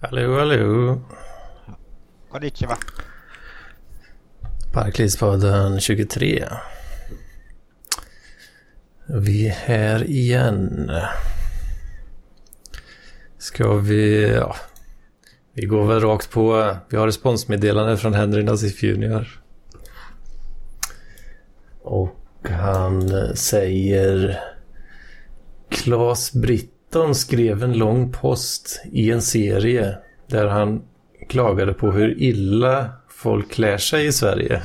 Hallå, hallå. Konnichiwa. Parklivspodden 23. Vi är här igen. Ska vi... Ja, vi går väl rakt på... Vi har responsmeddelande från Henry Nassif Junior. Och han säger... Claes Britton skrev en lång post i en serie där han klagade på hur illa folk klär sig i Sverige.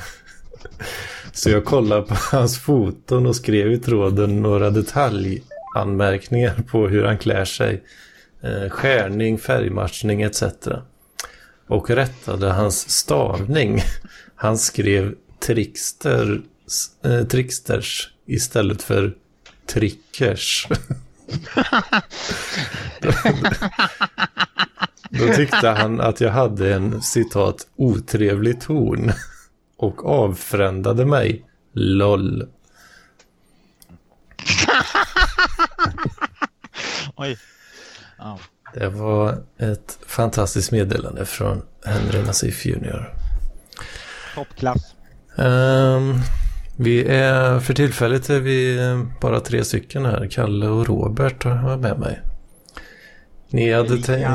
Så jag kollade på hans foton och skrev i tråden några detaljanmärkningar på hur han klär sig. Eh, skärning, färgmatchning etc. Och rättade hans stavning. Han skrev trickster, eh, tricksters istället för trickers. då, då tyckte han att jag hade en citat otrevlig ton och avfrändade mig. LOL. Oj. Ja. Det var ett fantastiskt meddelande från Henry Nassif Junior. Toppklass. Um, vi är för tillfället är vi bara tre stycken här. Kalle och Robert har med mig. Ni hade tänkt...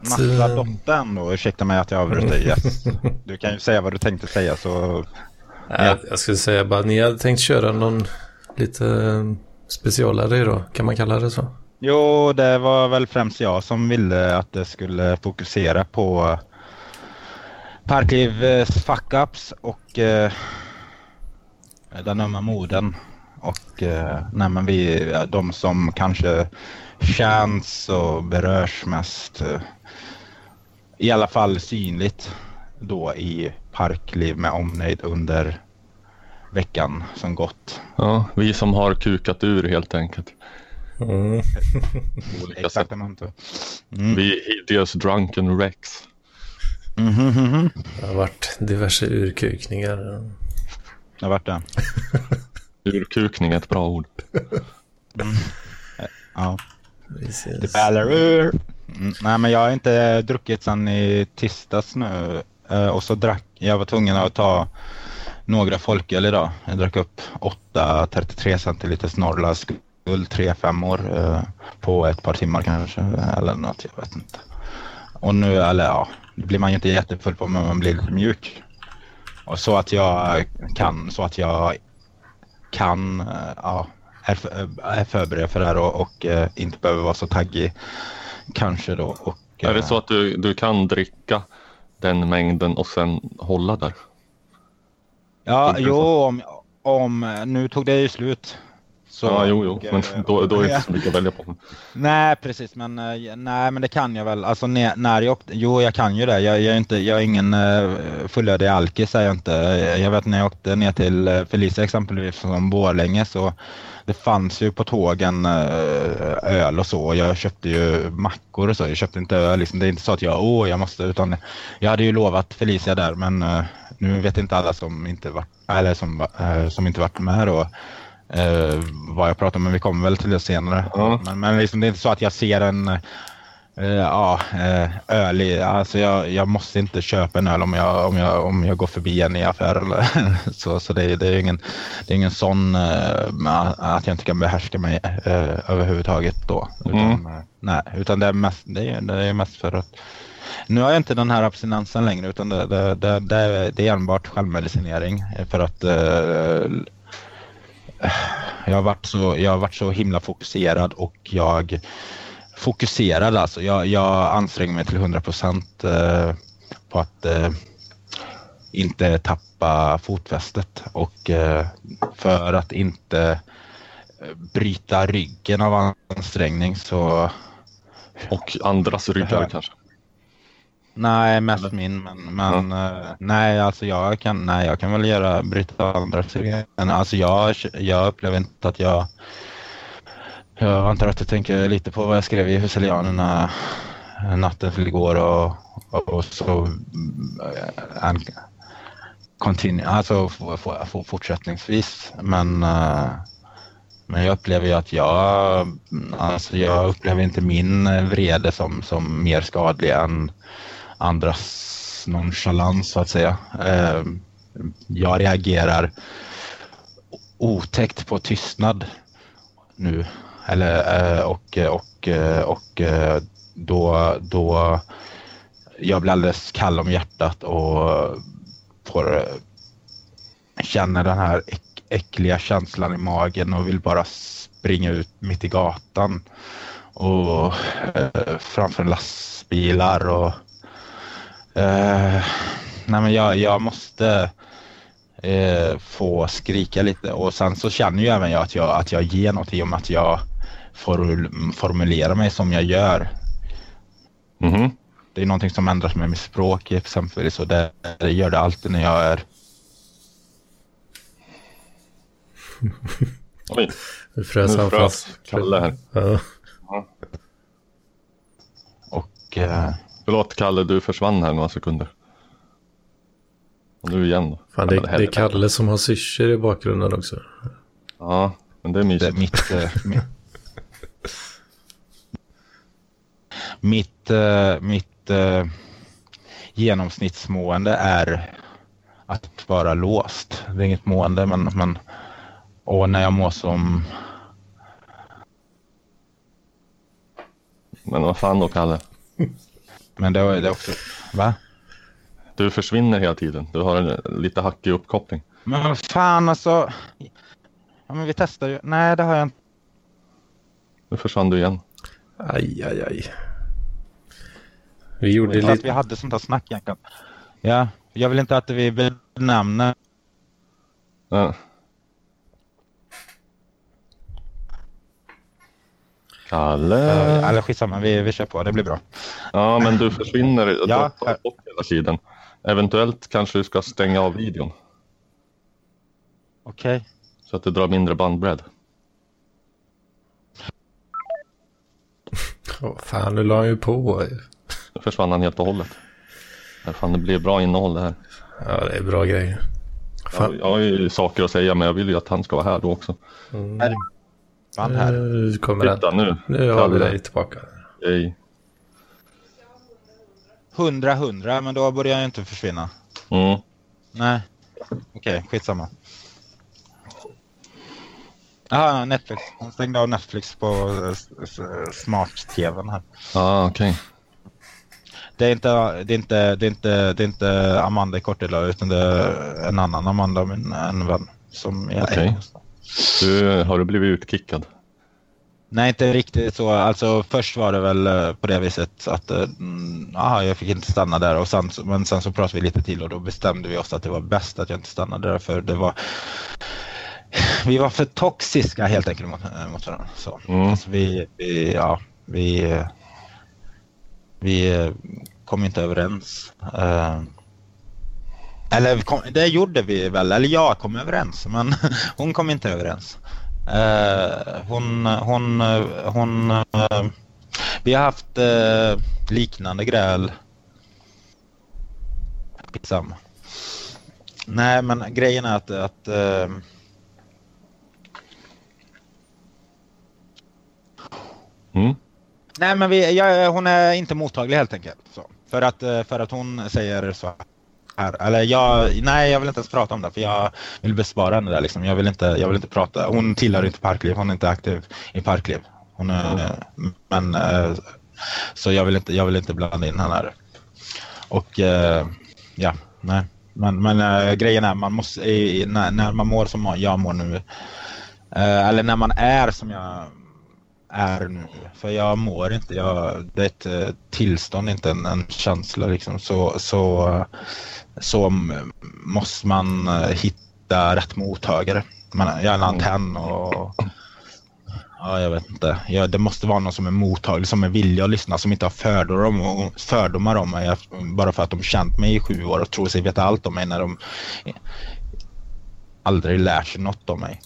Massa dottern då, ursäkta mig att jag avbryter. Yes. Du kan ju säga vad du tänkte säga så... Ja. Jag skulle säga bara ni hade tänkt köra någon lite specialare idag. Kan man kalla det så? Jo, det var väl främst jag som ville att det skulle fokusera på Parklivs fuck-ups och eh, den ömma moden. Och eh, nej, men vi, de som kanske känns och berörs mest. Eh, I alla fall synligt då i Parkliv med omnejd under veckan som gått. Ja, vi som har kukat ur helt enkelt. Mm. Exaktamente. Mm. Vi är hideous drunken Rex. Mm -hmm. Det har varit diverse urkukningar. Det har varit det. Urkukning är ett bra ord. Mm. Ja. Det ballar ur. Mm. Nej men jag har inte druckit sedan i tisdags nu. Uh, och så drack jag var tvungen att ta några folköl idag. Jag drack upp 8 33 centiliter Norrlands guld 3-5 år uh, på ett par timmar kanske. Eller något, jag vet inte. Och nu, eller ja, det blir man ju inte jättefull på men man blir lite mjuk. Och så att jag kan, så att jag kan, uh, ja, är, för, är förberedd för det här och, och inte behöver vara så taggig kanske då. Och, är det så att du, du kan dricka den mängden och sen hålla där? Ja, jo, om, om, nu tog det ju slut. Så, ja, jo, jo, men då, då är det inte så mycket att välja på. Nej, precis, men, nej, men det kan jag väl. Alltså när jag åkte, jo, jag kan ju det. Jag, jag är, inte, jag är ingen fullödig alkis, är jag inte. Jag vet när jag åkte ner till Felicia exempelvis från Borlänge så det fanns ju på tågen öl och så. Jag köpte ju mackor och så. Jag köpte inte öl. Liksom. Det är inte så att jag, åh, jag måste, utan jag hade ju lovat Felicia där, men nu vet inte alla som inte varit, eller som, som inte varit med då. Uh, vad jag pratar om, men vi kommer väl till det senare. Mm. Men, men liksom, det är inte så att jag ser en uh, ja, uh, öl i, alltså jag, jag måste inte köpa en öl om jag, om jag, om jag går förbi en i affär eller så. Så det, det, är ingen, det är ingen sån att jag inte kan behärska mig överhuvudtaget då. Utan, Mm. nej, utan det är, mest, det, är, det är mest för att nu har jag inte den här abstinensen längre utan det, det, det, det är enbart självmedicinering för att jag har, varit så, jag har varit så himla fokuserad och jag fokuserad alltså. Jag, jag anstränger mig till 100 procent eh, på att eh, inte tappa fotfästet och eh, för att inte bryta ryggen av ansträngning så... Och andras ryggar kanske? Nej, mest min. Men, men mm. nej, alltså jag kan, nej, jag kan väl göra bryta andra Men alltså jag, jag upplever inte att jag... Jag antar att du tänker lite på vad jag skrev i Huselianerna natten till igår och, och, och så en, continue, alltså fortsättningsvis. Men Men jag upplever ju att jag, alltså jag upplever inte min vrede som, som mer skadlig än andras nonchalans så att säga. Eh, jag reagerar otäckt på tystnad nu. Eller, eh, och, och, eh, och eh, då, då jag blir alldeles kall om hjärtat och får känna den här äck, äckliga känslan i magen och vill bara springa ut mitt i gatan och eh, framför lastbilar och eh, nej men jag, jag måste eh, få skrika lite och sen så känner ju även jag att jag, att jag ger något i och med att jag får formulera mig som jag gör. Mm -hmm. Det är någonting som ändras med mitt språk exempelvis och det, det gör det alltid när jag är Oj, nu frös han fast. Kalle här. Ja. Och... Eh... Förlåt Kalle, du försvann här några sekunder. Och nu igen då. Fan, det, det är Kalle som har syrsor i bakgrunden också. Ja, men det är mysigt. Det är mitt, äh, mitt, mitt, äh, mitt äh, genomsnittsmående är att vara låst. Det är inget mående, men, men och när jag mår som... Men vad fan då, Kalle? Men det är också... Va? Du försvinner hela tiden. Du har en lite hackig uppkoppling. Men vad fan alltså. Ja, men vi testar ju. Nej, det har jag inte. Nu försvann du igen. Aj, aj, aj. Vi gjorde lite... vi hade sånt där snack egentligen. Ja, jag vill inte att vi benämner... Ja. Kalle? Uh, eller skitsamma, vi, vi kör på. Det blir bra. Ja, men du försvinner ja, bort hela tiden. Eventuellt kanske du ska stänga av videon. Okej. Okay. Så att du drar mindre bandbredd. Åh, fan, nu la han ju på. Nu försvann han helt och hållet. Fan, det blir bra innehåll det här. Ja, det är bra grejer. Fan. Jag, jag har ju saker att säga, men jag vill ju att han ska vara här då också. Mm. Fan här. Nu kommer Titta den. nu. Nu har vi dig tillbaka. Hej. 100 100 men då börjar jag inte försvinna. Mm. Nej. Okej, okay, skitsamma. Jaha, Netflix. Han stängde av Netflix på smart-tvn här. Ja, ah, okej. Okay. Det är, inte, det, är inte, det, är inte, det är inte Amanda i Kortila utan det är en annan Amanda, min, en vän. Som jag okay. Du, har du blivit utkickad? Nej, inte riktigt så. Alltså först var det väl eh, på det viset att mm, aha, jag fick inte stanna där och sen, men sen så pratade vi lite till och då bestämde vi oss att det var bäst att jag inte stannade där för det var vi var för toxiska helt enkelt mot, eh, mot varandra. Så. Mm. Alltså, vi, vi, ja, vi, vi kom inte överens. Eller kom, det gjorde vi väl, eller jag kom överens men hon kom inte överens. Uh, hon, hon, hon, uh, vi har haft uh, liknande gräl. Skitsamma. Nej men grejen är att, att mm. Nej men vi, jag, hon är inte mottaglig helt enkelt. Så. För, att, för att hon säger så här. Eller jag, nej, jag vill inte ens prata om det för jag vill bespara henne där liksom. Jag vill inte, jag vill inte prata. Hon tillhör inte Parkliv. Hon är inte aktiv i Parkliv. Hon är, mm. men eh, så jag vill inte, jag vill inte blanda in henne här. Och eh, ja, nej. Men, men eh, grejen är man måste, när, man mår som jag mår nu, eller när man är som jag är nu. För jag mår inte. Jag, det eh, är ett tillstånd, inte en, en känsla. Liksom. Så, så, så måste man eh, hitta rätt mottagare. Man, jag är en antenn och Ja, jag vet inte. Ja, det måste vara någon som är mottaglig, som är villig att lyssna, som inte har fördomar om, fördomar om mig bara för att de känt mig i sju år och tror sig veta allt om mig när de aldrig lärt sig något om mig.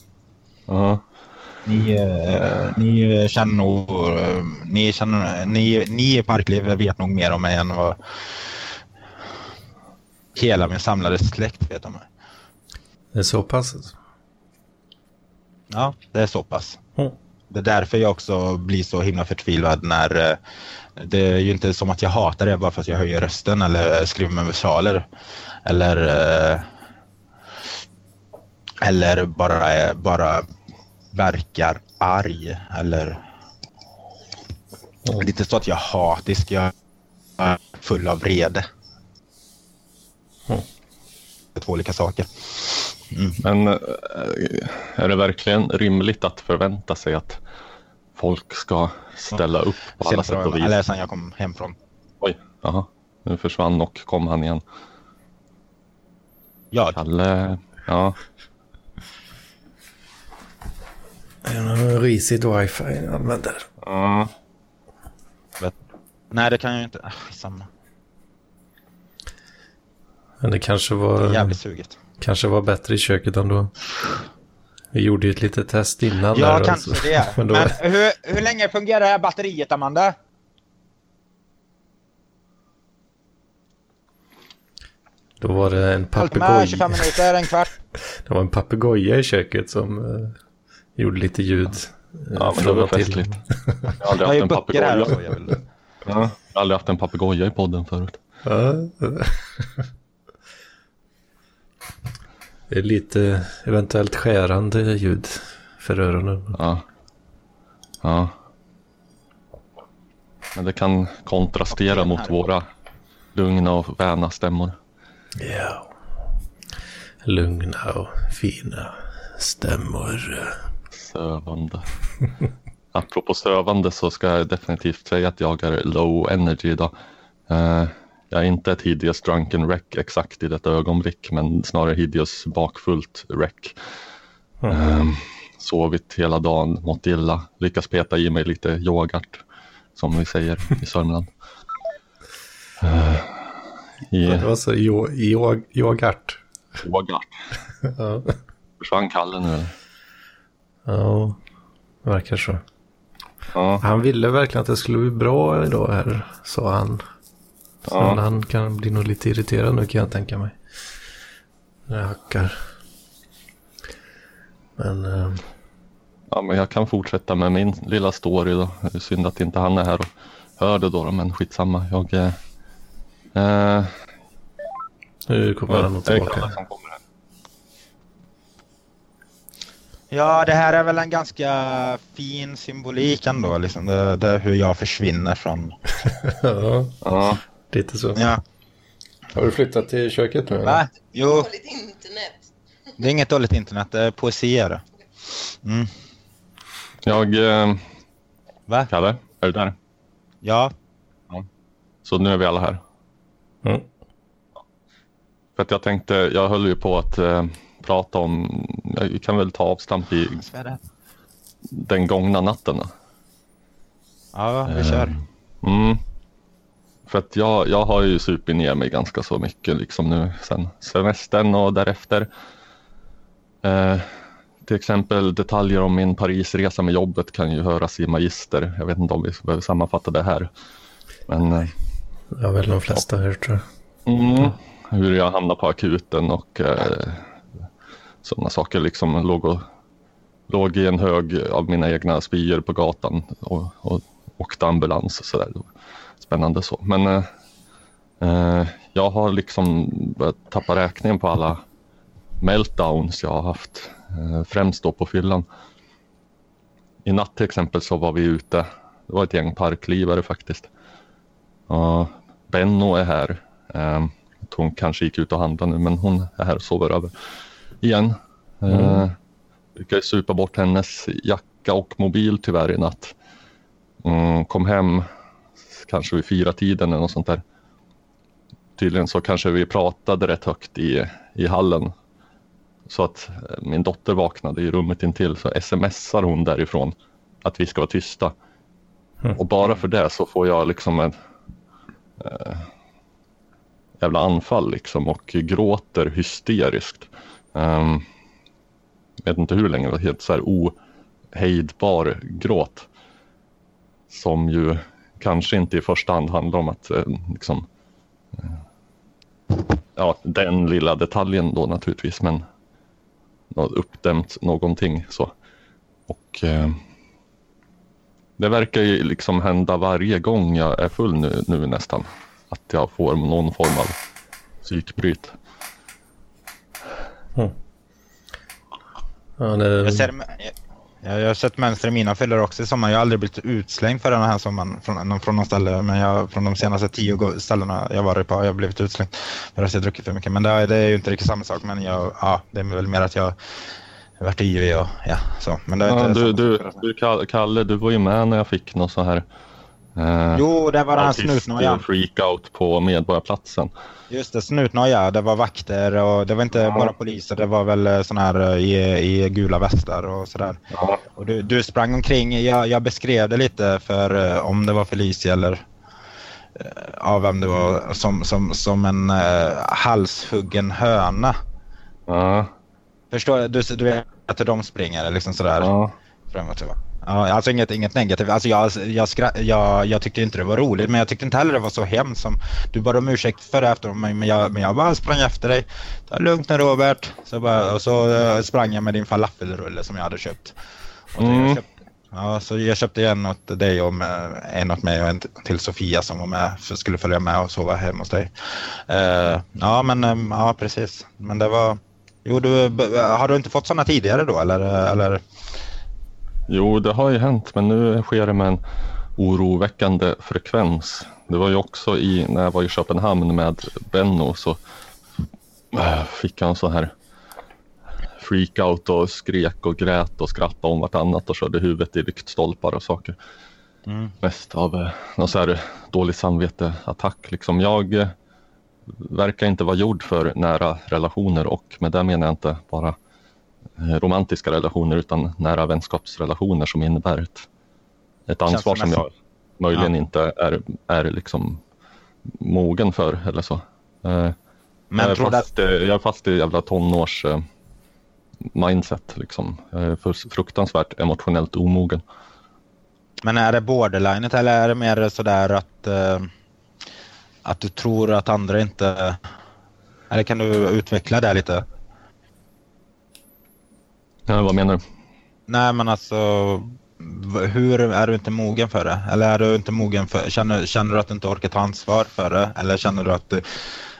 Uh -huh. Ni, eh, ni känner nog, eh, ni, känner, ni, ni i Parkliv vet nog mer om mig än vad hela min samlade släkt vet om mig. Det är så pass? Ja, det är så pass. Mm. Det är därför jag också blir så himla förtvivlad när eh, det är ju inte som att jag hatar det bara för att jag höjer rösten eller skriver med versaler. Eller eh, eller bara, bara verkar arg eller är inte så att jag är hatisk, jag är full av vrede. Mm. Två olika saker. Men eh, är det verkligen rimligt att förvänta sig att folk ska ställa upp på alla sätt och vis? Eller sen jag kom hem från. Oj, jaha. Nu försvann och kom han igen. Ja, Kalle, ja. Det risigt wifi jag använder. ja. nej det kan jag inte. Ah, samma. Men det kanske Det var, jävligt suget. kanske var bättre i köket ändå. Vi gjorde ju ett litet test innan. Ja, där, kanske alltså. det. Men Men, då, hur, hur länge fungerar det här batteriet, Amanda? då var det en papegoja. 25 minuter, en kvart. Det var en papegoja i köket som eh, gjorde lite ljud. eh, Ja, men det var festligt. Jag har Jag aldrig haft en papegoja. Jag har aldrig haft en papegoja i podden förut. Det är lite eventuellt skärande ljud för öronen. Ja. Ja. Men det kan kontrastera mot våra lugna och väna stämmor. Ja. Lugna och fina stämmor. Sövande. Apropå sövande så ska jag definitivt säga att jag är low energy idag. Eh, jag är inte ett hideous drunken wreck exakt i detta ögonblick men snarare hideous bakfullt wreck. Eh, sovit hela dagen, mått illa, lyckas peta i mig lite yoghurt som vi säger i Sörmland. Det var så yo- yo- yoghurt. yoghurt. Försvann Kalle nu eller? Ja, verkar så. Ja, Han ville verkligen att det skulle bli bra idag här, sa han. Så Ja. Men han kan bli nog lite irriterad nu kan jag tänka mig. När jag hackar. Men eh, Ja, men jag kan fortsätta med min lilla story då. Det är synd att inte han är här och hör det då, men skitsamma. Jag... Eh, eh, nu kommer han nog det är tillbaka. Kalle som kommer här. Ja, det här är väl en ganska fin symbolik ändå. Liksom. Det, det är hur jag försvinner från... ja, Ja, lite så. Ja. Har du flyttat till köket nu? eller? Va? Jo, Dåligt internet. det är inget dåligt internet. Det är poesi är det. Mm. jag... Eh, Va? Kalle, är du där? Ja. Så nu är vi alla här. Mm. För att jag tänkte, jag höll ju på att eh, prata om, jag kan väl ta avstamp i den gångna natten. Ja, vi kör. Mm. För att jag, jag har ju supit ner mig ganska så mycket liksom nu sen semestern och därefter. Eh, till exempel detaljer om min Parisresa med jobbet kan ju höras i Magister. Jag vet inte om vi behöver sammanfatta det här. Men eh, har väl de flesta hört tror jag. mm, hur jag hamnade på akuten och eh, sådana saker liksom låg, och, låg i en hög av mina egna spyor på gatan och, och åkte ambulans och sådär. Spännande så. Men eh, eh, jag har liksom börjat tappa räkningen på alla meltdowns jag har haft. Eh, främst då på fyllan. I natt till exempel så var vi ute. Det var ett gäng parklivare faktiskt. Ja, Benno är här. Eh, hon kanske gick ut och handlade nu men hon är här och sover över igen. Eh, lyckades supa bort hennes jacka och mobil tyvärr i natt. Mm, kom hem kanske vid fyra tiden eller något sånt där. Tydligen så kanske vi pratade rätt högt i, i hallen. Så att eh, min dotter vaknade i rummet intill så smsar hon därifrån att vi ska vara tysta. Och bara för det så får jag liksom en eh, jävla anfall liksom och gråter hysteriskt. Um, vet inte hur länge, det var helt så här ohejdbar gråt. Som ju kanske inte i första hand handlar om att eh, liksom eh, ja, den lilla detaljen då naturligtvis, men något uppdämt någonting så. Och eh, det verkar ju liksom hända varje gång jag är full nu, nu nästan. Att jag får någon form av psykbryt. Ja, det... jag, ser, jag, jag har sett mönster i mina fyllor också i sommar. Jag har aldrig blivit utslängd för den här sommaren från, från någon ställe. Men jag, från de senaste tio ställena jag varit på har jag blivit utslängd för att jag druckit för mycket. Men det, det är ju inte riktigt samma sak. Men jag, ja, det är väl mer att jag varit yvig och ja, så. Men det ja, du, du, du, Kalle, du var ju med när jag fick någon så här Eh, jo, det var den här snutnojan. freakout på Medborgarplatsen. Just det, snutnoja. Det var vakter och det var inte ja. bara poliser. Det var väl eh, sådana här eh, i, i gula västar och sådär. Ja. Och du, du sprang omkring. Jag, jag beskrev det lite för eh, om det var Felicia eller ja, vem det var. Som, som, som en uh, halshuggen höna. Ja. Förstår du? Du vet att de springer liksom sådär. Ja. Fram och tillbaka. Ja, alltså inget, inget negativt. Alltså jag, jag, jag, jag tyckte inte det var roligt men jag tyckte inte heller det var så hemskt som du bad om ursäkt för det efter mig men jag, men jag bara sprang efter dig. Ta lugnt nu Robert. Så bara, och så uh, sprang jag med din falafelrulle som jag hade köpt. Mm. jag köpte, ja, så jag köpte en åt dig och en åt mig och en till Sofia som var med, för skulle följa med och sova hemma hos dig. Uh, ja men um, ja precis. Men det var... Jo, du, har du inte fått sådana tidigare då eller? eller? Jo, det har ju hänt, men nu sker det med en oroväckande frekvens. Det var ju också i, när jag var i Köpenhamn med Benno så äh, fick han så här freakout och skrek och grät och skrattade om vartannat och körde huvudet i lyktstolpar och saker. Mm. Mest av eh, någon så här dålig samvete-attack. Liksom. Jag eh, verkar inte vara gjord för nära relationer och med det menar jag inte bara romantiska relationer utan nära vänskapsrelationer som innebär ett, ett ansvar som jag möjligen ja. inte är, är liksom mogen för eller så. Eh, Men jag, är fast, att... jag är fast i jävla tonårs eh, mindset liksom. Jag är fruktansvärt emotionellt omogen. Men är det borderline eller är det mer sådär att, att du tror att andra inte... Eller kan du utveckla det lite? Ja, vad menar du? Nej men alltså hur är du inte mogen för det? Eller är du inte mogen för känner, känner du att du inte orkar ta ansvar för det? Eller känner du att du,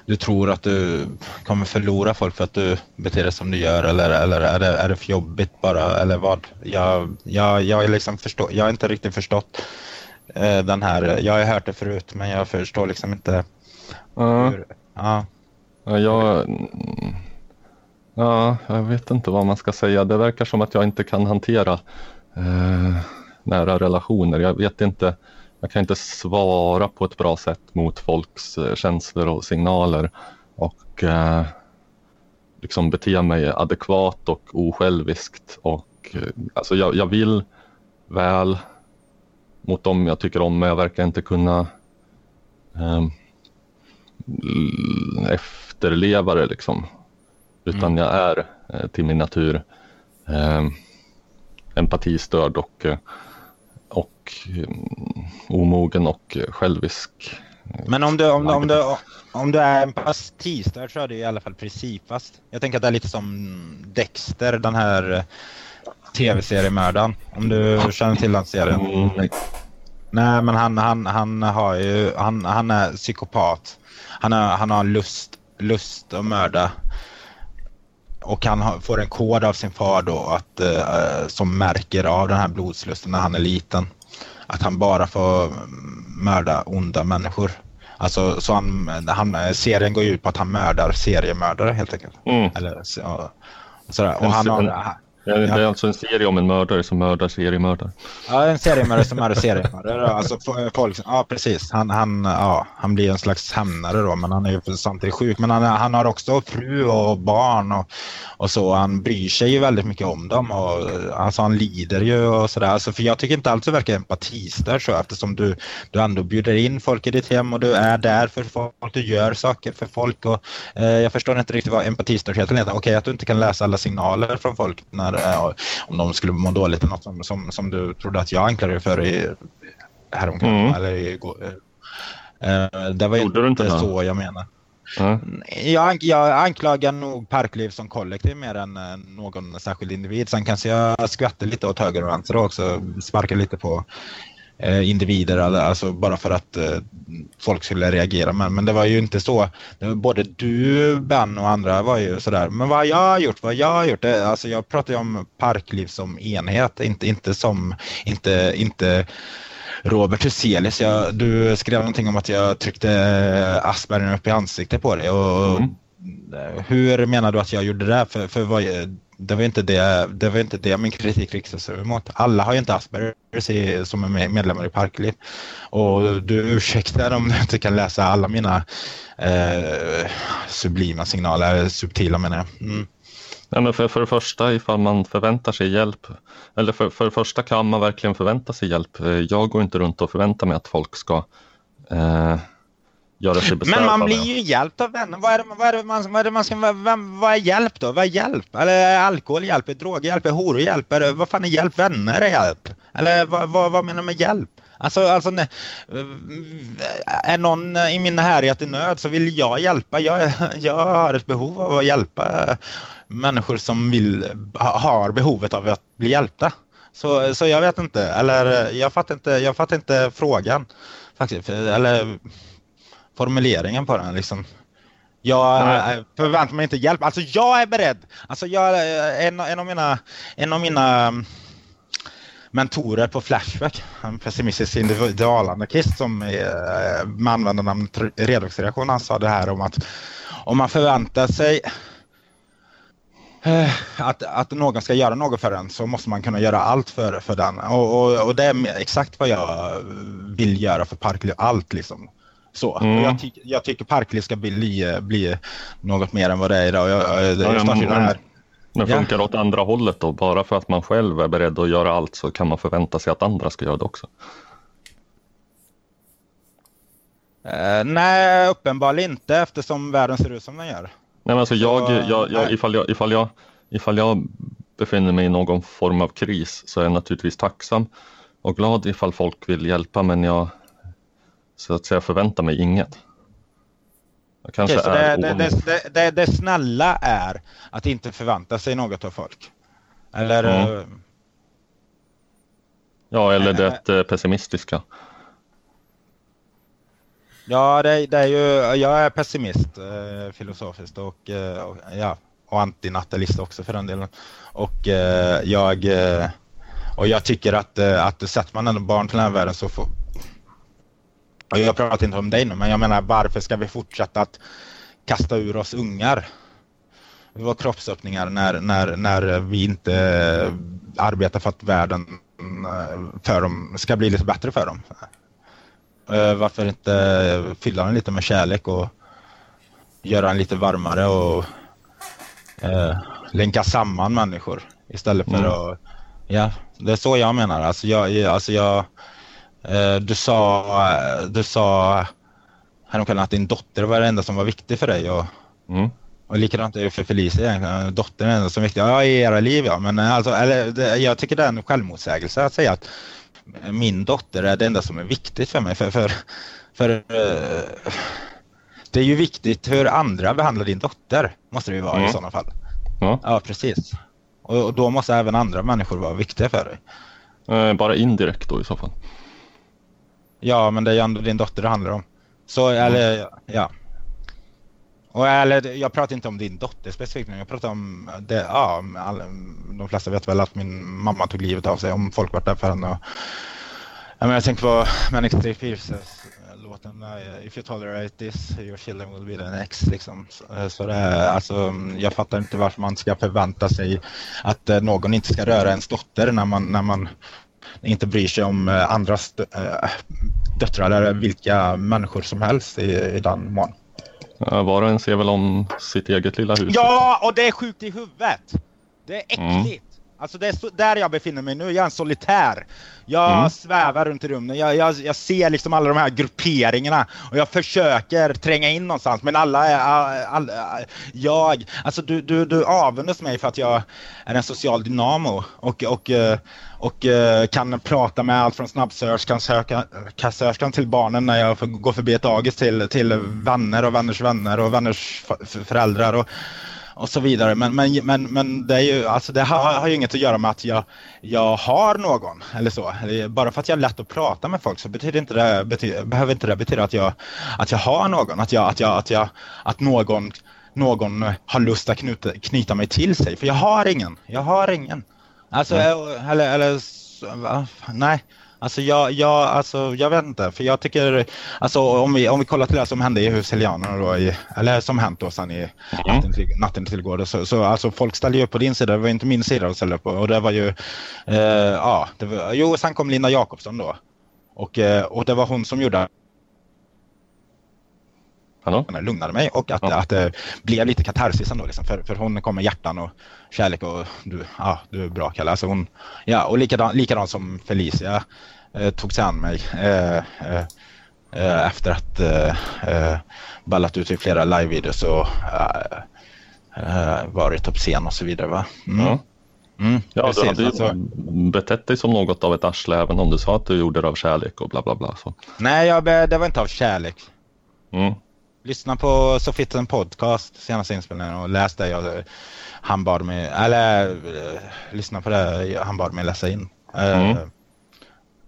du tror att du kommer förlora folk för att du beter dig som du gör? Eller, eller är, det, är det för jobbigt bara? Eller vad? Jag, jag, jag, liksom förstå, jag har inte riktigt förstått eh, den här. Jag har hört det förut men jag förstår liksom inte. Uh. Hur, ja. Jag Ja, jag vet inte vad man ska säga. Det verkar som att jag inte kan hantera eh, nära relationer. Jag vet inte, jag kan inte svara på ett bra sätt mot folks eh, känslor och signaler och eh, liksom bete mig adekvat och osjälviskt. Och, eh, alltså jag, jag vill väl mot dem jag tycker om men jag verkar inte kunna eh, efterleva det liksom. Utan mm. jag är eh, till min natur eh, empatistörd och, eh, och um, omogen och självisk. Men om du, om, du, om, du, om du är empatistörd så är du i alla fall principfast. Jag tänker att det är lite som Dexter, den här eh, tv-seriemördaren. Om du känner till den serien. Mm. Nej, men han, han, han har ju, han, han är psykopat. Han, är, han har lust, lust att mörda och han får en kod av sin far då att, eh, som märker av den här blodslusten när han är liten. Att han bara får mörda onda människor. Alltså, så han, han, serien går ut på att han mördar seriemördare helt enkelt. Mm. Eller, så, sådär. Och han har, Ja, det är alltså en serie om en mördare som mördar seriemördare. Ja, en seriemördare som mördar seriemördare. Alltså, folk, ja, precis. Han, han, ja, han blir en slags hämnare då, men han är ju samtidigt sjuk. Men han, han har också fru och barn och, och så. Han bryr sig ju väldigt mycket om dem och alltså, han lider ju och sådär. Alltså, för jag tycker inte alls du verkar empatistörd så eftersom du, du ändå bjuder in folk i ditt hem och du är där för folk. Du gör saker för folk och eh, jag förstår inte riktigt vad empatistördheten heter. Okej, okay, att du inte kan läsa alla signaler från folk när Eh, om de skulle må dåligt eller något som, som, som du trodde att jag anklagade för i, häromkvällen. Mm. Eller igår. Eh, det var Gjorde inte, inte så jag menar. Mm. Jag, jag anklagar nog Parkliv som kollektiv mer än eh, någon särskild individ. Sen kanske jag skvätter lite åt höger och vänster också. Sparkar lite på eh, individer, alltså bara för att eh, folk skulle reagera. Men, men det var ju inte så. Både du, Ben och andra var ju sådär. Men vad jag har gjort, vad jag har gjort. Det, alltså jag pratar ju om Parkliv som enhet, inte, inte som, inte, inte Robert Huselius, jag, du skrev någonting om att jag tryckte Asperger upp i ansiktet på dig. Och, mm. Hur menar du att jag gjorde det? För, för vad, det var inte det, det var inte det min kritik riktade sig mot. Alla har ju inte Asperger som är medlemmar i Parkliv. Och du ursäktar om du inte kan läsa alla mina eh, sublima signaler, subtila menar jag. Mm. Ja, men för, för det första, ifall man förväntar sig hjälp, eller för, för det första kan man verkligen förvänta sig hjälp. Eh, jag går inte runt och förväntar mig att folk ska eh, göra sig Men man blir ju hjälpt av vänner. Vad är det, vad är det man, vad är man ska, vad, vad är hjälp då? Vad är hjälp? Eller alkohol hjälper, droger hjälper, horor hjälper. Vad fan är hjälp? Vänner är hjälp? Eller vad, vad, vad menar du med hjälp? Alltså, alltså nej, är någon i min närhet i nöd så vill jag hjälpa. Jag, jag har ett behov av att hjälpa människor som vill, har behovet av att bli hjälpta. Så, så jag vet inte, eller jag fattar inte, jag fattar inte frågan faktiskt, eller formuleringen på den liksom. Jag Nej. förväntar mig inte hjälp. Alltså jag är beredd. Alltså jag, en, en, av mina, en av mina mm, mentorer på Flashback, en pessimistisk individualanarkist som är, med användarnamnet redoxreaktion, han sa det här om att om man förväntar sig Eh, att, att någon ska göra något för en så måste man kunna göra allt för, för den. Och, och, och det är exakt vad jag vill göra för Parkliv. Allt liksom. Så. Mm. Jag, ty jag, tycker Parkliv ska bli, bli något mer än vad det är idag. Jag, jag, jag ja, men, här. men funkar det ja. åt andra hållet då? Bara för att man själv är beredd att göra allt så kan man förvänta sig att andra ska göra det också? Uh, nej, uppenbarligen inte eftersom världen ser ut som den gör. Nej, men alltså jag, jag, jag, ifall, jag, ifall, jag, ifall jag befinner mig i någon form av kris så är jag naturligtvis tacksam och glad ifall folk vill hjälpa men jag så att säga förväntar mig inget. Jag kanske okay, är det, det, det, det, snälla är att inte förvänta sig något av folk. Eller? Mm. Ja, eller det äh, pessimistiska. Ja, det, det, är ju, jag är pessimist eh, filosofiskt och, eh, och, ja, och antinatalist också för den delen. Och eh, jag eh, och jag tycker att, eh, att sätter man ändå barn till den här världen så får... Jag pratar inte om dig nu, men jag menar varför ska vi fortsätta att kasta ur oss ungar? Vi var kroppsöppningar när, när, när vi inte arbetar för att världen för dem ska bli lite bättre för dem. Eh, varför inte fylla den lite med kärlek och göra den lite varmare och eh, länka samman människor istället för mm. att... Ja, det är så jag menar. Alltså jag, alltså jag eh, du sa, du sa häromkvällen att din dotter var det enda som var viktigt för dig. Och, mm. och likadant är det för Felicia egentligen. Dottern är det enda som är viktigt. Ja, i era liv ja. Men alltså, eller, jag tycker det är en självmotsägelse att säga att min dotter är det enda som är viktigt för mig. För, för, för det är ju viktigt hur andra behandlar din dotter, måste det ju vara mm. i sådana fall. Ja, ja precis. Och, och, då måste även andra människor vara viktiga för dig. Eh, bara indirekt då i så fall? Ja, men det är ju ändå din dotter det handlar om. Så, eller ja. Och, eller, jag pratar inte om din dotter specifikt, jag pratar om det, ja, all, de flesta vet väl att min mamma tog livet av sig om folk var där för henne. Och, ja, men jag tänker på Manic Street Pierces låten If you tolerate this, your children will be the next. Liksom. Så, så det alltså, jag fattar inte varför man ska förvänta sig att någon inte ska röra ens dotter när man, när man inte bryr sig om uh, andras uh, döttrar eller vilka människor som helst i, i den mån. Var och en ser väl om sitt eget lilla hus. Ja, och det är sjukt i huvudet. Det är mm. äckligt. Mm. Alltså det är där jag befinner mig nu. Jag är en solitär. Jag mm. svävar runt i rummet. Jag, jag, jag, ser liksom alla de här grupperingarna och jag försöker tränga in någonstans. Men alla är... All, all, jag... Alltså du, du, du avundas mig för att jag är en social dynamo och, och, och, och kan prata med allt från snabbkassörskan till barnen när jag går förbi ett dagis till, till vänner och vänners vänner och vänners föräldrar. Och, och så vidare. Men, men, men, men det, är ju, alltså det har, har ju inget att göra med att jag, jag har någon eller så. Bara för att jag är lätt att prata med folk så betyder inte det, betyder, behöver inte det betyda att jag, att jag har någon. Att, jag, att, jag, att, jag, att någon, någon har lust att knyta, knyta mig till sig. För jag har ingen. Jag har ingen. Alltså, mm. eller, eller nej. Alltså jag, jag, alltså jag vet inte, för jag tycker, alltså om vi, om vi kollar till det som hände i hus Helianerna då, i, eller som hänt då sen i mm. natten till, natten till igår, så, så alltså folk ställde ju upp på din sida, det var inte min sida att ställa upp på och det var ju, eh, ja, det var, jo sen kom Linda Jakobsson då och, eh, och det var hon som gjorde Hallå? lugnade mig och att, ja. att det blev lite katarsis ändå. Liksom, för, för hon kom med hjärtan och kärlek och du, ja, du är bra Kalle. Alltså hon, ja, och likadant, likadant som Felicia eh, tog sig an mig eh, eh, eh efter att eh, eh, ballat ut i flera live-videos och varit på scen och så vidare. Va? Mm. Ja. Mm, ja, precis, du hade ju alltså... betett dig som något av ett arsle även om du sa att du gjorde det av kärlek och bla bla bla. Så. Nej, jag, det var inte av kärlek. Mm. Lyssna på Sofitten podcast, senaste inspelningen och läs det jag, han bad mig, eller uh, lyssna på det han bad mig läsa in. Uh, mm.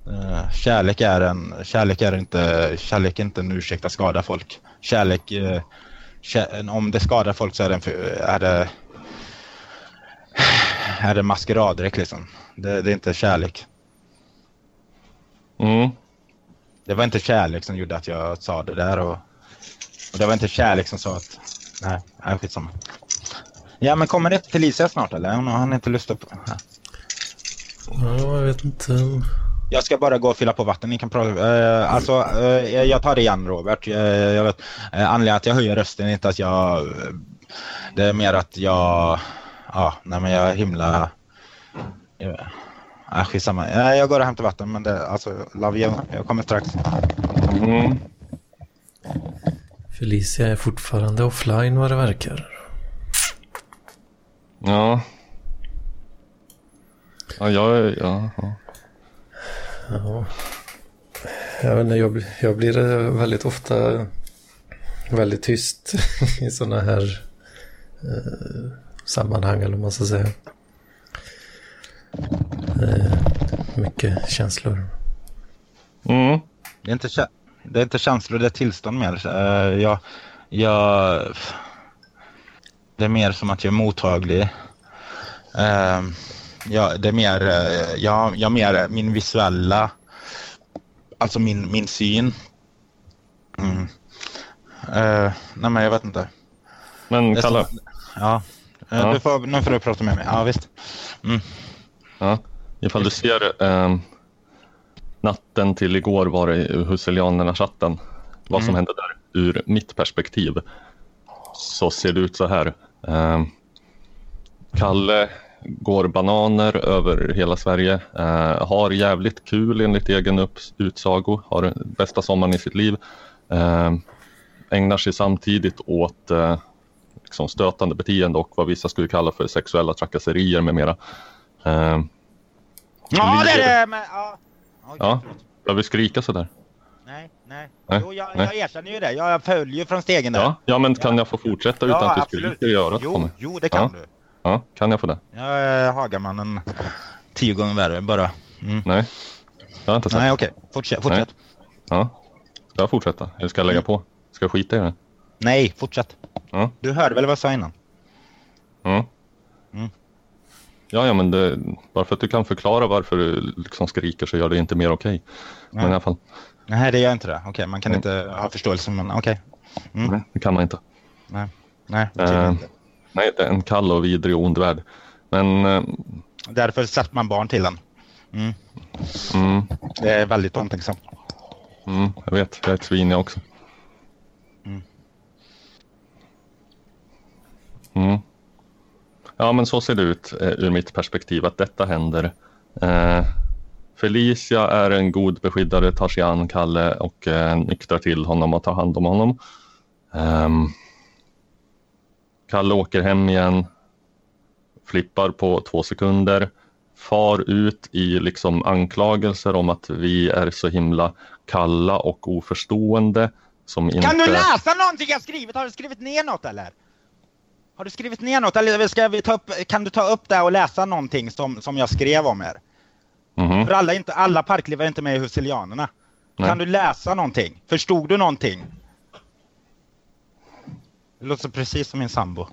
uh, kärlek är en, kärlek är inte, kärlek är inte en ursäkt att skada folk. Kärlek, kär, om det skadar folk så är det, är det, är det maskeraddräkt liksom. Det, det, är inte kärlek. Mm. Det var inte kärlek som gjorde att jag sa det där och och det var inte kärlek som sa att... Nej, nej skitsamma. Ja, men kommer det Felicia snart eller? Hon har inte lust att... Ja. ja, jag vet inte. Jag ska bara gå och fylla på vatten. Ni kan prata. Uh, alltså, uh, jag tar det igen Robert. Uh, jag vet, uh, anledningen att jag höjer rösten är inte att jag... det är mer att jag... Ja, nej men jag är himla... Ja, skitsamma. Jag går och hämtar vatten men det, alltså, love you. Jag kommer strax. Mm. Felicia är fortfarande offline vad det verkar. Ja. Ja, jag ja, ja. ja. Jag inte, jag, jag blir väldigt ofta väldigt tyst i sådana här eh, sammanhang eller vad man ska säga. Eh, mycket känslor. Mm. Det är inte det är inte känslor, det är tillstånd mer. Uh, jag, jag, det är mer som att jag är mottaglig. Uh, ja, det är mer, uh, jag, jag mer min visuella, alltså min, min syn. Mm. Nej men jag vet inte. Men Kalle? ja, ja. Du får, nu får du prata med mig. Ja visst. Mm. Ja, ifall du ser um natten till igår var det Huselianerna-chatten. Vad mm. som hände där ur mitt perspektiv så ser det ut så här. Eh, Kalle går bananer över hela Sverige, eh, har jävligt kul enligt egen utsago, har bästa sommaren i sitt liv. Eh, ägnar sig samtidigt åt eh, liksom stötande beteende och vad vissa skulle kalla för sexuella trakasserier med mera. Eh, ja, det är det! Men, ja. Ja, ska vi skrika sådär? Nej, nej. nej. Jo, jag, nej. jag erkänner ju det. Jag följer från stegen där. Ja, ja men kan jag få fortsätta utan ja, att du skriker i örat jo, Jo, det kan ja. du. Ja, kan jag få det? Jag är Hagamannen tio gånger värre bara. Mm. Nej, jag har inte sett. Nej, okej. Okay. Fortsätt. fortsätt. Ja, ska jag fortsätta? Eller ska jag lägga mm. på? Ska jag skita i det? Nej, fortsätt. Ja. Du hörde väl vad jag sa innan? Ja. Mm. Ja, ja, men det, bara för att du kan förklara varför du liksom skriker så gör det inte mer okej. Okay. Men i alla fall. Nej, det gör inte det. Okej, okay, man kan mm. inte ha förståelse, men okej. Okay. Mm. Nej, det kan man inte. Nej, nej, eh, inte. nej det är en kall och vidrig och ond värld. Men... Eh, Därför sätter man barn till den. Mm. Mm. Det är väldigt omtänksamt. Mm, jag vet, jag är ett svin jag också. Mm. Ja, men så ser det ut eh, ur mitt perspektiv att detta händer. Eh, Felicia är en god beskyddare, tar sig an Kalle och eh, nyktrar till honom och tar hand om honom. Um, Kalle åker hem igen, flippar på två sekunder, far ut i liksom anklagelser om att vi är så himla kalla och oförstående. Som inte... Kan du läsa någonting jag skrivit? Har du skrivit ner något eller? Har du skrivit ner något eller ska vi ta upp, kan du ta upp det och läsa någonting som, som jag skrev om er? Mm. För alla, inte, alla parkliv är inte med i Husilianerna. Kan du läsa någonting? Förstod du någonting? Det låter precis som min sambo.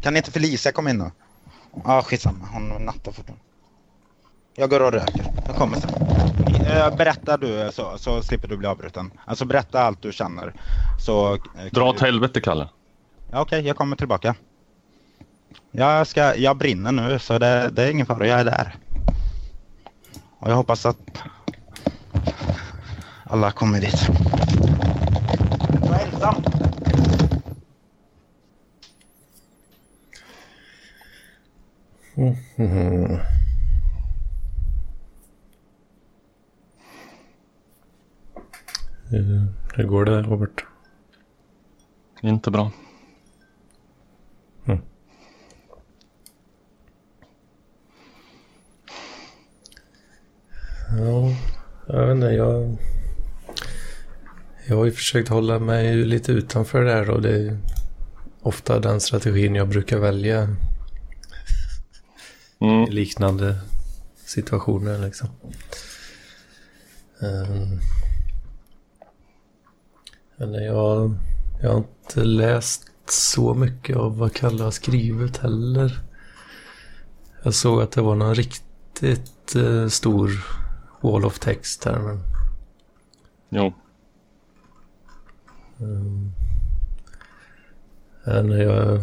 Kan inte Felicia komma in då? Ja, ah, skitsamma. Hon nattar fortfarande. Jag går och röker. Jag kommer sen. Eh, berätta du så, så slipper du bli avbruten. Alltså berätta allt du känner. Så, eh, Dra åt du... helvete Kalle. Ja, Okej, okay, jag kommer tillbaka. Jag, ska, jag brinner nu så det, det är ingen fara, jag är där. Och jag hoppas att alla kommer dit. Jag är ensam. Mm. Hur går det Robert? Inte bra. Mm. Ja, jag vet inte. Jag, jag har ju försökt hålla mig lite utanför det här och det är ofta den strategin jag brukar välja. Mm. I liknande situationer liksom. Um, eller jag, jag har inte läst så mycket av vad Kalle har skrivit heller. Jag såg att det var någon riktigt eh, stor wall of text här. Men... Jo. Um, jag,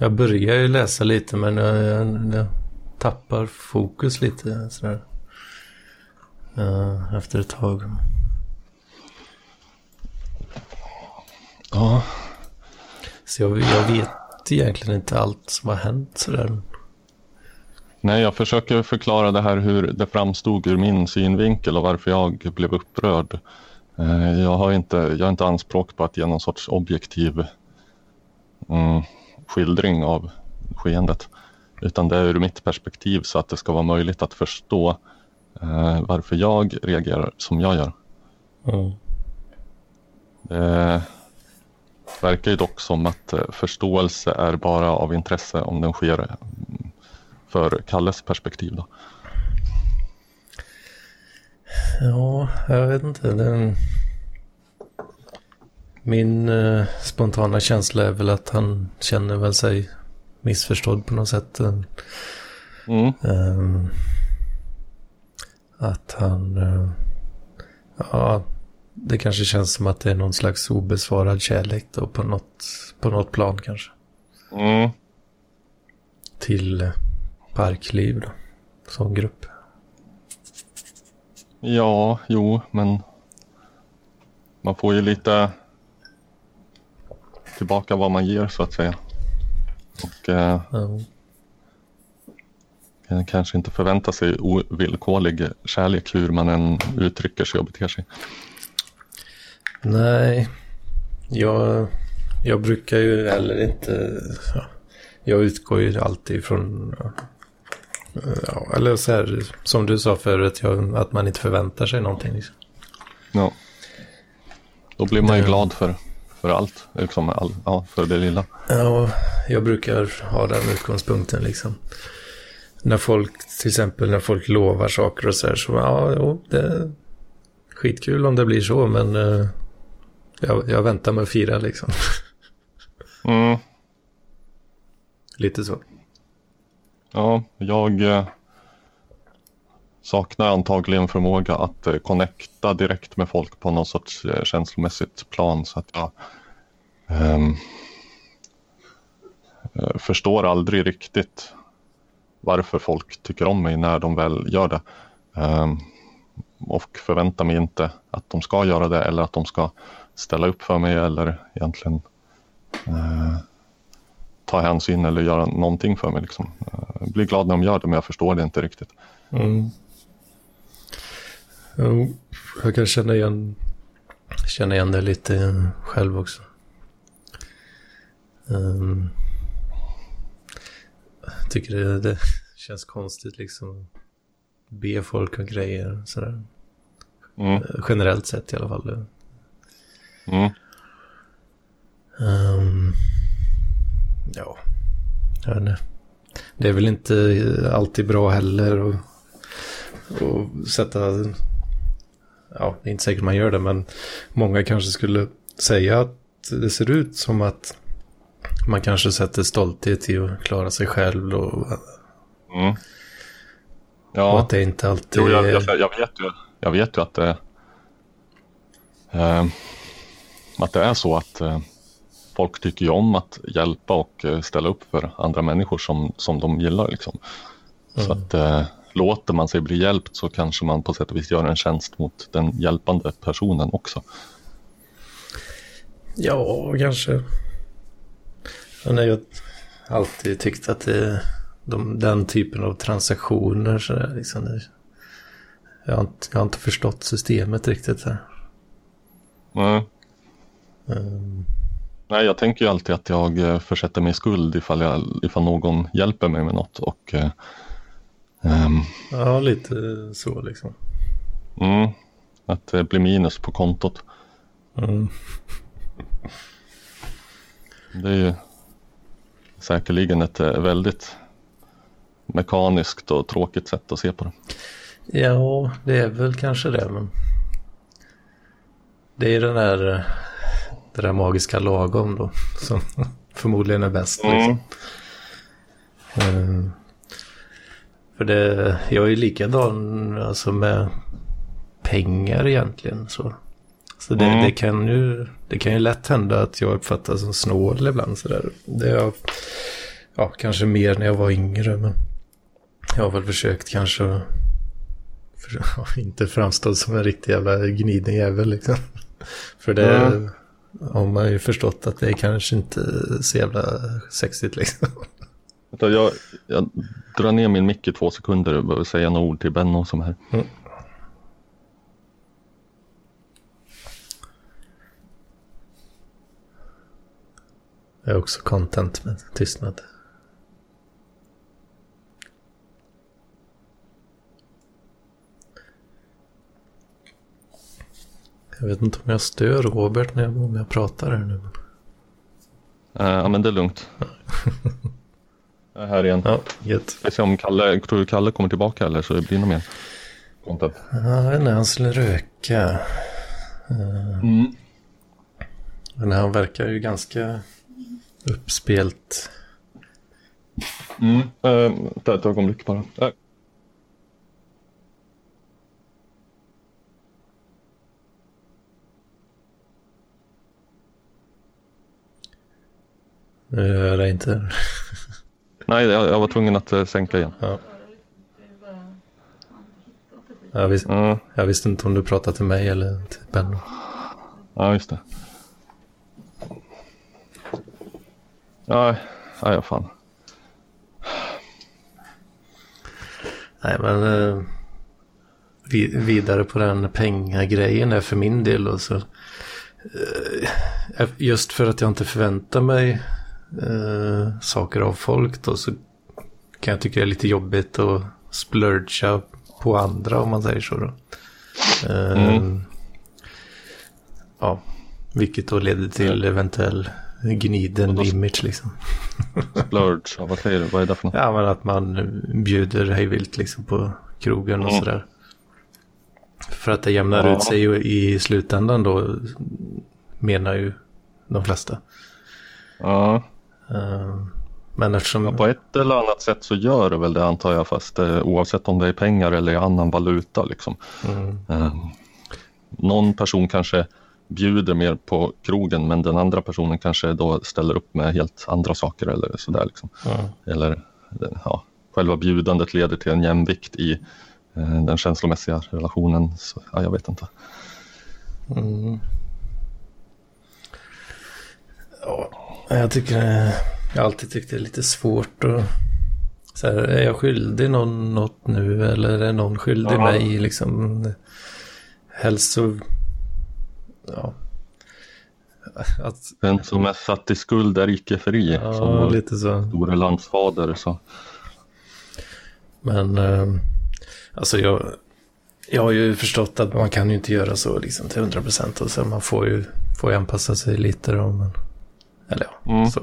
jag börjar ju läsa lite men jag, jag, jag tappar fokus lite sådär. Uh, efter ett tag. Ja. Så jag, jag vet egentligen inte allt som har hänt sådär. Nej, jag försöker förklara det här hur det framstod ur min synvinkel och varför jag blev upprörd. Eh, jag har inte, jag har inte anspråk på att ge någon sorts objektiv mm, skildring av skeendet. Utan det är ur mitt perspektiv så att det ska vara möjligt att förstå eh, varför jag reagerar som jag gör. Mm. Det, verkar ju dock som att eh, förståelse är bara av intresse om den sker eh, för Kalles perspektiv. Då. Ja, jag vet inte. Den... Min eh, spontana känsla är väl att han känner väl sig missförstådd på något sätt. Mm. Um, att han... Uh, ja, det kanske känns som att det är någon slags obesvarad kärlek då på något, på något plan kanske. Mm. Till eh, Parkliv då, som grupp. Ja, jo, men man får ju lite tillbaka vad man ger så att säga. Och eh, kan kanske inte förvänta sig ovillkorlig kärlek hur man än uttrycker sig och beter sig. Nej, jag, jag brukar ju heller inte... Ja, jag utgår ju alltid från... Ja, eller så här, som du sa förut, jag, att man inte förväntar sig någonting. Liksom. Ja. Då blir man ju glad för, för allt, liksom, all, ja, för det lilla. Ja, jag brukar ha den utgångspunkten liksom. När folk, till exempel när folk lovar saker och så här, så ja, jo, det är skitkul om det blir så, men uh, jag, jag väntar med att fira liksom. Mm. Lite så. Ja, jag eh, saknar antagligen förmåga att eh, connecta direkt med folk på något sorts eh, känslomässigt plan så att jag ehm, eh, förstår aldrig riktigt varför folk tycker om mig när de väl gör det. Um, och förväntar mig inte att de ska göra det eller att de ska ställa upp för mig eller egentligen eh, ta hänsyn eller göra någonting för mig. Liksom. Jag blir glad när de gör det men jag förstår det inte riktigt. Mm. Jag kan känna igen, känna igen det lite själv också. Um, jag tycker det, det känns konstigt liksom. Be folk om grejer sådär. Mm. Generellt sett i alla fall. Mm. Um, ja, jag vet inte. Det är väl inte alltid bra heller att, att sätta... Ja, det är inte säkert man gör det, men många kanske skulle säga att det ser ut som att man kanske sätter stolthet i att klara sig själv och... Mm. Ja. Och att det inte alltid... Jo, jag, jag, jag, vet ju, jag vet ju att det... Eh, att det är så att eh, folk tycker ju om att hjälpa och eh, ställa upp för andra människor som, som de gillar. Liksom. Mm. Så att eh, låter man sig bli hjälpt så kanske man på sätt och vis gör en tjänst mot den hjälpande personen också. Ja, kanske. Men jag har alltid tyckt att det, de, den typen av transaktioner så där, liksom, det, jag, har inte, jag har inte förstått systemet riktigt här. Nej. Nej, jag tänker ju alltid att jag eh, försätter mig i skuld ifall, jag, ifall någon hjälper mig med något. Och, um, ja, lite så liksom. Mm, att det blir minus på kontot. Mm. Det är ju säkerligen ett eh, väldigt mekaniskt och tråkigt sätt att se på det. Ja, det är väl kanske det. Men det är den där, eh, det där magiska lagom då. Som förmodligen är bäst. Mm. Liksom. Mm. För det, jag är likadan alltså med pengar egentligen. Så, så det, mm. det, kan ju, det kan ju lätt hända att jag uppfattas som snål ibland. Så där. Det är ja, kanske mer när jag var yngre. Men jag har väl försökt kanske för, inte framstå som en riktig jävla gniden jävel liksom. För det mm. Har man ju förstått att det är kanske inte så jävla sexigt liksom. Jag, jag drar ner min mick i två sekunder och behöver säga några ord till Benno som är här. Mm. Jag är också content med tystnad. Jag vet inte om jag stör Robert när jag, om jag pratar här nu. Uh, ja, men det är lugnt. jag är här igen. Ja, gött. Jag se om Kalle, tror du Kalle kommer tillbaka eller så det blir något mer content. Ja, jag vet inte, han skulle röka. Uh, mm. Men han verkar ju ganska uppspelt. Mm, uh, ett ögonblick bara. Uh. Nu gör jag det inte. Nej, jag, jag var tvungen att uh, sänka igen. Ja. Jag, vis mm. jag visste inte om du pratade till mig eller till Benno. Ja, just det. Ja, ja, fan. Nej, men eh, vidare på den pengagrejen är för min del och så. Eh, just för att jag inte förväntar mig eh, saker av folk då så kan jag tycka det är lite jobbigt att splurcha på andra om man säger så då. Eh, mm. Ja, vilket då leder till eventuell gniden image liksom. Splurge, vad säger du? Vad är det för något? Ja, men att man bjuder hejvilt liksom på krogen och mm. sådär. För att det jämnar ja. ut sig i slutändan då, menar ju de flesta. Ja. Uh, men eftersom... Ja, på ett eller annat sätt så gör det väl det antar jag, fast eh, oavsett om det är pengar eller annan valuta. Liksom. Mm. Uh, någon person kanske bjuder mer på krogen men den andra personen kanske då ställer upp med helt andra saker eller sådär. Liksom. Mm. Eller ja, själva bjudandet leder till en jämvikt i eh, den känslomässiga relationen. Så, ja, jag vet inte. Mm. Ja, jag tycker jag har alltid tyckt det är lite svårt att så här, är jag skyldig någon något nu eller är någon skyldig ja. mig liksom? Helst så, ja. Att, Den som är satt i skuld är icke fri. Ja, som lite så. Store landsfader så. Men, eh, alltså jag, jag har ju förstått att man kan ju inte göra så liksom till 100 procent. Man får ju, får ju anpassa sig lite då. Men, eller ja, mm. så.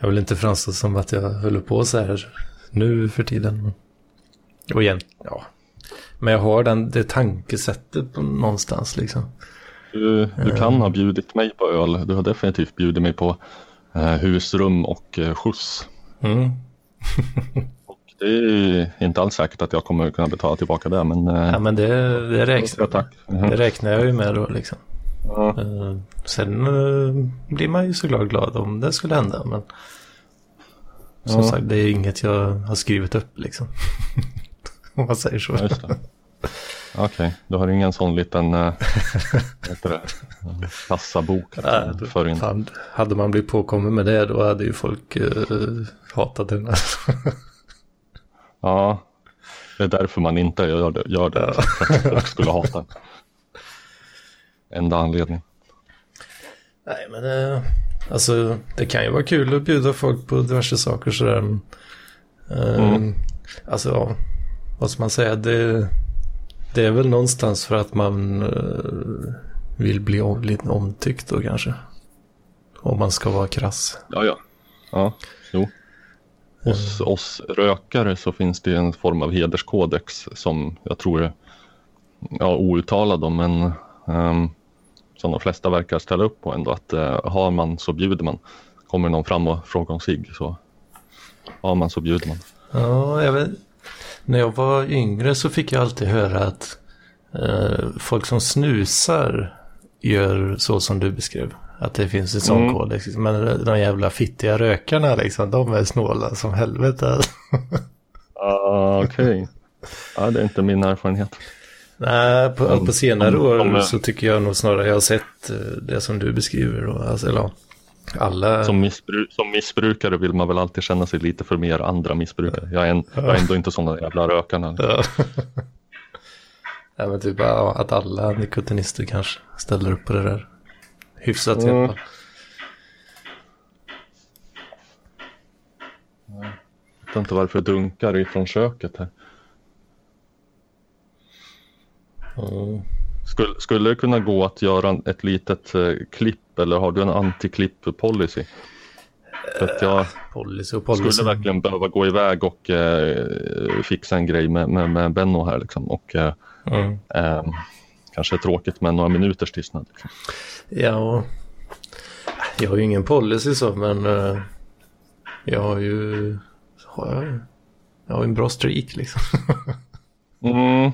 Jag vill inte framstå som att jag håller på så här nu för tiden. Och igen, ja. Men jag har den, det tankesättet på någonstans liksom. Du, du kan ha bjudit mig på öl. Du har definitivt bjudit mig på eh, husrum och eh, skjuts. Mm. och det är inte alls säkert att jag kommer kunna betala tillbaka det. Men, eh, ja, men det, det, räknar, tack. Mm. det räknar jag ju med då liksom. Eh, sen eh, blir man ju såklart glad om det skulle hända. Men som ja. sagt, det är inget jag har skrivit upp liksom. om man säger så. Ja, Okej, okay. du har ingen sån liten äh, kassabok? För. Fan, hade man blivit påkommen med det då hade ju folk uh, hatat den. ja, det är därför man inte gör det. Gör det ja. Folk skulle hata Enda anledning. Nej, men uh, alltså det kan ju vara kul att bjuda folk på diverse saker sådär. Uh, mm. Alltså, ja, vad ska man säga? Det det är väl någonstans för att man uh, vill bli om, lite omtyckt då kanske. Om man ska vara krass. Ja, ja. Ja, jo. Hos mm. oss rökare så finns det en form av hederskodex som jag tror är ja, outtalad om, men um, som de flesta verkar ställa upp på ändå. Att uh, har man så bjuder man. Kommer någon fram och frågar om sig så har man så bjuder man. Ja, jag vet, när jag var yngre så fick jag alltid höra att eh, folk som snusar gör så som du beskrev. Att det finns en sån mm. kod. Liksom. Men de jävla fittiga rökarna liksom, de är snåla som helvete. ah, Okej. Okay. Ja, det är inte min erfarenhet. Nej, på, på senare år så tycker jag nog snarare jag har sett eh, det som du beskriver. Då. Alltså, eller, alla... Som, missbru som missbrukare vill man väl alltid känna sig lite för mer andra missbrukare. Jag är, en, jag är ändå inte sådana jävla rökarna. Ja. ja, men typ att alla nikotinister kanske ställer upp på det där. Hyfsat mm. i alla fall. Jag vet inte varför jag dunkar ifrån köket här. Mm. Skulle, skulle det kunna gå att göra ett litet eh, klipp eller har du en anti-klipp-policy? jag policy policy. skulle verkligen behöva gå iväg och eh, fixa en grej med, med, med Benno här liksom. Och, eh, mm. eh, kanske tråkigt med några minuters tystnad. Liksom. Ja, jag har ju ingen policy så men eh, jag har ju har jag, jag har en bra streak liksom. mm.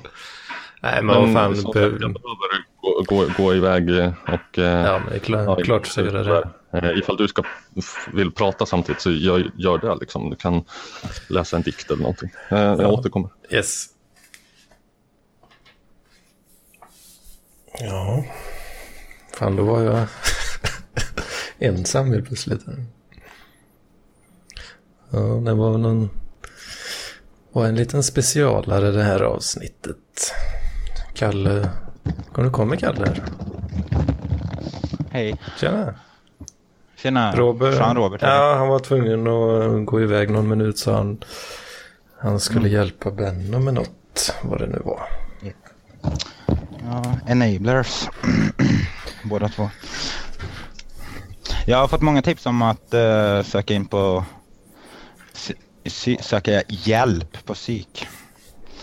Nej, men, vad fan. Så behöver... Jag behöver gå, gå, gå iväg och... Eh, ja, men det är klart, ja, klart så gör det. Eh, ifall du ska, vill prata samtidigt så gör, gör det. Liksom. Du kan läsa en dikt eller någonting. Eh, jag ja. återkommer. Yes. Ja. Fan, då var jag ensam helt plötsligt. Ja, det var någon... var en liten specialare det här avsnittet. Kalle. Kom, kommer Kalle här. Hej. Tjena. Tjena. Robert. Fan, Robert. Ja, han var tvungen att gå iväg någon minut så han, han skulle mm. hjälpa Benno med något. Vad det nu var. Ja, enablers. Båda två. Jag har fått många tips om att uh, söka in på söka hjälp på psyk.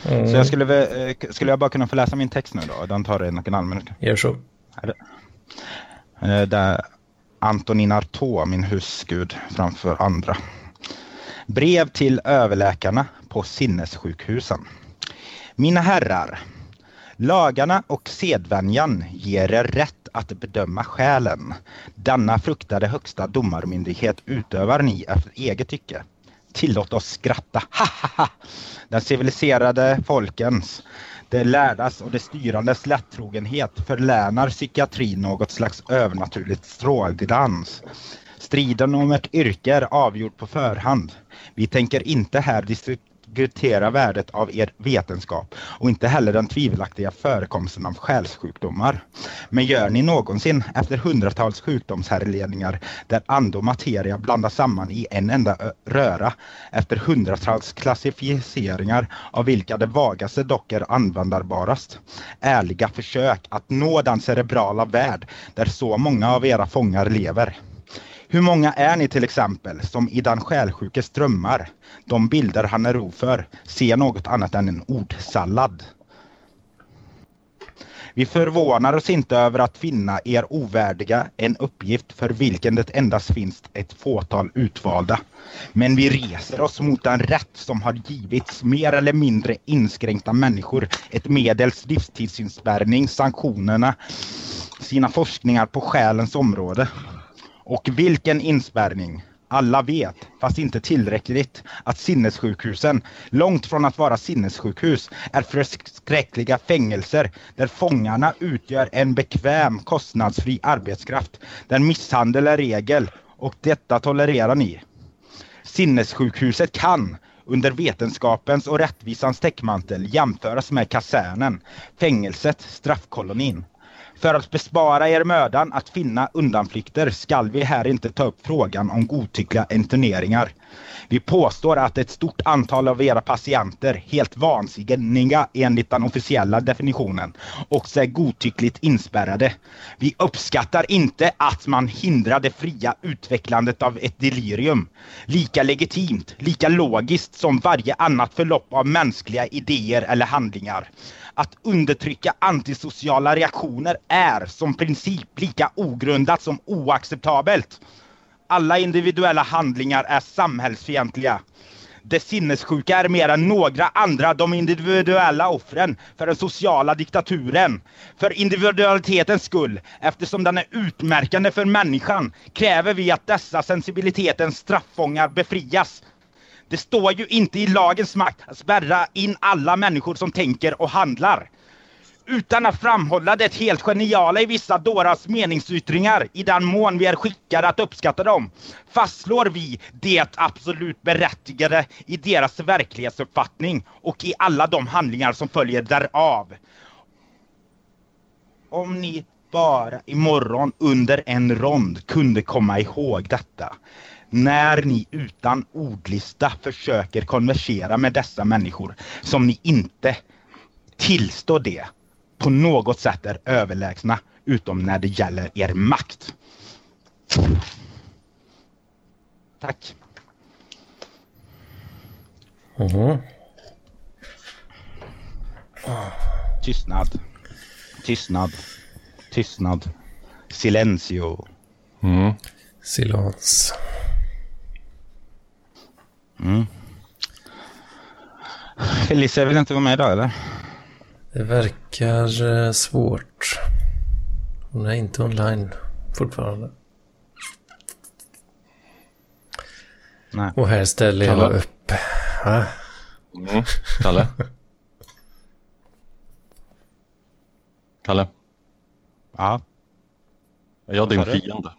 Mm. Så jag skulle, eh, skulle jag bara kunna få läsa min text nu då? Den tar en och en halv minut. Gör så. Eh, där Antonin Artaud, min husgud framför andra. Brev till överläkarna på sinnessjukhusen. Mina herrar. Lagarna och sedvänjan ger er rätt att bedöma själen. Denna fruktade högsta domarmyndighet utövar ni efter eget tycke. Tillåt oss skratta. Ha, ha, ha. Den civiliserade folkens, det lärdas och det styrandes lättrogenhet förlänar psykiatrin något slags övernaturligt stråldans. Striden om ett yrke är avgjord på förhand. Vi tänker inte här diskutera värdet av er vetenskap och inte heller den tvivelaktiga förekomsten av själssjukdomar. Men gör ni någonsin efter hundratals sjukdomshärledningar där ande och materia blandas samman i en enda röra efter hundratals klassificeringar av vilka det vagaste dock är användbarast, Ärliga försök att nå den cerebrala värld där så många av era fångar lever. Hur många är ni till exempel som i den själsjukes drömmar, de bilder han är ro för, ser något annat än en ordsallad? Vi förvånar oss inte över att finna er ovärdiga en uppgift för vilken det endast finns ett fåtal utvalda. Men vi reser oss mot den rätt som har givits mer eller mindre inskränkta människor ett medels livstidsinspärrning, sanktionerna, sina forskningar på själens område. Och vilken inspärrning! Alla vet, fast inte tillräckligt, att sinnessjukhusen, långt från att vara sinnessjukhus, är förskräckliga fängelser där fångarna utgör en bekväm, kostnadsfri arbetskraft, där misshandel är regel och detta tolererar ni. Sinnessjukhuset kan, under vetenskapens och rättvisans täckmantel jämföras med kasernen, fängelset, straffkolonin. För att bespara er mödan att finna undanflykter skall vi här inte ta upp frågan om godtyckliga interneringar. Vi påstår att ett stort antal av era patienter, helt vansinniga enligt den officiella definitionen, också är godtyckligt inspärrade. Vi uppskattar inte att man hindrar det fria utvecklandet av ett delirium. Lika legitimt, lika logiskt som varje annat förlopp av mänskliga idéer eller handlingar. Att undertrycka antisociala reaktioner är som princip lika ogrundat som oacceptabelt. Alla individuella handlingar är samhällsfientliga. Det sinnessjuka är mer än några andra de individuella offren för den sociala diktaturen. För individualitetens skull, eftersom den är utmärkande för människan, kräver vi att dessa sensibilitetens strafffångar befrias det står ju inte i lagens makt att spärra in alla människor som tänker och handlar. Utan att framhålla det helt geniala i vissa dåras meningsyttringar i den mån vi är skickade att uppskatta dem, fastslår vi det absolut berättigade i deras verklighetsuppfattning och i alla de handlingar som följer därav. Om ni bara imorgon under en rond kunde komma ihåg detta när ni utan ordlista försöker konversera med dessa människor som ni inte tillstår det på något sätt är överlägsna utom när det gäller er makt. Tack. Mm. Tystnad. Tystnad. Tystnad. Silencio. Mm. Silens. Mm. Felicia vill inte vara med idag eller? Det verkar eh, svårt. Hon är inte online fortfarande. Nej. Och här ställer jag Kalle. upp. Ah, Mm. Kalle? Kalle? Ja. Är jag din fiende?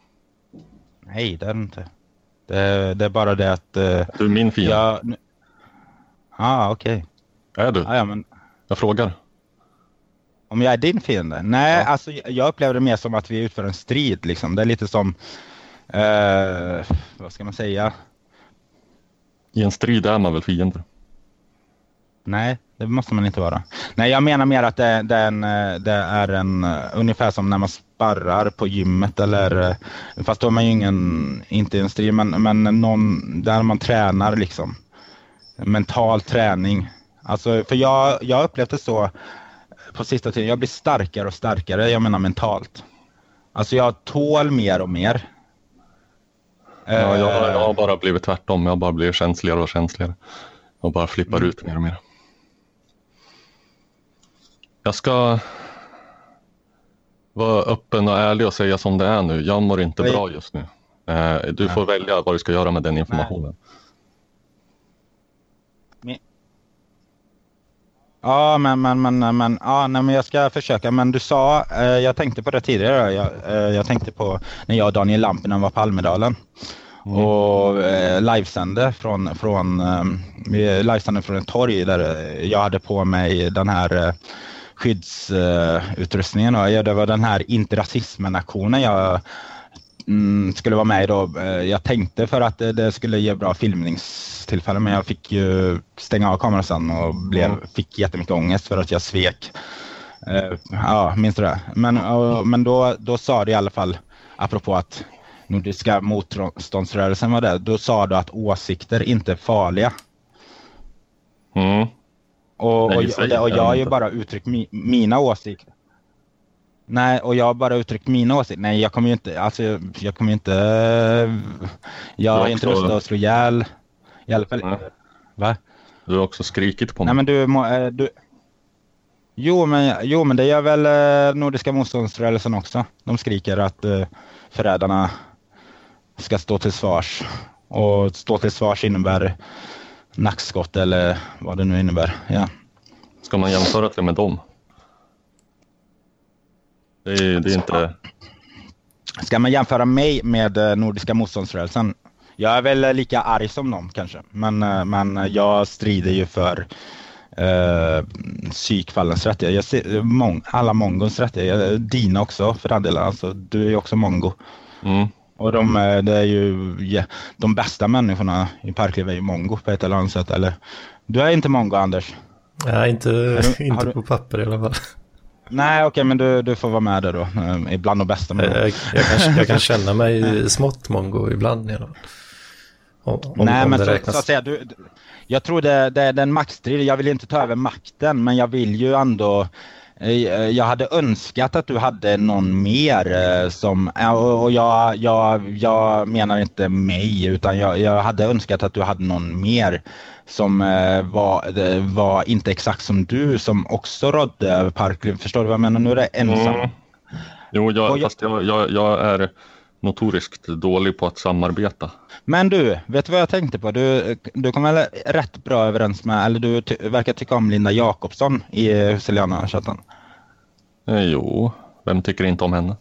Nej, det är det inte. Det, det är bara det att... Uh, Du är min fiende. jag... nu- Ah, okej. Är du? Ah, ja, men Jag frågar. Om jag är din fiende? Nej, Ja. alltså jag upplever det mer som att vi utför en strid liksom. Det är lite som... eh, vad ska man säga? I en strid är man väl fiender? Nej, det måste man inte vara. Nej, jag menar mer att det, det, är, en, eh, det är en eh, ungefär som när man sparrar på gymmet eller eh, fast då är man ju ingen, inte i en strid, men, men någon där man tränar liksom. Mental träning. Alltså, för jag, jag det så på sista tiden. Jag blir starkare och starkare, jag menar mentalt. Alltså jag tål mer och mer. Ja, jag, Eh, jag har bara blivit tvärtom. Jag har bara blivit känsligare och känsligare. Och bara flippar Mm. ut mer och mer. Jag ska vara öppen och ärlig och säga som det är nu. Jag mår inte Nej. bra just nu. Eh, Du får välja vad du ska göra med den informationen. Ja, men, men, men, men, ja, nej, men jag ska försöka. Men du sa, eh, jag tänkte på det tidigare. Jag, eh, jag tänkte på när jag och Daniel Lampinen var på Almedalen. Mm. Och eh, livesände från, från, eh, livesände från ett torg där jag hade på mig den här eh, skyddsutrustningen. Ja, det var den här inte rasismen-aktionen jag mm, skulle vara med då. Eh, jag tänkte för att det, det skulle ge bra filmningstillfällen men jag fick ju stänga av kameran sen och blev, mm. fick jättemycket ångest för att jag svek. Uh, ja, minns du det? Men, men då, då sa det i alla fall, apropå att Nordiska motståndsrörelsen var det, då sa du att åsikter inte är farliga. Mm. Och, och, och, och, jag har ju bara uttryckt mi, mina åsikter. Nej, och jag har bara uttryckt mina åsikter. Nej, jag kommer ju inte, alltså jag, jag kommer ju inte, jag har inte röstat att slå ihjäl. I alla fall Nej. Va? Du har också skrikit på mig. Nej, men du, eh, du Jo men, jo, men det gör väl eh, Nordiska motståndsrörelsen också. De skriker att uh, förrädarna ska stå till svars. Och stå till svars innebär nackskott eller vad det nu innebär. Ja. Ska man jämföra det med dem? Det är, det är inte... Ska man jämföra mig med eh, Nordiska motståndsrörelsen? Jag är väl lika arg som dem kanske, men, eh, men jag strider ju för eh, psykfallens rättigheter. Jag ser, mång, alla mongons rättigheter. Dina också för den delen. Alltså, du är ju också mongo. Mm. Och de, eh, det är ju ja, de bästa människorna i Parkliv är ju mongo på ett eller annat sätt. Eller, du är inte mongo Anders? Nej, inte, du, inte du... på papper i alla fall. Nej, okej, okay, men du, du får vara med där då. Eh, ibland de bästa. Jag, jag, jag, kan, jag kan känna mig smått mongo ibland alla fall. Om, Nej, om men så, så, att säga, du, jag tror det, det är en maktstrid. Jag vill inte ta över makten, men jag vill ju ändå jag hade önskat att du hade någon mer eh, som, och jag, jag, jag menar inte mig utan jag, jag hade önskat att du hade någon mer som eh, var, var inte exakt som du som också rådde över Parkliv. Förstår du vad jag menar? Nu är det ensam. Mm. Jo, jag, fast jag, jag, jag är notoriskt dålig på att samarbeta. Men du, vet du vad jag tänkte på? Du, du kommer väl rätt bra överens med, eller du ty verkar tycka om Linda Jakobsson i Husiliana-chatten? Eh, jo, vem tycker inte om henne?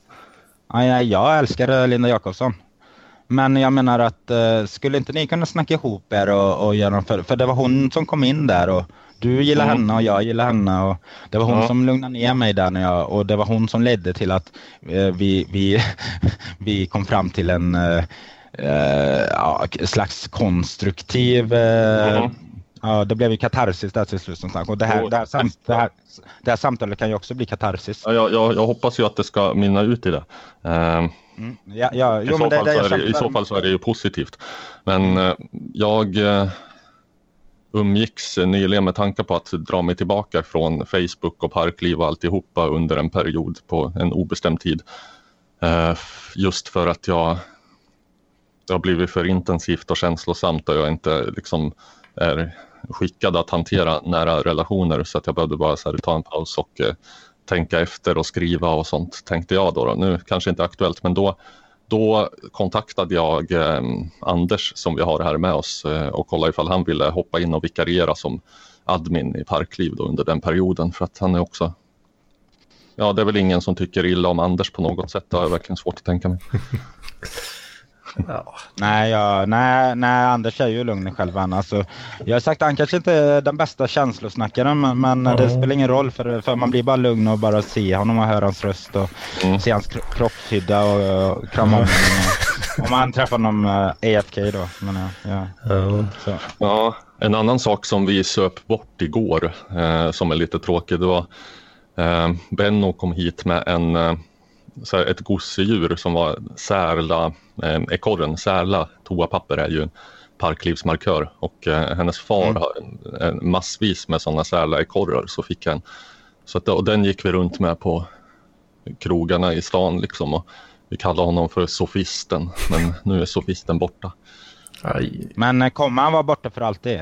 Ja, jag älskar Linda Jakobsson. Men jag menar att uh, skulle inte ni kunna snacka ihop er och, och göra för, för det var hon som kom in där och du gillar mm. henne och jag gillar henne och det var hon ja. som lugnade ner mig där när jag, och det var hon som ledde till att uh, vi, vi, vi kom fram till en uh, ja, slags konstruktiv mm. Ja, det blev ju katarsis där till slut som sagt. Och det här, det, här samt, det, här, det här samtalet kan ju också bli katarsis. Ja, jag, jag, jag hoppas ju att det ska mynna ut i det. Uh, mm. ja, ja, I, så det, det, så det, I så fall så är det ju positivt. Men uh, jag uh, umgicks nyligen med tankar på att dra mig tillbaka från Facebook och parkliv och alltihopa under en period på en obestämd tid. Uh, just för att jag det har blivit för intensivt och känslosamt och jag inte liksom är skickad att hantera nära relationer så att jag behövde bara så här, ta en paus och eh, tänka efter och skriva och sånt tänkte jag då. då. Nu kanske inte aktuellt men då, då kontaktade jag eh, Anders som vi har här med oss eh, och kollade ifall han ville hoppa in och vikariera som admin i Parkliv då under den perioden för att han är också Ja, det är väl ingen som tycker illa om Anders på något sätt. Det har jag verkligen svårt att tänka mig. Ja. Nej, ja, nej, nej, Anders är ju lugn själv. Alltså, jag har sagt att han kanske inte är den bästa känslosnackaren men, men mm. det spelar ingen roll för, för man blir bara lugn och bara se honom och höra hans röst och mm. se hans kroppshydda och, och krama om honom. Om man träffar honom uh, eh, AFK då. Men, ja, ja. ja, en annan sak som vi söp bort igår eh, som är lite tråkig det var eh, Benno kom hit med en eh, så här, ett gosedjur som var särla, ekorren, särla toapapper är ju en parklivsmarkör och eh, hennes far mm. har en, en massvis med sådana särla ekorrar så fick han så att, och den gick vi runt med på krogarna i stan liksom och vi kallade honom för sofisten men nu är sofisten borta. Aj. Men eh, kommer han vara borta för alltid?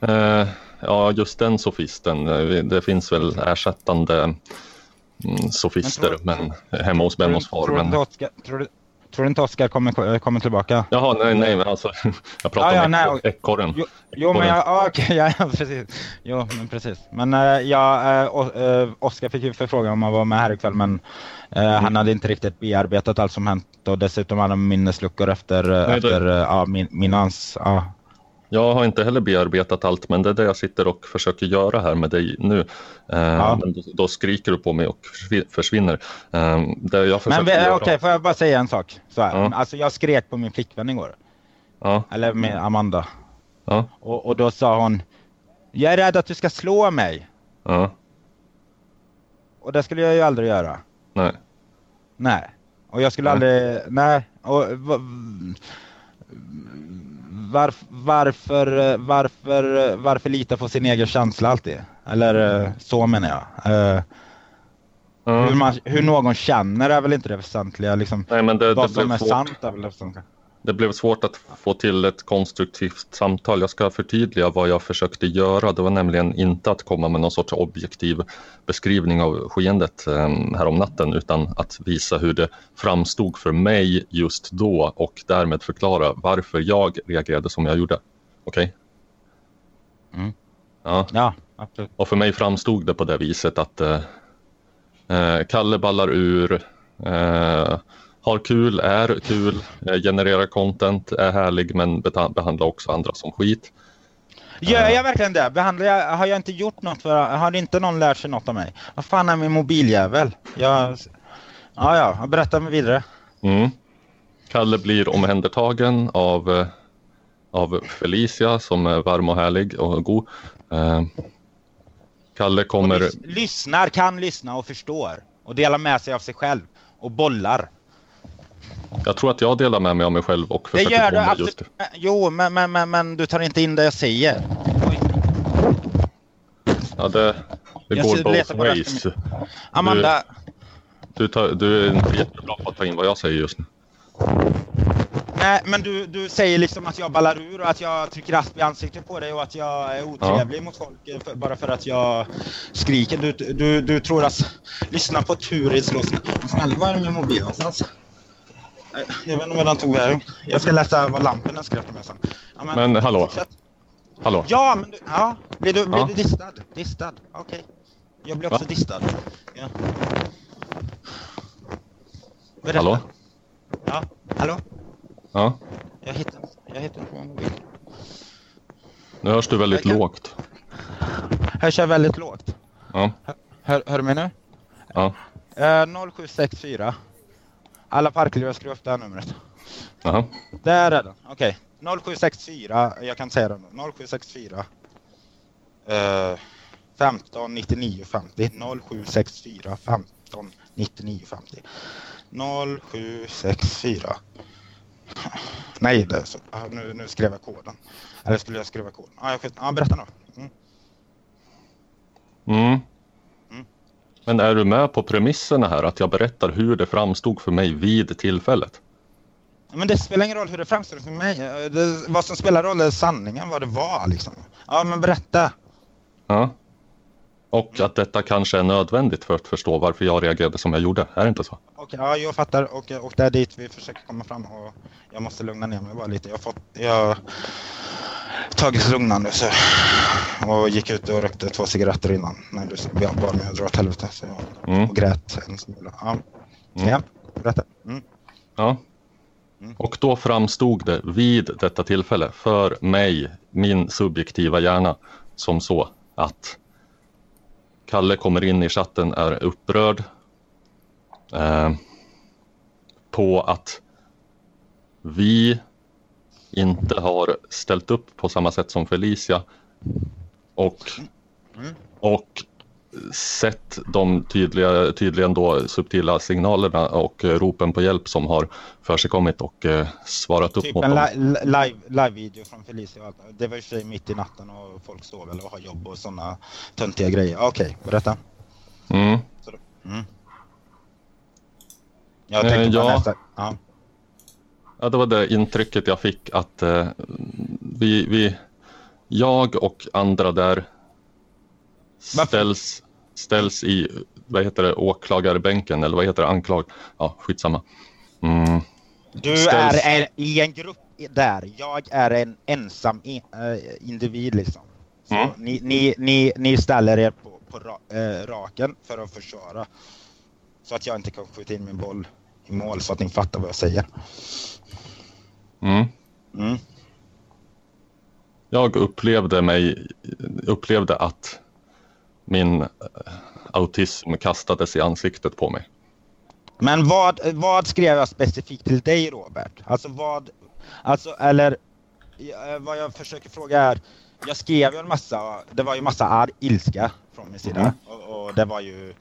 Eh, ja, just den sofisten. Eh, det finns väl ersättande mm, sofister, men, tror, men hemma hos Bennos far. Tror, men... tror, du, Tror du inte Oskar kommer, kommer tillbaka? Jaha, nej, nej, men alltså jag pratar ah, ja, om ekorren. Jo, jo men jag, ah, okay, ja, ja, precis. Jo, men precis. Men uh, ja, uh, Oskar fick ju förfrågan om att vara med här ikväll, men uh, mm. han hade inte riktigt bearbetat allt som hänt och dessutom hade han minnesluckor efter, nej, efter uh, min, minans. Uh, jag har inte heller bearbetat allt, men det är det jag sitter och försöker göra här med dig nu. Eh, ja. Då, då, skriker du på mig och försvinner. Eh, det jag men okej, okay, får jag bara säga en sak? Så här. Ja. Alltså, jag skrek på min flickvän igår. Ja. Eller med Amanda. Ja. Och, och då sa hon, jag är rädd att du ska slå mig. Ja. Och det skulle jag ju aldrig göra. Nej. Nej. Och jag skulle nej. aldrig, nej. Och, varf, varför, varför, varför lita på sin egen känsla alltid? Eller eh, så menar jag. Uh, mm. hur, man, hur, någon känner är väl inte det väsentliga. Liksom, Nej, det, vad det som är sant är väl det väsentliga det blev svårt att få till ett konstruktivt samtal. Jag ska förtydliga vad jag försökte göra. Det var nämligen inte att komma med någon sorts objektiv beskrivning av skeendet ehm, här om natten utan att visa hur det framstod för mig just då och därmed förklara varför jag reagerade som jag gjorde. Okej? Okay? Mm. Ja. ja, absolut. Och för mig framstod det på det viset att eh, eh Kalle ballar ur eh, har kul, är kul, eh, genererar content, är härlig men behandlar också andra som skit. Gör jag verkligen det? Behandlar jag, har jag inte gjort något för, har inte någon lärt sig något av mig? Vad fan är min mobiljävel? Jag, ja, ja, berätta mig vidare. Mm. Kalle blir omhändertagen av, eh, av Felicia som är varm och härlig och god. Eh, Kalle kommer... Och lys lyssnar, kan lyssna och förstår. Och delar med sig av sig själv. Och bollar. Jag tror att jag delar med mig av mig själv och försöker Det gör du absolut. Jo, men, men, men, men du tar inte in det jag säger. Ja, det, det jag går both ways. Amanda. Du, du, tar, du är inte jättebra på att ta in vad jag säger just nu. Nej, men du, du säger liksom att jag ballar ur och att jag trycker rasp i ansiktet på dig och att jag är otrevlig ja. mot folk för, bara för att jag skriker. Du, du, du tror att... Lyssna på Turid slåss. Vad är det med mobilen någonstans? Jag vet inte vad den tog vägen. Jag ska läsa vad lamporna skrev till mig sen. Ja, men, men hallå? Fortsätt. Hallå? Ja, men du, ja. Blir du, blir ja. du distad? Distad? Okej. Okay. Jag blir också Va? distad. Ja. Berätta. Hallå? Ja, hallå? Ja? Jag hittar, jag hittar inte min mobil. Nu hörs du väldigt kan... lågt. Hörs jag väldigt lågt? Ja. Hör, hör du mig nu? Ja. Uh, 0764 alla parker, jag skriver upp det här numret. Jaha. Där är den. Okej. Okay. 0764, jag kan säga det nu. 0764 uh, 15 99 50. 0764 15 99 50. 0764 Nej, det så, nu, nu skrev jag koden. Eller skulle jag skriva koden? Ah, jag, ah, berätta nu. Mm. Mm. Men är du med på premisserna här, att jag berättar hur det framstod för mig vid tillfället? Men det spelar ingen roll hur det framstod för mig. Det, vad som spelar roll är sanningen, vad det var liksom. Ja, men berätta. Ja. Och att detta kanske är nödvändigt för att förstå varför jag reagerade som jag gjorde. Är det inte så? Okej, ja, jag fattar. Och, och det är dit vi försöker komma fram. Och jag måste lugna ner mig bara lite. Jag har, fått, jag har tagit lugnande så, och gick ut och rökte två cigaretter innan. När du bad mig att dra åt helvete. Så jag, mm. Och grät en smula. Ja, mm. ja berätta. Mm. Ja. Mm. Och då framstod det vid detta tillfälle för mig, min subjektiva hjärna, som så att Kalle kommer in i chatten, är upprörd eh, på att vi inte har ställt upp på samma sätt som Felicia och, och sett de tydliga, tydligen då subtila signalerna och ropen på hjälp som har försigkommit och eh, svarat upp typ mot en dem. Live, live-video från Felicia. Det var i sig mitt i natten och folk står väl och har jobb och sådana töntiga grejer. Okej, okay, berätta. Mm. Mm. Jag tänkte eh, ja. nästa. Ja. Ja, det var det intrycket jag fick att eh, vi, vi, jag och andra där ställs, ställs i vad heter det, åklagarbänken eller vad heter det, anklag. Ja, skitsamma. Mm. Du ställs... är en, i en grupp där. Jag är en ensam in, äh, individ liksom. Så mm. ni, ni, ni, ni ställer er på, på ra, äh, raken för att försvara. Så att jag inte kan skjuta in min boll i mål så att ni fattar vad jag säger. Mm. Mm. Jag upplevde mig, upplevde att min eh, autism kastades i ansiktet på mig. Men vad, vad skrev jag specifikt till dig Robert? Alltså vad, alltså eller eh, vad jag försöker fråga är, jag skrev ju en massa, det var ju massa arg ilska från min sida mm. och, och, det var ju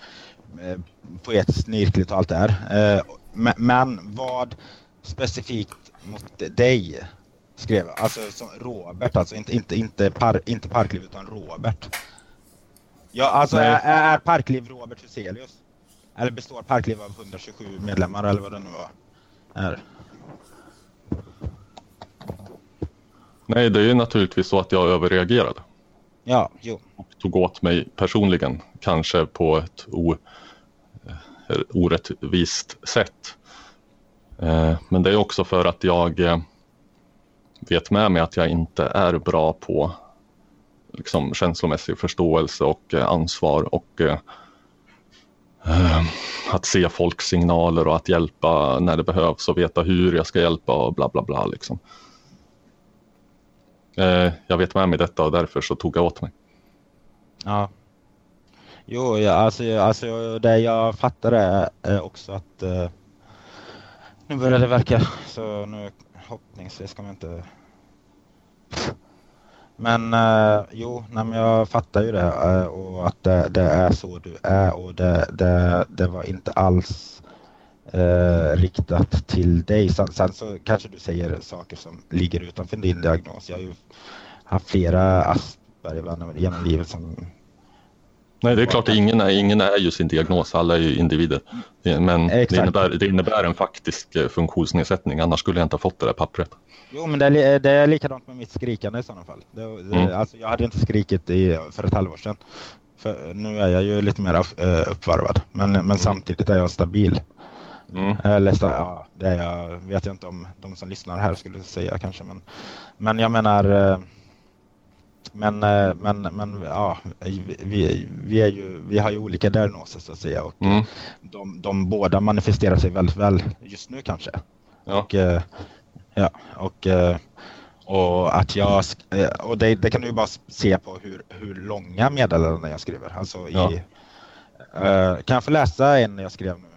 eh, poetiskt snirkligt och allt det här. Eh, men, men, vad specifikt mot dig skrev? Alltså som Robert, alltså inte, inte, inte, par, inte Parkliv utan Robert. Ja, alltså är, är Parkliv Robert Huselius? Eller består Parkliv av 127 medlemmar eller vad det nu var? Är. Nej, det är ju naturligtvis så att jag överreagerade. Ja, jo. Och tog åt mig personligen, kanske på ett o, eh, orättvist sätt. Eh, men det är också för att jag eh, vet med mig att jag inte är bra på liksom, känslomässig förståelse och eh, ansvar och att se folks signaler och att hjälpa när det behövs och veta hur jag ska hjälpa och bla bla bla. Liksom. Jag vet med mig detta och därför så tog jag åt mig. Ja. Jo, ja, alltså, alltså det jag fattar är också att nu börjar det verka så nu hoppningsvis ska man inte men eh, jo, nej, men jag fattar ju det eh, och att det, det, är så du är och det, det, det var inte alls eh, riktat till dig. Sen, sen, så kanske du säger saker som ligger utanför din diagnos. Jag har ju haft flera Asperger genom livet som Nej, det är klart att ingen är, ingen är ju sin diagnos, alla är ju individer. Men det innebär, det innebär, en faktisk eh, funktionsnedsättning, annars skulle jag inte ha fått det där pappret. Jo, men det är, det är likadant med mitt skrikande i sådana fall. Det, mm. alltså, jag hade inte skrikit i, för ett halvår sedan. För nu är jag ju lite mer uh, uppvarvad, men, men mm. samtidigt är jag stabil. Mm. Eller, ja, det är jag, vet jag inte om de som lyssnar här skulle säga kanske, men, men jag menar men, eh, men, men ja, vi, vi, är ju, vi har ju olika diagnoser så att säga och mm. de, de båda manifesterar sig väldigt väl just nu kanske. Ja. Och, eh, ja, och, eh, och att jag, och det, det, kan du ju bara se på hur, hur långa meddelanden jag skriver. Alltså ja. i, kan jag få läsa en jag skrev nu?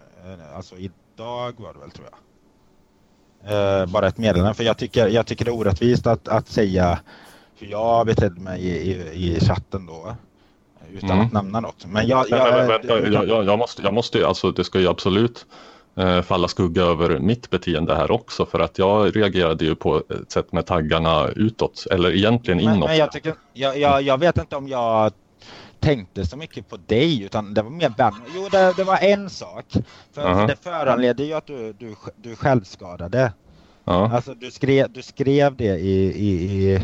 Alltså idag var det väl tror jag. Bara ett meddelande, för jag tycker, jag tycker det är orättvist att, att säga jag betedde mig i, i, i chatten då. Utan mm. att nämna något. Men jag... jag, men, vänta, jag, jag, jag, måste, jag måste alltså det ska ju absolut eh, falla skugga över mitt beteende här också för att jag reagerade ju på ett sätt med taggarna utåt eller egentligen inåt. Men, men jag, tycker, jag, jag, jag vet inte om jag tänkte så mycket på dig utan det var mer Ben. Jo, det, det var en sak. För uh -huh. Det föranledde ju att du, du, du självskadade. Uh -huh. Alltså du skrev, du skrev det i, i, i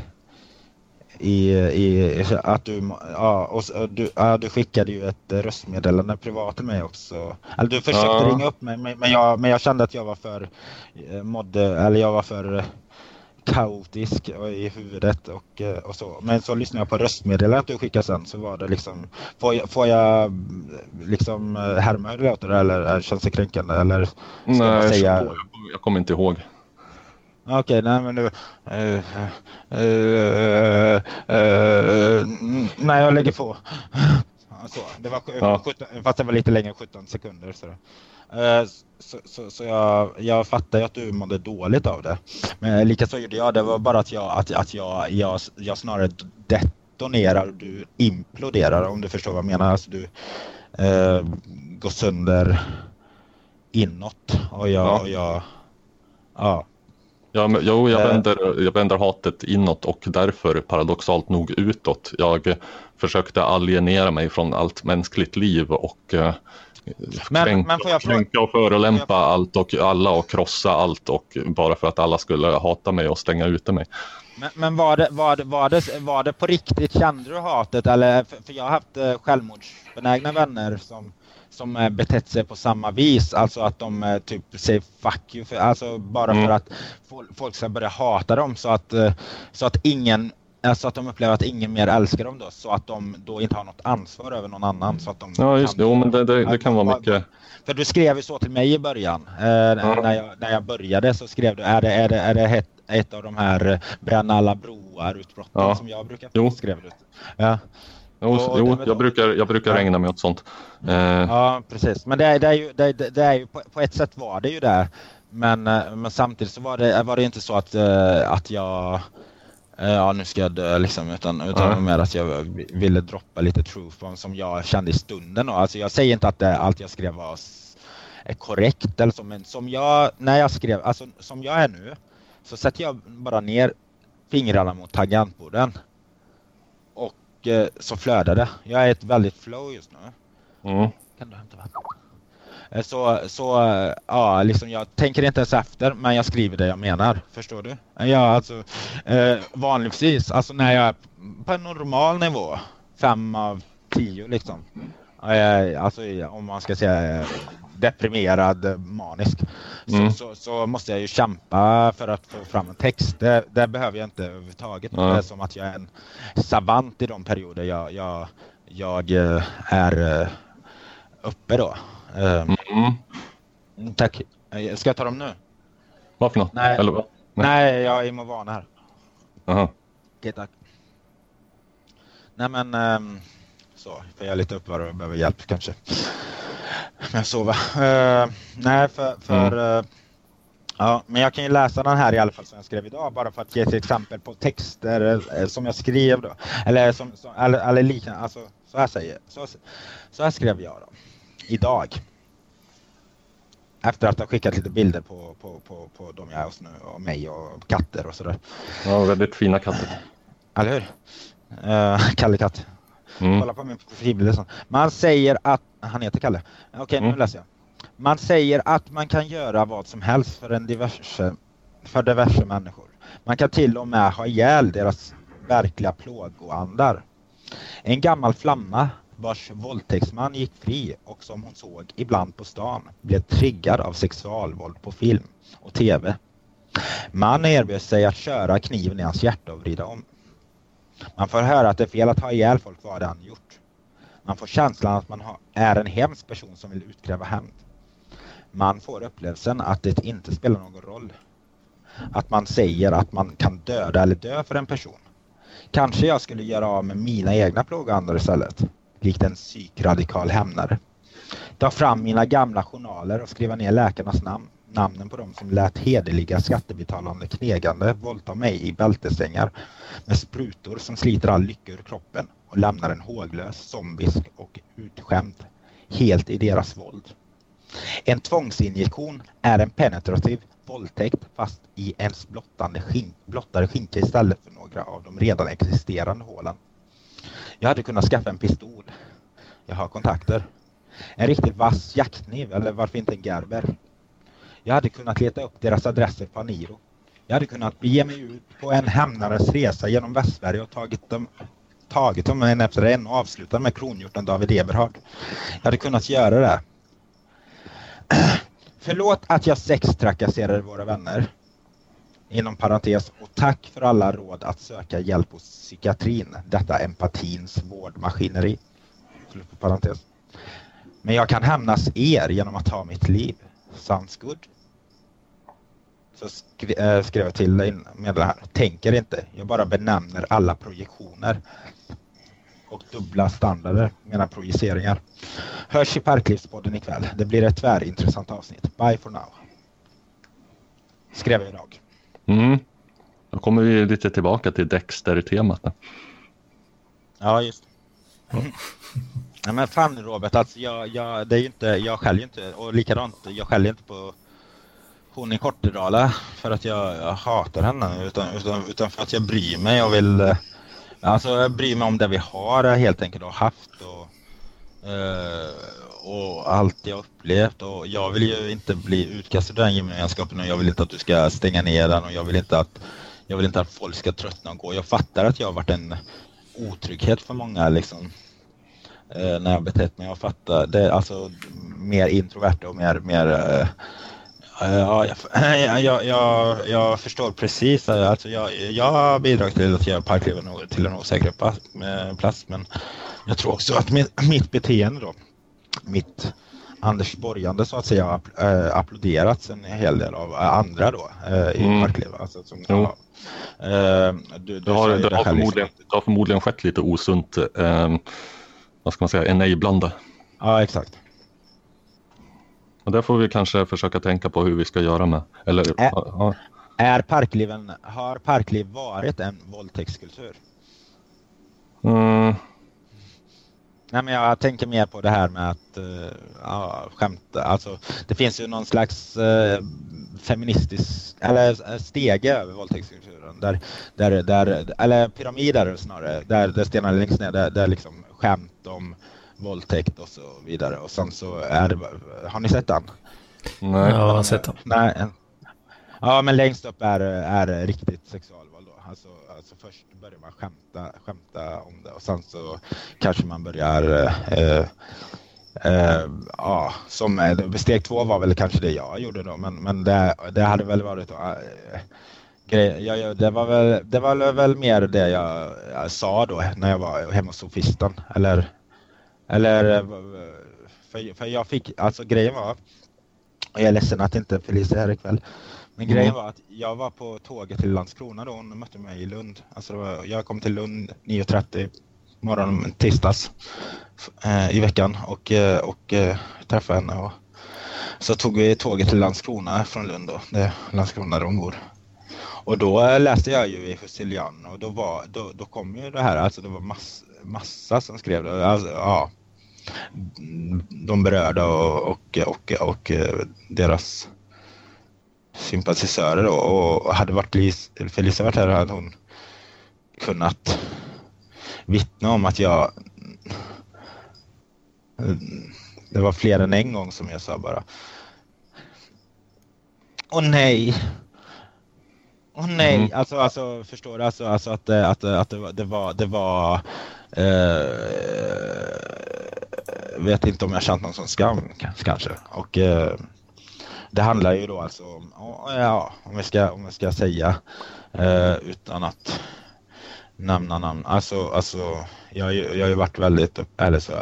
i, i att du, ja, och du, ja, du skickade ju ett röstmeddelande privat till mig också. Eller du försökte ja. ringa upp mig men jag, men jag kände att jag var för eh, mådde, eller jag var för kaotisk i huvudet och, eh, och så. Men så lyssnade jag på röstmeddelandet du skickade sen så var det liksom Får jag, får jag liksom eh, härma hur det låter eller känns det kränkande eller ska Nej, man säga... jag, jag kommer inte ihåg. Okej, okay, nej men nu... Uh, uh, uh, nej, jag lägger på. Så, det var ja. 17, fast det var lite längre, 17 sekunder. Så, så, så, så jag, jag fattar ju att du mådde dåligt av det. Men likaså gjorde jag det. var bara att jag, att, att jag, jag, jag snarare detonerar och du imploderar om du förstår vad jag menar. Alltså du eh, går sönder inåt och jag, ja. och jag ja. Ja, men, jo, jag eh. vänder, jag vänder hatet inåt och därför paradoxalt nog utåt. Jag försökte alienera mig från allt mänskligt liv och eh, men, kränka, men jag kränka och förolämpa jag... allt och alla och krossa allt och bara för att alla skulle hata mig och stänga ute mig. Men, men var, det, var, det, var, det, var det på riktigt? Kände du hatet? Eller, för, för jag har haft eh, självmordsbenägna vänner som, som eh, betett sig på samma vis. Alltså att de eh, typ säger fuck you. För, alltså bara mm. för att folk ska börja hata dem så att, så att ingen så att de upplever att ingen mer älskar dem då, så att de då inte har något ansvar över någon annan. Så att de ja, just det. Jo, men det, det, det kan vara mycket. För du skrev ju så till mig i början. Eh, ja. när, jag, när jag började så skrev du, är det, är det, är det ett, ett av de här eh, bränna alla broar utbrotten ja. som jag brukar jo. skrev du. Ja. Jo, och, jo jag, brukar, jag brukar ja. ägna mig åt sånt. Eh. Ja, precis. Men det, det, är ju, det, det är ju på, på, ett sätt var det ju det. Men, eh, men samtidigt så var det, var det inte så att, att jag Ja, nu ska jag dö liksom. Utan, utan mm. mer att jag ville droppa lite truth som jag kände i stunden. Alltså, jag säger inte att det, allt jag skrev var korrekt eller så, men som jag, när jag skrev, alltså som jag är nu, så sätter jag bara ner fingrarna mot tangentborden. Och eh, så flödar det. Jag är i ett väldigt flow just nu. Mm. Kan du hämta vatten? Eh, så, så ja, liksom jag tänker inte ens efter, men jag skriver det jag menar. Förstår du? Ja, alltså eh, vanligtvis, alltså när jag är på en normal nivå, fem av tio liksom. Alltså om man ska säga deprimerad, manisk. Mm. Så, så, så, måste jag ju kämpa för att få fram en text. Det, det behöver jag inte överhuvudtaget. Mm. Det är som att jag är en savant i de perioder jag, jag, jag eh, är uppe då. Ehm, mm. Tack. Eh, ska jag ta dem nu? Vad för något? Nej, Eller, Nej. Nej jag är i Movana här. Okej, tack. Nej men, um, så. För jag är lite upprörd och behöver hjälp kanske. Med att sova. Uh, nej, för... för mm. uh, ja, men jag kan ju läsa den här i alla fall som jag skrev idag bara för att ge ett exempel på texter uh, som jag skrev då. Eller, som, som, eller, eller liknande. Alltså, så här säger så, så här skrev jag då idag. Efter att ha skickat lite bilder på, på, på, på de jag är hos nu och mig och katter och sådär. Ja, väldigt fina katter. Eller hur? Uh, Kalle Katt. Mm. Kolla på min profilbild. Man säger att, han heter Kalle. Okej, okay, mm. nu läser jag. Man säger att man kan göra vad som helst för, en diverse, för diverse människor. Man kan till och med ha ihjäl deras verkliga plågoandar. En gammal flamma vars våldtäktsman gick fri och som hon såg ibland på stan blev triggad av sexualvåld på film och tv. Man erbjöd sig att köra kniven i hans hjärta och vrida om. Man får höra att det är fel att ha ihjäl folk vad han gjort. Man får känslan att man är en hemsk person som vill utkräva hämnd. Man får upplevelsen att det inte spelar någon roll. Att man säger att man kan döda eller dö för en person. Kanske jag skulle göra av med mina egna plågoandar istället likt en psykradikal hämnare. Ta fram mina gamla journaler och skriva ner läkarnas namn. Namnen på dem som lät hederliga skattebetalande knegande våldta mig i bältesängar med sprutor som sliter all lycka ur kroppen och lämnar en håglös, zombisk och utskämd helt i deras våld. En tvångsinjektion är en penetrativ våldtäkt fast i ens blottande skink, blottare skinka istället för några av de redan existerande hålen. Jag hade kunnat skaffa en pistol. Jag har kontakter. En riktigt vass jaktkniv eller varför inte en Gerber. Jag hade kunnat leta upp deras adresser på Aniro. Jag hade kunnat bege mig ut på en hämnares resa genom Västsverige och tagit dem, tagit dem en efter en och avslutat med kronhjorten David Eberhard. Jag hade kunnat göra det. Förlåt att jag sextrakasserade våra vänner inom parentes, och tack för alla råd att söka hjälp hos psykiatrin, detta empatins vårdmaskineri. Slut på parentes. Men jag kan hämnas er genom att ta mitt liv. Sounds good? Så skri äh, skrev jag till med det här. Tänker inte, jag bara benämner alla projektioner och dubbla standarder, mina projiceringar. Hörs i Parklivspodden ikväll. Det blir ett tvärintressant avsnitt. Bye for now. Skrev jag idag. Mm. Då kommer vi lite tillbaka till Dexter-temat. Ja, just mm. Nej men fan Robert, alltså jag, jag, det är inte, jag skäller inte, och likadant, jag skäller inte på hon i Kortedala för att jag, jag hatar henne utan, utan, utan, för att jag bryr mig och vill eh, Alltså jag bryr mig om det vi har eh, helt enkelt och haft och, eh, och allt jag upplevt och jag vill ju inte bli utkastad ur den gemenskapen och jag vill inte att du ska stänga ner den och jag vill inte att jag vill inte att folk ska tröttna och gå. Jag fattar att jag har varit en otrygghet för många liksom. När jag betett mig. Jag fattar det, alltså mer introvert och mer, mer Ja, jag, jag, jag, jag, förstår precis. Alltså jag, jag har bidragit till att göra parklivet till en osäker plats. Men jag tror också att mitt, beteende då, mitt Anders Borgande så att säga har äh, applåderats en hel del av andra då i mm. parklivet. Alltså, som, ja, du, du, har, det, har förmodligen, liksom. det har förmodligen skett lite osunt, äh, vad ska man säga, enablande. Ja, exakt. Och där får vi kanske försöka tänka på hur vi ska göra med. Eller, är, ja. är parkliven, har parkliv varit en våldtäktskultur? Mm. Nej, men jag tänker mer på det här med att uh, ja, skämta. Alltså, det finns ju någon slags uh, feministisk eller stege över våldtäktskulturen. Där, där, där, eller pyramider snarare, där, där stenarna längst ner, där, där liksom skämt om våldtäkt och så vidare. Och sen så är det, har ni sett den? Nej, jag har sett den. Nej. Ja, men längst upp är, är riktigt sexualvåld då. Alltså, alltså först börjar man skämta, skämta om det och sen så kanske man börjar eh, eh, ja, som eh, steg två var väl kanske det jag gjorde då, men, men det, det hade väl varit då, äh, grej, jag, det, var väl, det var väl mer det jag, jag, sa då när jag var hemma hos sofisten. Eller eller, eh, för, för jag fick, alltså grejen var, jag är ledsen att inte Felicia är här ikväll, men mm. grejen var att jag var på tåget till Landskrona då, hon mötte mig i Lund. Alltså var, jag kom till Lund 9.30 morgonen tisdags eh, i veckan och, eh, och eh, träffade henne. Och, så tog vi tåget till Landskrona från Lund då, det är Landskrona där hon bor. Och då eh, läste jag ju i Fusilian och då, var, då, då kom ju det här, alltså det var mass, massa som skrev det. Alltså, ja, de berörda och, och, och, och deras sympatisörer då, och hade varit Felicia varit här hade hon kunnat vittna om att jag det var fler än en gång som jag sa bara Åh nej! Åh nej! Mm. Alltså, alltså förstår du? Alltså, alltså att, att, att det, det var, det var eh, vet inte om jag känt någon sån skam kanske. Och eh, det handlar ju då alltså om, ja, om vi ska, om vi ska säga eh, utan att nämna namn. Alltså, alltså jag, jag har ju varit väldigt, eller så,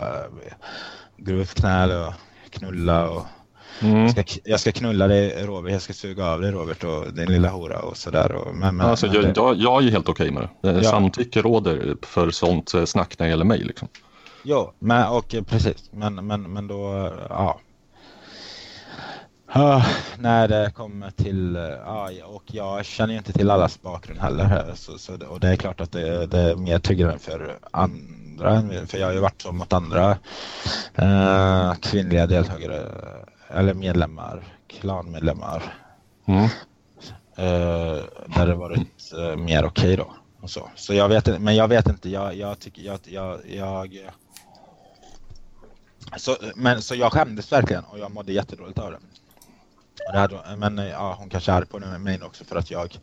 grovt knäl och knulla och Mm. Jag, ska, jag ska knulla dig Robert, jag ska suga av dig Robert och din lilla hora och sådär. Men, men, alltså, jag, jag, jag är ju helt okej okay med det. Ja. Samtycke råder för sånt eh, snack när det gäller mig. Liksom. Ja, men, och precis. Men, men, men då, ja. Uh, när det kommer till, uh, och jag känner ju inte till allas bakgrund heller. Så, så, och det är klart att det, det är mer tryggare för andra. För jag har ju varit så mot andra uh, kvinnliga deltagare eller medlemmar, klanmedlemmar. Mm. Där det varit mer okej okay då. Och så. så jag vet inte, men jag vet inte, jag, jag tycker, jag, jag, jag så, men, så jag skämdes verkligen och jag mådde jättedåligt av det. det hade, men ja, hon kanske är arg på mig också för att jag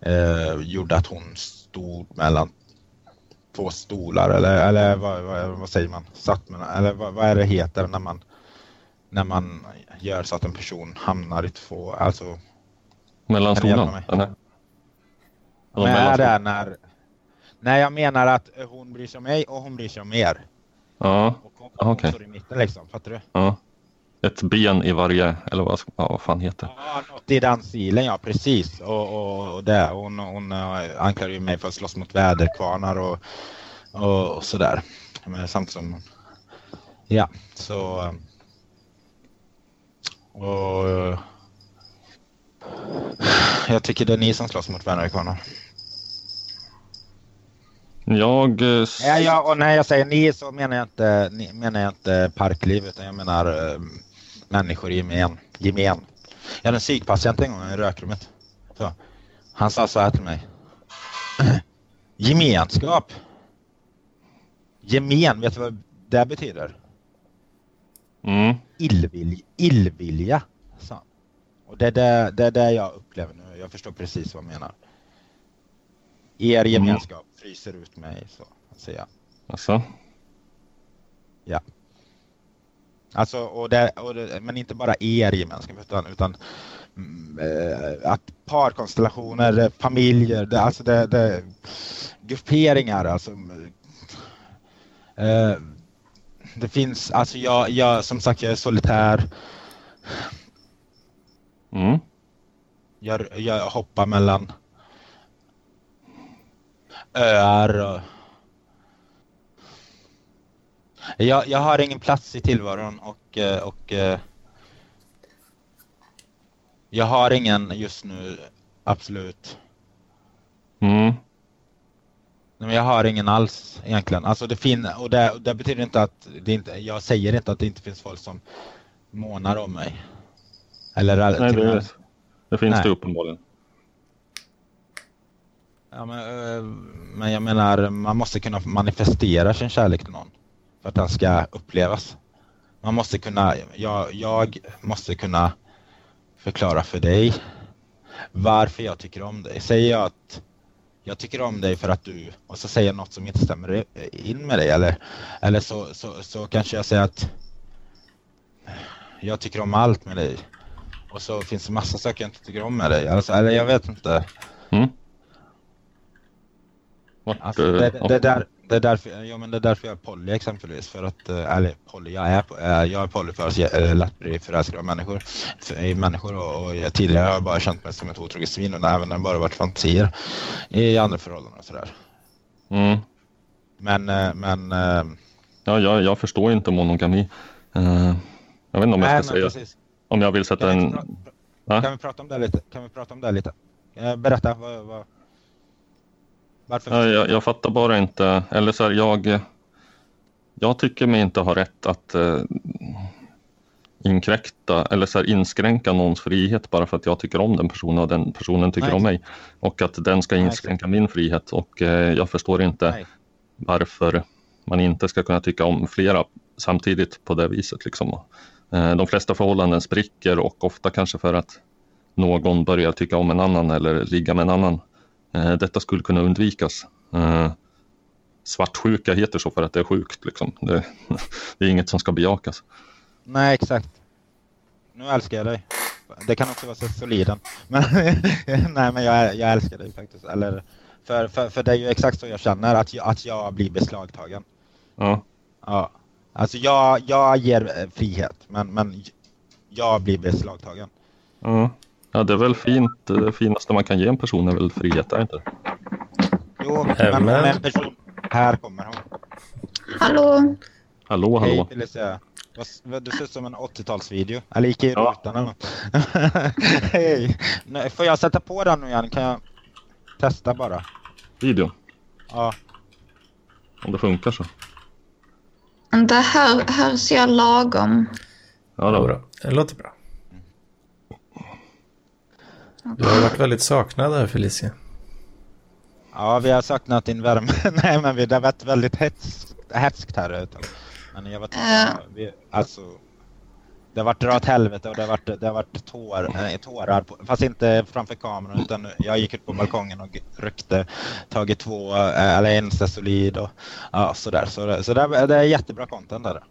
eh, gjorde att hon stod mellan två stolar eller, eller vad, vad, vad säger man? Satt med, eller vad, vad, är det heter när man när man gör så att en person hamnar i två, alltså mellan stolarna? Men är det när Nej, jag menar att hon bryr sig om mig och hon bryr sig om er. Ja, okej. Okay. står i mitten liksom, fattar du? Ja. Ett ben i varje, eller vad, ja, vad fan heter Ja, något i den stilen, ja precis. Och, och, och det. Hon, hon anklagar ju mig för att slåss mot väderkvarnar och, och, och sådär. Men samtidigt som... Ja, så... Och... Jag tycker det är ni som slåss mot väderkvarnar. Jag... Eh, ja, ja, och när jag säger ni så menar jag inte, ni, menar jag inte parkliv utan jag menar äh, människor i gemen, gemen. Jag hade en psykpatient en gång i rökrummet. Så. Han sa så här till mig. Gemenskap. Gemen, vet du vad det betyder? Mm. Illvilja. sa Och det är det, det är det jag upplever nu. Jag förstår precis vad han menar. er gemenskap mm. Fryser ut mig, så att säga. Alltså? Ja. Alltså, och det, och det, men inte bara er gemenskap utan, utan äh, att parkonstellationer, familjer, det, alltså det, det, grupperingar, alltså äh, det finns, alltså jag, jag, som sagt jag är solitär. Mm. Jag, jag hoppar mellan öar och jag, jag har ingen plats i tillvaron och, eh, och eh, jag har ingen just nu, absolut. Mm. Men jag har ingen alls egentligen. Alltså det fin och det, det, betyder inte att det inte, jag säger inte att det inte finns folk som månar om mig. Eller Nej, det, det finns Nej. det uppenbarligen. Ja, men, eh, men jag menar, man måste kunna manifestera sin kärlek till någon för att den ska upplevas. Man måste kunna, jag, jag måste kunna förklara för dig varför jag tycker om dig. Säger jag att jag tycker om dig för att du och så säger jag något som inte stämmer in med dig eller, eller så, så, så kanske jag säger att jag tycker om allt med dig och så finns det massa saker jag inte tycker om med dig. Alltså, eller jag vet inte. Mm. Alltså, det, det, där, det är därför, ja, men det är därför jag är poly exempelvis. För att, eh, eller poly, jag är, eh, jag är poly för att jag är lätt bli förälskad av människor. I människor och, och jag, tidigare har jag bara känt mig som ett otroget svin och även när det bara varit fantasier i andra förhållanden och sådär. Mm. Men, eh, men... Ja, jag, jag förstår inte monogami. Jag vet inte om jag ska säga... Precis. Om jag vill sätta kan en... Vi, kan vi prata om det lite? Kan vi prata om det lite? Berätta, vad, vad, varför? Jag, jag fattar bara inte, eller så här, jag, jag tycker mig inte ha rätt att eh, inkräkta eller så här, inskränka någons frihet bara för att jag tycker om den personen och den personen tycker Nej. om mig. Och att den ska inskränka Nej. min frihet och eh, jag förstår inte Nej. varför man inte ska kunna tycka om flera samtidigt på det viset. Liksom. Eh, de flesta förhållanden spricker och ofta kanske för att någon börjar tycka om en annan eller ligga med en annan. Eh, detta skulle kunna undvikas. Eh, svartsjuka heter så för att det är sjukt. Liksom. Det, det är inget som ska bejakas. Nej, exakt. Nu älskar jag dig. Det kan också vara så soliden. Men, nej, men jag, jag älskar dig faktiskt. Eller, för, för, för det är ju exakt så jag känner, att jag, att jag blir beslagtagen. Ja. ja. Alltså jag, jag ger frihet, men, men jag blir beslagtagen. Ja. Ja, det är väl fint. Det finaste man kan ge en person är väl frihet, är inte Jo, men, men en person... Här kommer hon. Hallå. Hallå, hallå. Hej, Felicia. Du ser ut som en 80-talsvideo. Eller gick i ja. rutan eller något. Hej. Får jag sätta på den nu igen? Kan jag testa bara? Video? Ja. Om det funkar så. Det här hörs jag lagom. Ja, det, bra. det låter bra. Du har varit väldigt saknad här Felicia. Ja, vi har saknat din värme. Nej, men det har varit väldigt hätskt här ute. Men jag vet vi, alltså, det har varit dra åt helvete och det har varit, det har varit tår, äh, tårar, på, fast inte framför kameran utan jag gick ut på balkongen och ryckte, tagit två, äh, eller en solid och ja, sådär. Så, så det, det är jättebra content där.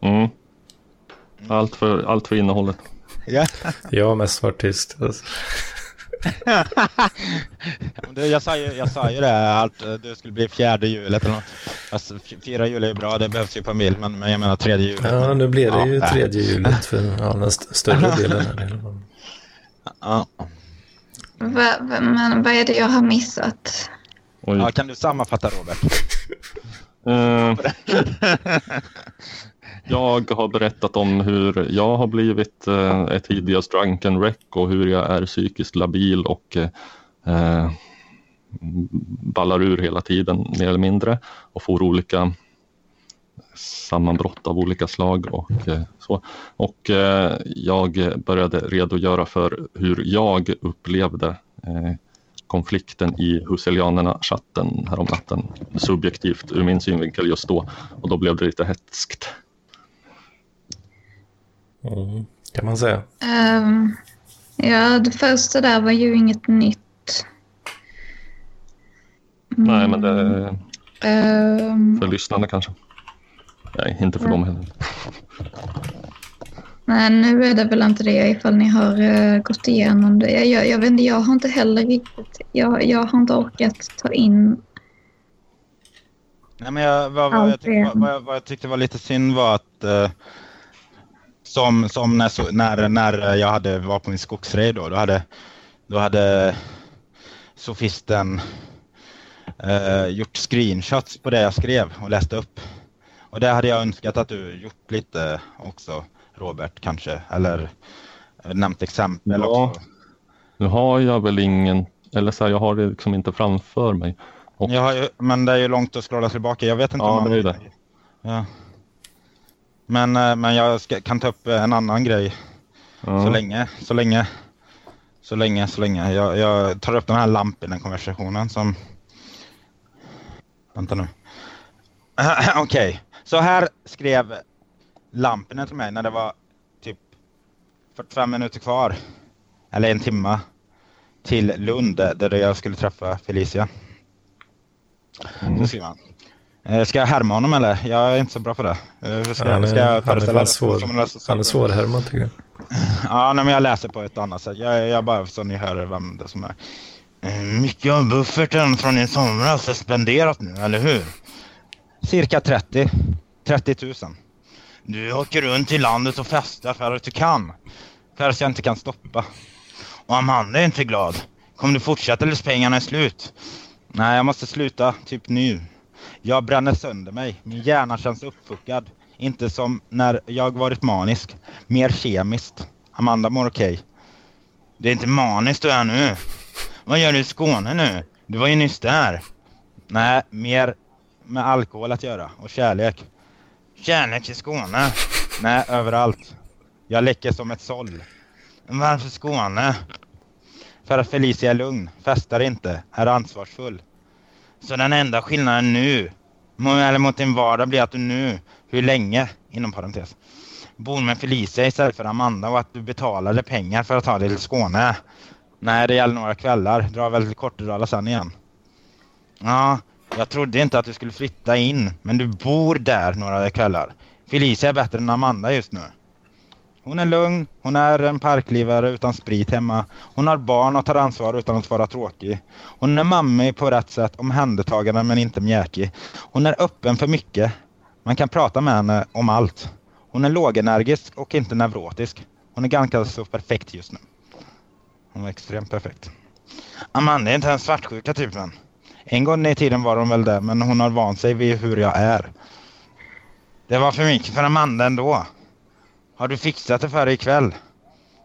Mm. mm. Allt, för, allt för innehållet. Ja. Jag mest svart tyst. jag, sa ju, jag sa ju det, att det skulle bli fjärde hjulet eller något. Alltså, fyra hjul är bra, det behövs ju på mil, men, men jag menar tredje hjulet. Ja, nu blir det ja, ju tredje hjulet för ja, den st större delen. Här. Ja. Va, va, men vad är det jag har missat? Ja, kan du sammanfatta Robert? Uh, jag har berättat om hur jag har blivit eh, ett hideous drunken wreck och hur jag är psykiskt labil och eh, ballar ur hela tiden mer eller mindre och får olika sammanbrott av olika slag och eh, så. Och eh, jag började redogöra för hur jag upplevde eh, konflikten i Huselianerna-chatten häromnatten. Subjektivt ur min synvinkel just då och då blev det lite hetskt. Mm, kan man säga. Um, ja, det första där var ju inget nytt. Nej, men det Ehm, för lyssnarna kanske. Nej, inte för dem heller. nej, nu är det väl inte det ifall ni har eh, gått igenom det. Jag, jag, jag vet inte, jag har inte heller riktigt... Jag, jag har inte orkat ta in... Nej, men jag, vad, vad, jag tyckte, vad, vad, jag, vad jag tyckte var lite synd var att eh, som, som när, när, när jag hade, var på min skogsrej då, då hade, då hade sofisten eh, gjort screenshots på det jag skrev och läste upp. Och det hade jag önskat att du gjort lite också, Robert, kanske. Eller eh, nämnt exempel Ja. också. Nu har jag väl ingen, eller så här, jag har det liksom inte framför mig. Och, Jag har ju, men det är ju långt att scrolla tillbaka. Jag vet inte Ja, om man... det är det. Ja. Men, eh, men jag ska, kan ta upp eh, en annan grej ja. så länge, så länge, så länge, så länge. Jag, jag tar upp den här lamporna-konversationen som... Vänta nu. Okej, så här skrev lamporna till mig när det var typ 45 minuter kvar. Eller en timma till Lund där jag skulle träffa Felicia. Så skriver han. Eh, Ska jag härma honom eller? Jag är inte så bra på det. Eh, Ska, är, ska jag föreställa svår, han är svårhärmad tycker jag. Ja, nej, men jag läser på ett annat sätt. Jag, jag bara så ni hör vem det som är. Eh, Mycket av bufferten från i somras är spenderat nu, eller hur? Cirka 30. 30 000. Du åker runt i landet och festar för att du kan. För att jag inte kan stoppa. Och Amanda är inte glad. Kommer du fortsätta tills pengarna är slut? Nej, jag måste sluta. Typ nu. Jag bränner sönder mig. Min hjärna känns uppfuckad. Inte som när jag varit manisk. Mer kemiskt. Amanda mår okej. Det är inte maniskt du är nu. Vad gör du i Skåne nu? Du var ju nyss där. Nej, mer med alkohol att göra och kärlek. Kärlek i Skåne? Nej, överallt. Jag läcker som ett såll. Varför Skåne? För att Felicia är lugn, festar inte, är ansvarsfull. Så den enda skillnaden nu, eller mot din vardag blir att du nu, hur länge, inom parentes, bor med Felicia istället för Amanda och att du betalade pengar för att ta dig till Skåne. Nej, det gäller några kvällar. Drar väl till Kortedala sen igen. Ja, jag trodde inte att du skulle flytta in, men du bor där några kvällar. Felicia är bättre än Amanda just nu. Hon är lugn, hon är en parklivare utan sprit hemma. Hon har barn och tar ansvar utan att vara tråkig. Hon är mamma på rätt sätt, omhändertagande men inte mjäkig. Hon är öppen för mycket. Man kan prata med henne om allt. Hon är lågenergisk och inte neurotisk. Hon är ganska så perfekt just nu. Hon var extremt perfekt. Amanda är inte den svartsjuka typen. En gång i tiden var hon väl det, men hon har vant sig vid hur jag är. Det var för mycket för Amanda ändå. Har du fixat det för dig ikväll?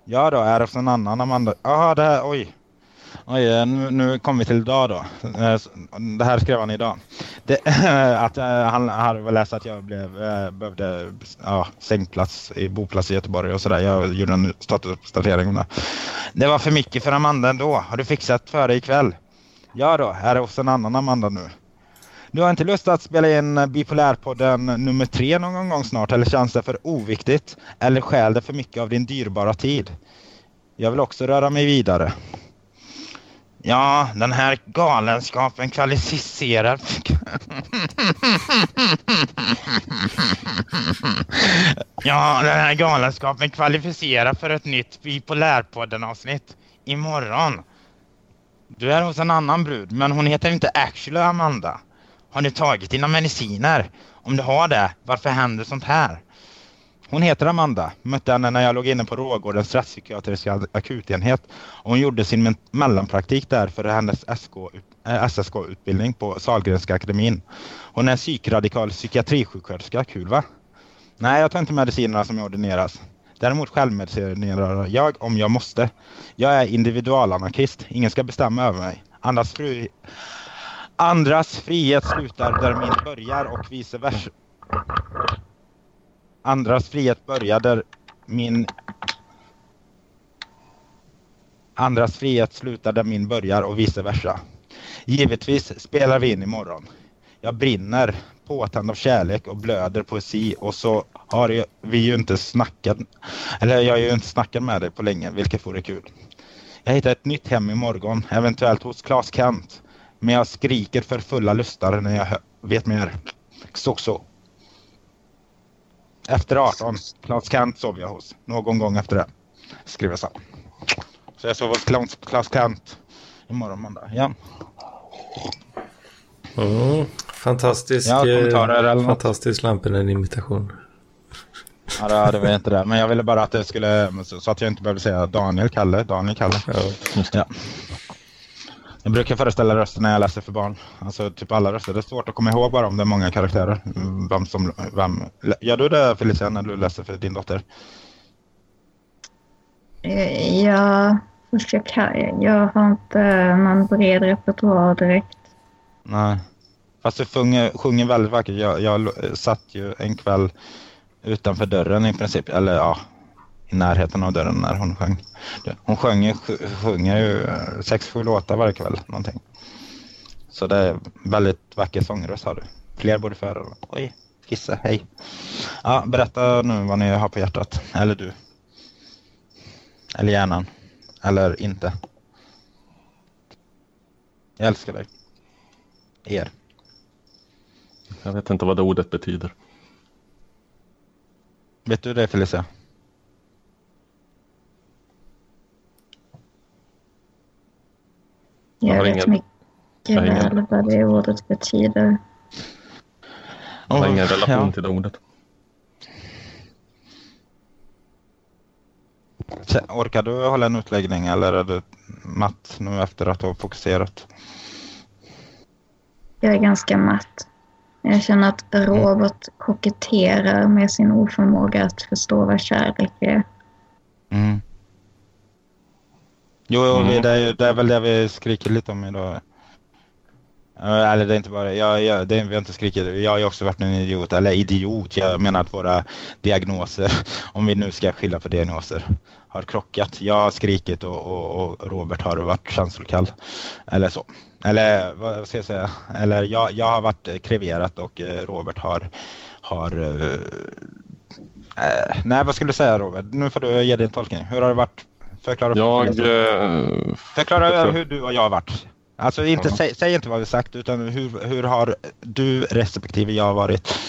Ja då, är det hos en annan Amanda? Jaha, det här, oj. Oj, eh, nu, nu kommer vi till idag då. Eh, det här skrev han idag. Det, att eh, han hade läst att jag blev, behövde ja, sängplats, i boplats i Göteborg och sådär. Jag gjorde en statusuppdatering om det. Det var för mycket för Amanda ändå. Har du fixat för dig ikväll? Ja då, är det hos en annan Amanda nu. Du har inte lust att spela in Bipolärpodden nummer tre någon gång snart eller känns det för oviktigt? Eller stjäl det för mycket av din dyrbara tid? Jag vill också röra mig vidare. Ja, den här galenskapen kvalificerar... ja, den här galenskapen kvalificerar för ett nytt Bipolärpodden-avsnitt imorgon. Du är hos en annan brud, men hon heter inte actually Amanda. Har du tagit dina mediciner? Om du har det, varför händer sånt här? Hon heter Amanda. Mötte henne när jag låg inne på Rågårdens rättspsykiatriska akutenhet. Och hon gjorde sin mellanpraktik där för hennes SSK-utbildning eh, på Sahlgrenska akademin. Hon är psykradikal psykiatrisjuksköterska. Kul va? Nej, jag tar inte medicinerna som ordineras. Däremot självmedicinerar jag om jag måste. Jag är individualanarkist. Ingen ska bestämma över mig. Andas fri... Andras frihet slutar där min börjar och vice versa. Andras frihet börjar där min... Andras frihet slutar där min börjar och vice versa. Givetvis spelar vi in imorgon. Jag brinner, påtänd av kärlek och blöder poesi och så har vi ju inte snackat, eller jag har ju inte snackat med dig på länge, vilket vore kul. Jag hittar ett nytt hem imorgon, eventuellt hos Claes Kent. Men jag skriker för fulla lustar när jag vet mer. Så så. Efter 18. Klas Kant sov jag hos. Någon gång efter det. Skriver så. Så jag sov hos Klas, Kant imorgon måndag. Ja. Mm. Fantastisk, ja, eh, fantastisk Lampinen-imitation. Ja, det vi inte det. Men jag ville bara att det skulle, så att jag inte behövde säga Daniel Kalle, Daniel Kalle. Ja. Jag brukar föreställa röster när jag läser för barn. Alltså typ alla röster. Det är svårt att komma ihåg bara om det är många karaktärer. Vem som, vem. Gör du det Felicia när du läser för din dotter? Eh, ja, först jag kan. Jag har inte någon bred repertoar direkt. Nej. Fast du sjunger, sjunger väldigt vackert. Jag, jag satt ju en kväll utanför dörren i princip. Eller ja, i närheten av dörren när hon sjöng. Hon sjöng, sjunger ju eh, sex, sju låtar varje kväll. Någonting. Så det är väldigt vacker sångröst har du. Fler borde föra. Oj, kissa, hej. Ja, berätta nu vad ni har på hjärtat. Eller du. Eller hjärnan. Eller inte. Jag älskar dig. Er. Jag vet inte vad det ordet betyder. Vet du det Felicia? Jag, jag vet ingen, mycket väl vad det ordet betyder. Jag har ingen relation ja. till det ordet. Orkar du hålla en utläggning eller är du matt nu efter att ha fokuserat? Jag är ganska matt. Jag känner att Robert koketterar med sin oförmåga att förstå vad kärlek är. Mm. Jo, mm. det, är, det är väl det vi skriker lite om idag. Eller det är inte bara, jag, jag, det, vi har inte skrikit, jag har ju också varit en idiot, eller idiot, jag menar att våra diagnoser, om vi nu ska skilja på diagnoser, har krockat. Jag har skrikit och, och, och Robert har varit känslokall. Eller så. Eller vad ska jag säga? Eller jag, jag har varit kreverat och eh, Robert har, har uh, nej, vad skulle du säga Robert? Nu får du ge din tolkning. Hur har det varit? Förklara, jag, förklara hur du och jag har varit. Alltså inte, säg, säg, inte vad vi sagt utan hur, hur har du respektive jag varit?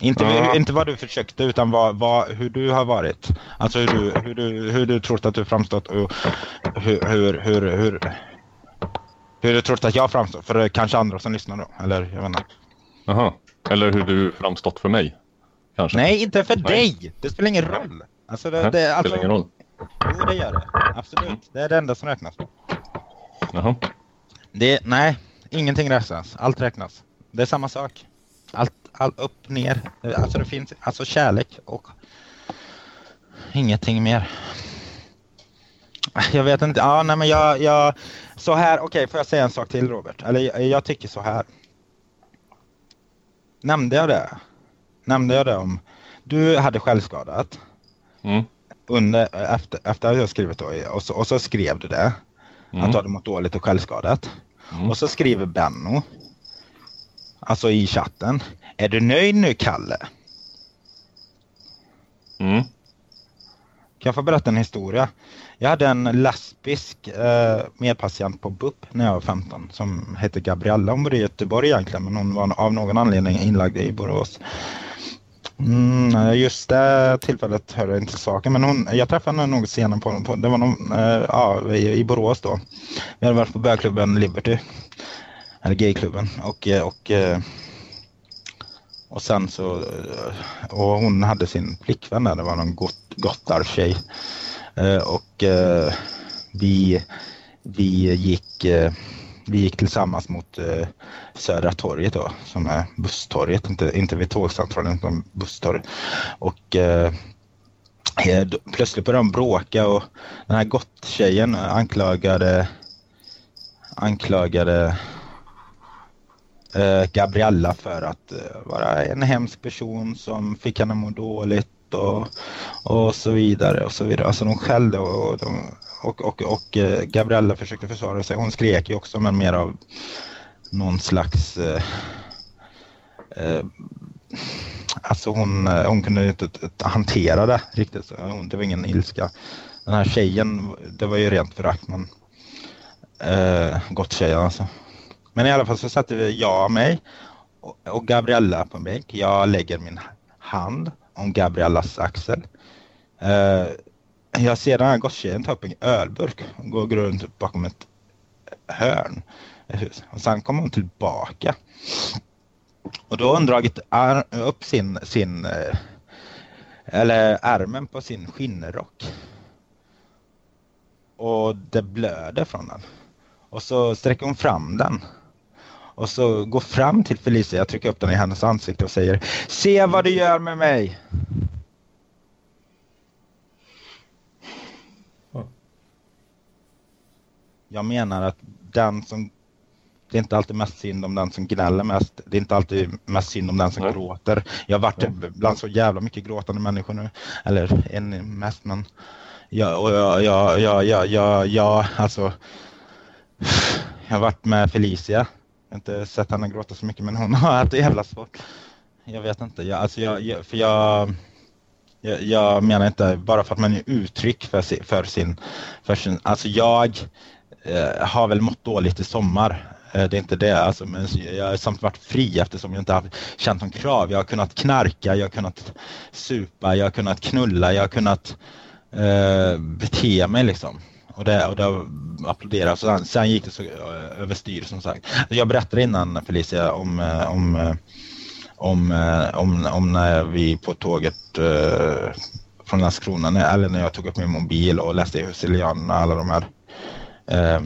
Inte, ja. inte vad du försökte utan vad, vad, hur du har varit. Alltså hur du, hur du, hur du trott att du framstått och hur, hur, hur, hur, hur du trott att jag framstår. För det är kanske andra som lyssnar då. Eller jag vet inte. Jaha. Eller hur du framstått för mig. Kanske. Nej, inte för Nej. dig. Det spelar ingen roll. Alltså, det, det, alltså, spelar ingen roll. Jo, det gör det. Absolut. Det är det enda som räknas. Jaha. Det, nej, ingenting räknas. Allt räknas. Det är samma sak. Allt, allt upp, ner. Alltså det finns alltså kärlek och ingenting mer. Jag vet inte. Ja, nej, men jag, jag så här. Okej, okay, får jag säga en sak till Robert? Eller jag, jag tycker så här. Nämnde jag det? Nämnde jag det om du hade självskadat? Mm. Under, efter, efter att jag skrivit då, och så, och så skrev du det. Mm. Att du hade mått dåligt och självskadat. Mm. Och så skriver Benno. Alltså i chatten. Är du nöjd nu Kalle? Mm. Kan jag få berätta en historia? Jag hade en lesbisk eh, medpatient på BUP när jag var 15 som hette Gabriella. Hon bodde i Göteborg egentligen men hon var av någon anledning inlagd i Borås. Mm, just det tillfället hörde jag inte saken men hon, jag träffade henne nog senare på, på det var någon, eh, ja, i, i Borås då. Vi hade varit på bögklubben Liberty, eller gayklubben och, eh, och eh, och sen så, eh, och hon hade sin flickvän där, det var någon gott, gottartjej. Och vi, vi gick vi gick tillsammans mot eh, Södra torget då, som är busstorget, inte, inte vid tågcentralen utan busstorget. Och eh, eh plötsligt började de bråka och den här gott-tjejen anklagade anklagade eh, Gabriella för att eh, vara en hemsk person som fick henne att må dåligt och, och så vidare och så vidare. Alltså de skällde och, och de och, och, och eh, Gabriella försökte försvara sig. Hon skrek ju också men mer av någon slags... Eh, eh, alltså hon, eh, hon kunde inte hantera det riktigt. Så det var ingen ilska. Den här tjejen, det var ju rent förakt men Eh, gott tjej alltså. Men i alla fall så satte vi jag och mig och, och Gabriella på en bänk. Jag lägger min hand om Gabriellas axel. Eh, jag ser den här gosstjejen ta upp en ölburk och gå runt bakom ett hörn. Och sen kommer hon tillbaka. Och då har hon dragit upp sin, sin eh, eller ärmen på sin skinnrock. Och det blöder från den. Och så sträcker hon fram den. Och så går fram till Felicia, jag trycker upp den i hennes ansikte och säger Se vad du gör med mig! Jag menar att den som det är inte alltid mest synd om den som gnäller mest. Det är inte alltid mest synd om den som Nej. gråter. Jag har varit bland så jävla mycket gråtande människor nu. Eller en mest, men ja, och ja, ja, ja, ja, ja, ja, alltså. Jag har varit med Felicia. Jag har inte sett henne gråta så mycket, men hon har haft det jävla svårt. Jag vet inte. Jag, alltså jag, för jag, jag, jag, menar inte bara för att man är uttryck för, för sin, för sin, alltså jag eh, har väl mått dåligt i sommar Eh, det är inte det, alltså, men jag har samt varit fri eftersom jag inte har känt någon krav. Jag har kunnat knarka, jag har kunnat supa, jag har kunnat knulla, jag har kunnat eh, bete mig liksom. Och det, och det applåderar. Sen, sen gick det så eh, överstyr som sagt. Jag berättade innan Felicia om, eh, om, eh, om, om, om när vi på tåget eh, från Landskrona, eller när jag tog upp min mobil och läste i Husilianerna, alla de här eh,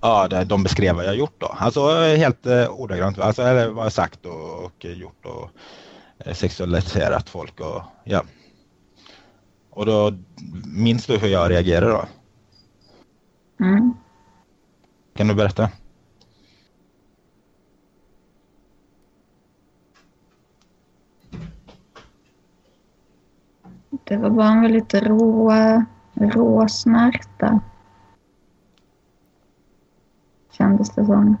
Ja, de beskrev vad jag gjort då. Alltså helt eh, ordagrant, alltså, eller vad jag sagt och, och gjort och eh, sexualiserat folk och ja. Och då minns du hur jag reagerade då? Mm. Kan du berätta? Det var bara en väldigt rå, rå smärta kändes det som.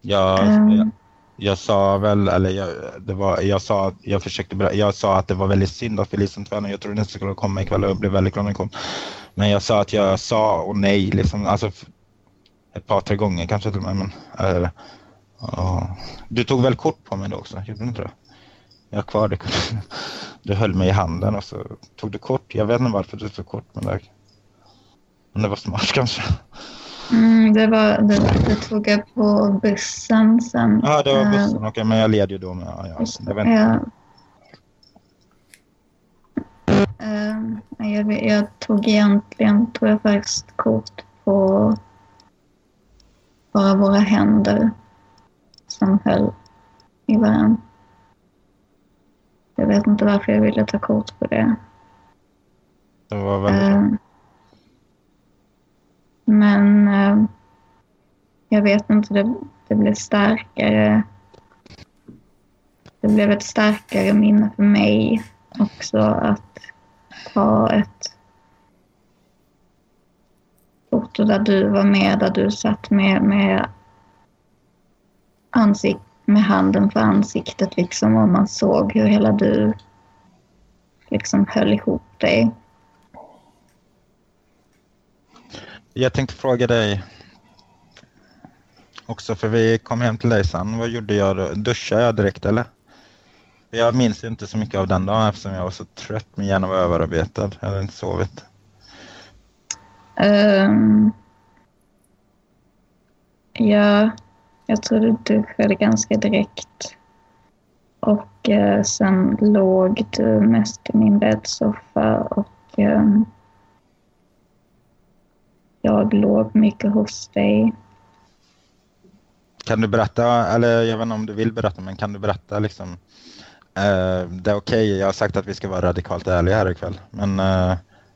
Ja, um, jag, sa väl, eller jag, det var, jag sa, jag försökte jag sa att det var väldigt synd att Felicia inte var Jag trodde inte skulle komma ikväll och jag blev väldigt glad när den kom. Men jag sa att jag sa och nej, liksom, alltså ett par, tre gånger kanske till och med. Men, äh, uh, du tog väl kort på mig då också, gjorde du inte det? Jag har kvar det. Du höll mig i handen och så tog du kort. Jag vet inte varför du tog kort, men det men det var smart kanske. Mm, det, var, det, det tog jag på bussen sen. Ja, det var bussen. Uh, Okej, okay, men jag led ju då med... Ja, ja, jag vet inte. Uh, jag, jag, tog egentligen tog jag faktiskt kort på bara våra händer som höll i varandra. Jag vet inte varför jag ville ta kort på det. Det var väldigt uh, men eh, jag vet inte, det, det blev starkare. Det blev ett starkare minne för mig också att ta ett foto där du var med, där du satt med, med, ansikt, med handen för ansiktet liksom och man såg hur hela du liksom höll ihop dig. Jag tänkte fråga dig också, för vi kom hem till dig sen. Vad gjorde jag då? Duschade jag direkt eller? Jag minns inte så mycket av den dagen eftersom jag var så trött. Min hjärna var överarbetad. Jag hade inte sovit. Um, ja, jag tror du duschade ganska direkt. Och uh, sen låg du mest i min bäddsoffa och um, jag låg mycket hos dig. Kan du berätta, eller jag vet inte om du vill berätta, men kan du berätta liksom eh, det är okej, okay. jag har sagt att vi ska vara radikalt ärliga här ikväll, men eh,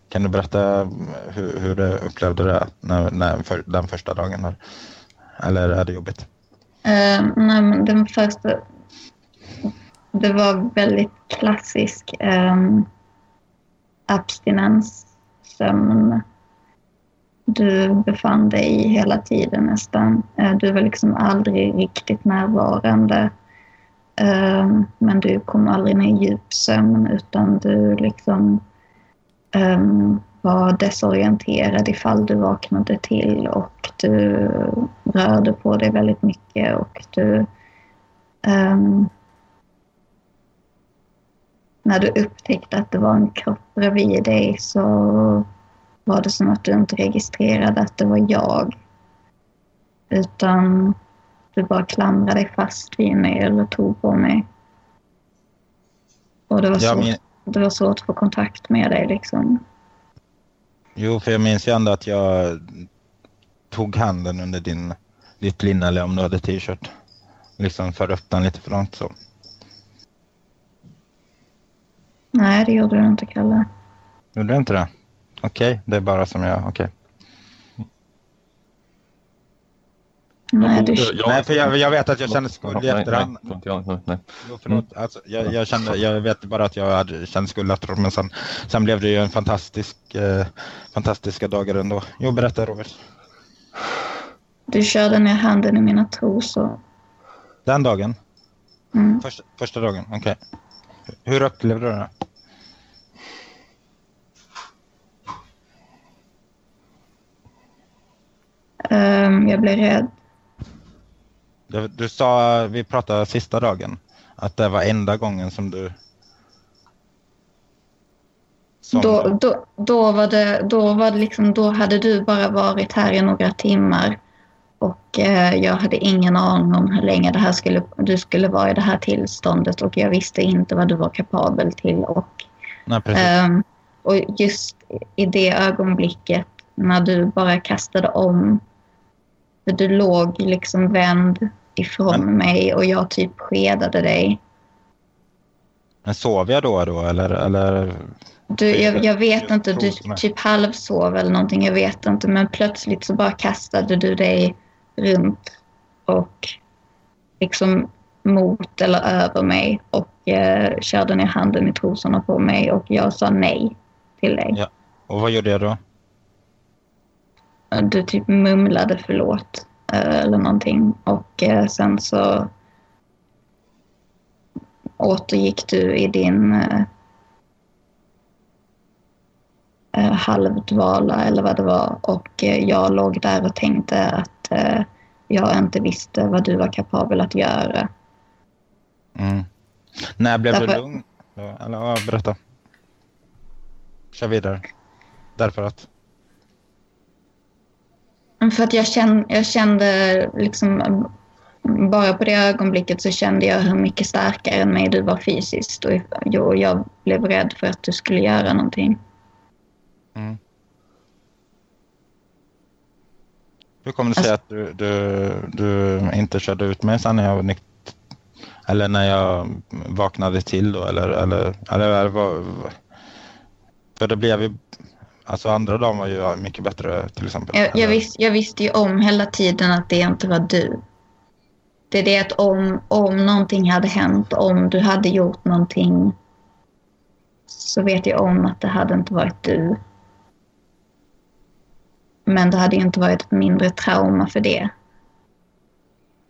kan du berätta hur, hur du upplevde det när, när, för, den första dagen? Här? Eller är det jobbigt? Uh, nej, men den första... Det var väldigt klassisk um, abstinens, sömn, du befann dig hela tiden nästan. Eh, du var liksom aldrig riktigt närvarande. Ehm, men du kom aldrig ner i djup sömn utan du liksom ehm, var desorienterad ifall du vaknade till och du rörde på dig väldigt mycket och du um, när du upptäckte att det var en kropp bredvid dig så var det som att du inte registrerade att det var jag. Utan du bara klamrade dig fast vid mig eller tog på mig. Och det var, svårt, min... det var svårt att få kontakt med dig liksom. Jo, för jag minns ju ändå att jag tog handen under din, ditt linne eller om du hade t-shirt. Liksom för upp den lite långt så. Nej, det gjorde du inte, Kalle. Gjorde du inte det? Okej, okay, det är bara som jag... Okej. Okay. Nej, du... nej, för jag, jag vet att jag kände skuld i efterhand. Nej, Jo, förlåt. Alltså, jag, jag, kände, jag vet bara att jag hade, kände skuld efteråt, men sen, sen blev det ju en fantastisk, eh, fantastiska dagar ändå. Jo, berätta Robert. Du körde ner handen i mina trosor. Den dagen? Mm. Första, första dagen, okej. Okay. Hur upplevde du det? Um, jag blev rädd. Du, du, sa, vi pratade sista dagen, att det var enda gången som du... Som då, då, då, var det, då var det liksom, då hade du bara varit här i några timmar och eh, jag hade ingen aning om hur länge det här skulle, du skulle vara i det här tillståndet och jag visste inte vad du var kapabel till. Och, Nej, eh, och just i det ögonblicket när du bara kastade om, för du låg liksom vänd ifrån Men, mig och jag typ skedade dig. Men sov jag då, då eller? eller... Du, jag, jag vet inte, du typ halvsov eller någonting, jag vet inte. Men plötsligt så bara kastade du dig runt och liksom mot eller över mig och eh, körde ner handen i trosorna på mig och jag sa nej till dig. Ja. Och vad gjorde jag då? Du typ mumlade förlåt eh, eller någonting och eh, sen så återgick du i din eh, eh halvdvala eller vad det var och jag låg där och tänkte att jag inte visste vad du var kapabel att göra. Mm. När blev Därför... du lugn? Eller, berätta. Kör vidare. Därför att? För att jag kände, jag kände liksom bara på det ögonblicket så kände jag hur mycket starkare än mig du var fysiskt och jag blev rädd för att du skulle göra någonting. Mm. Hur kommer det sig alltså, att du, du, du inte körde ut mig sen när jag var Eller när jag vaknade till då? Eller, eller, eller, eller vad, för det blev ju... Alltså andra dagen var ju mycket bättre till exempel. Jag, jag, visste, jag visste ju om hela tiden att det inte var du. Det är det att om, om någonting hade hänt, om du hade gjort någonting så vet jag om att det hade inte varit du. Men det hade ju inte varit ett mindre trauma för det.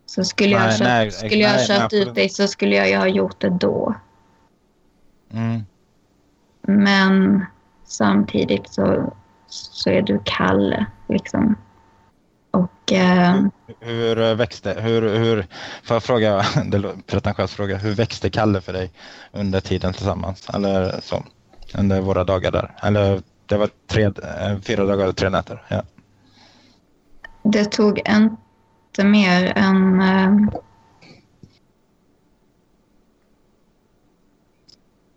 Så skulle jag, nej, köpt, nej, skulle jag nej, köpt ut dig så skulle jag ju ha gjort det då. Mm. Men samtidigt så, så är du Kalle liksom. Och... Eh, hur växte, hur, hur, får jag fråga, pretentiös fråga, hur växte Kalle för dig under tiden tillsammans? Eller så, under våra dagar där? Eller det var tre, eh, fyra dagar och tre nätter. Ja. Det tog inte mer än...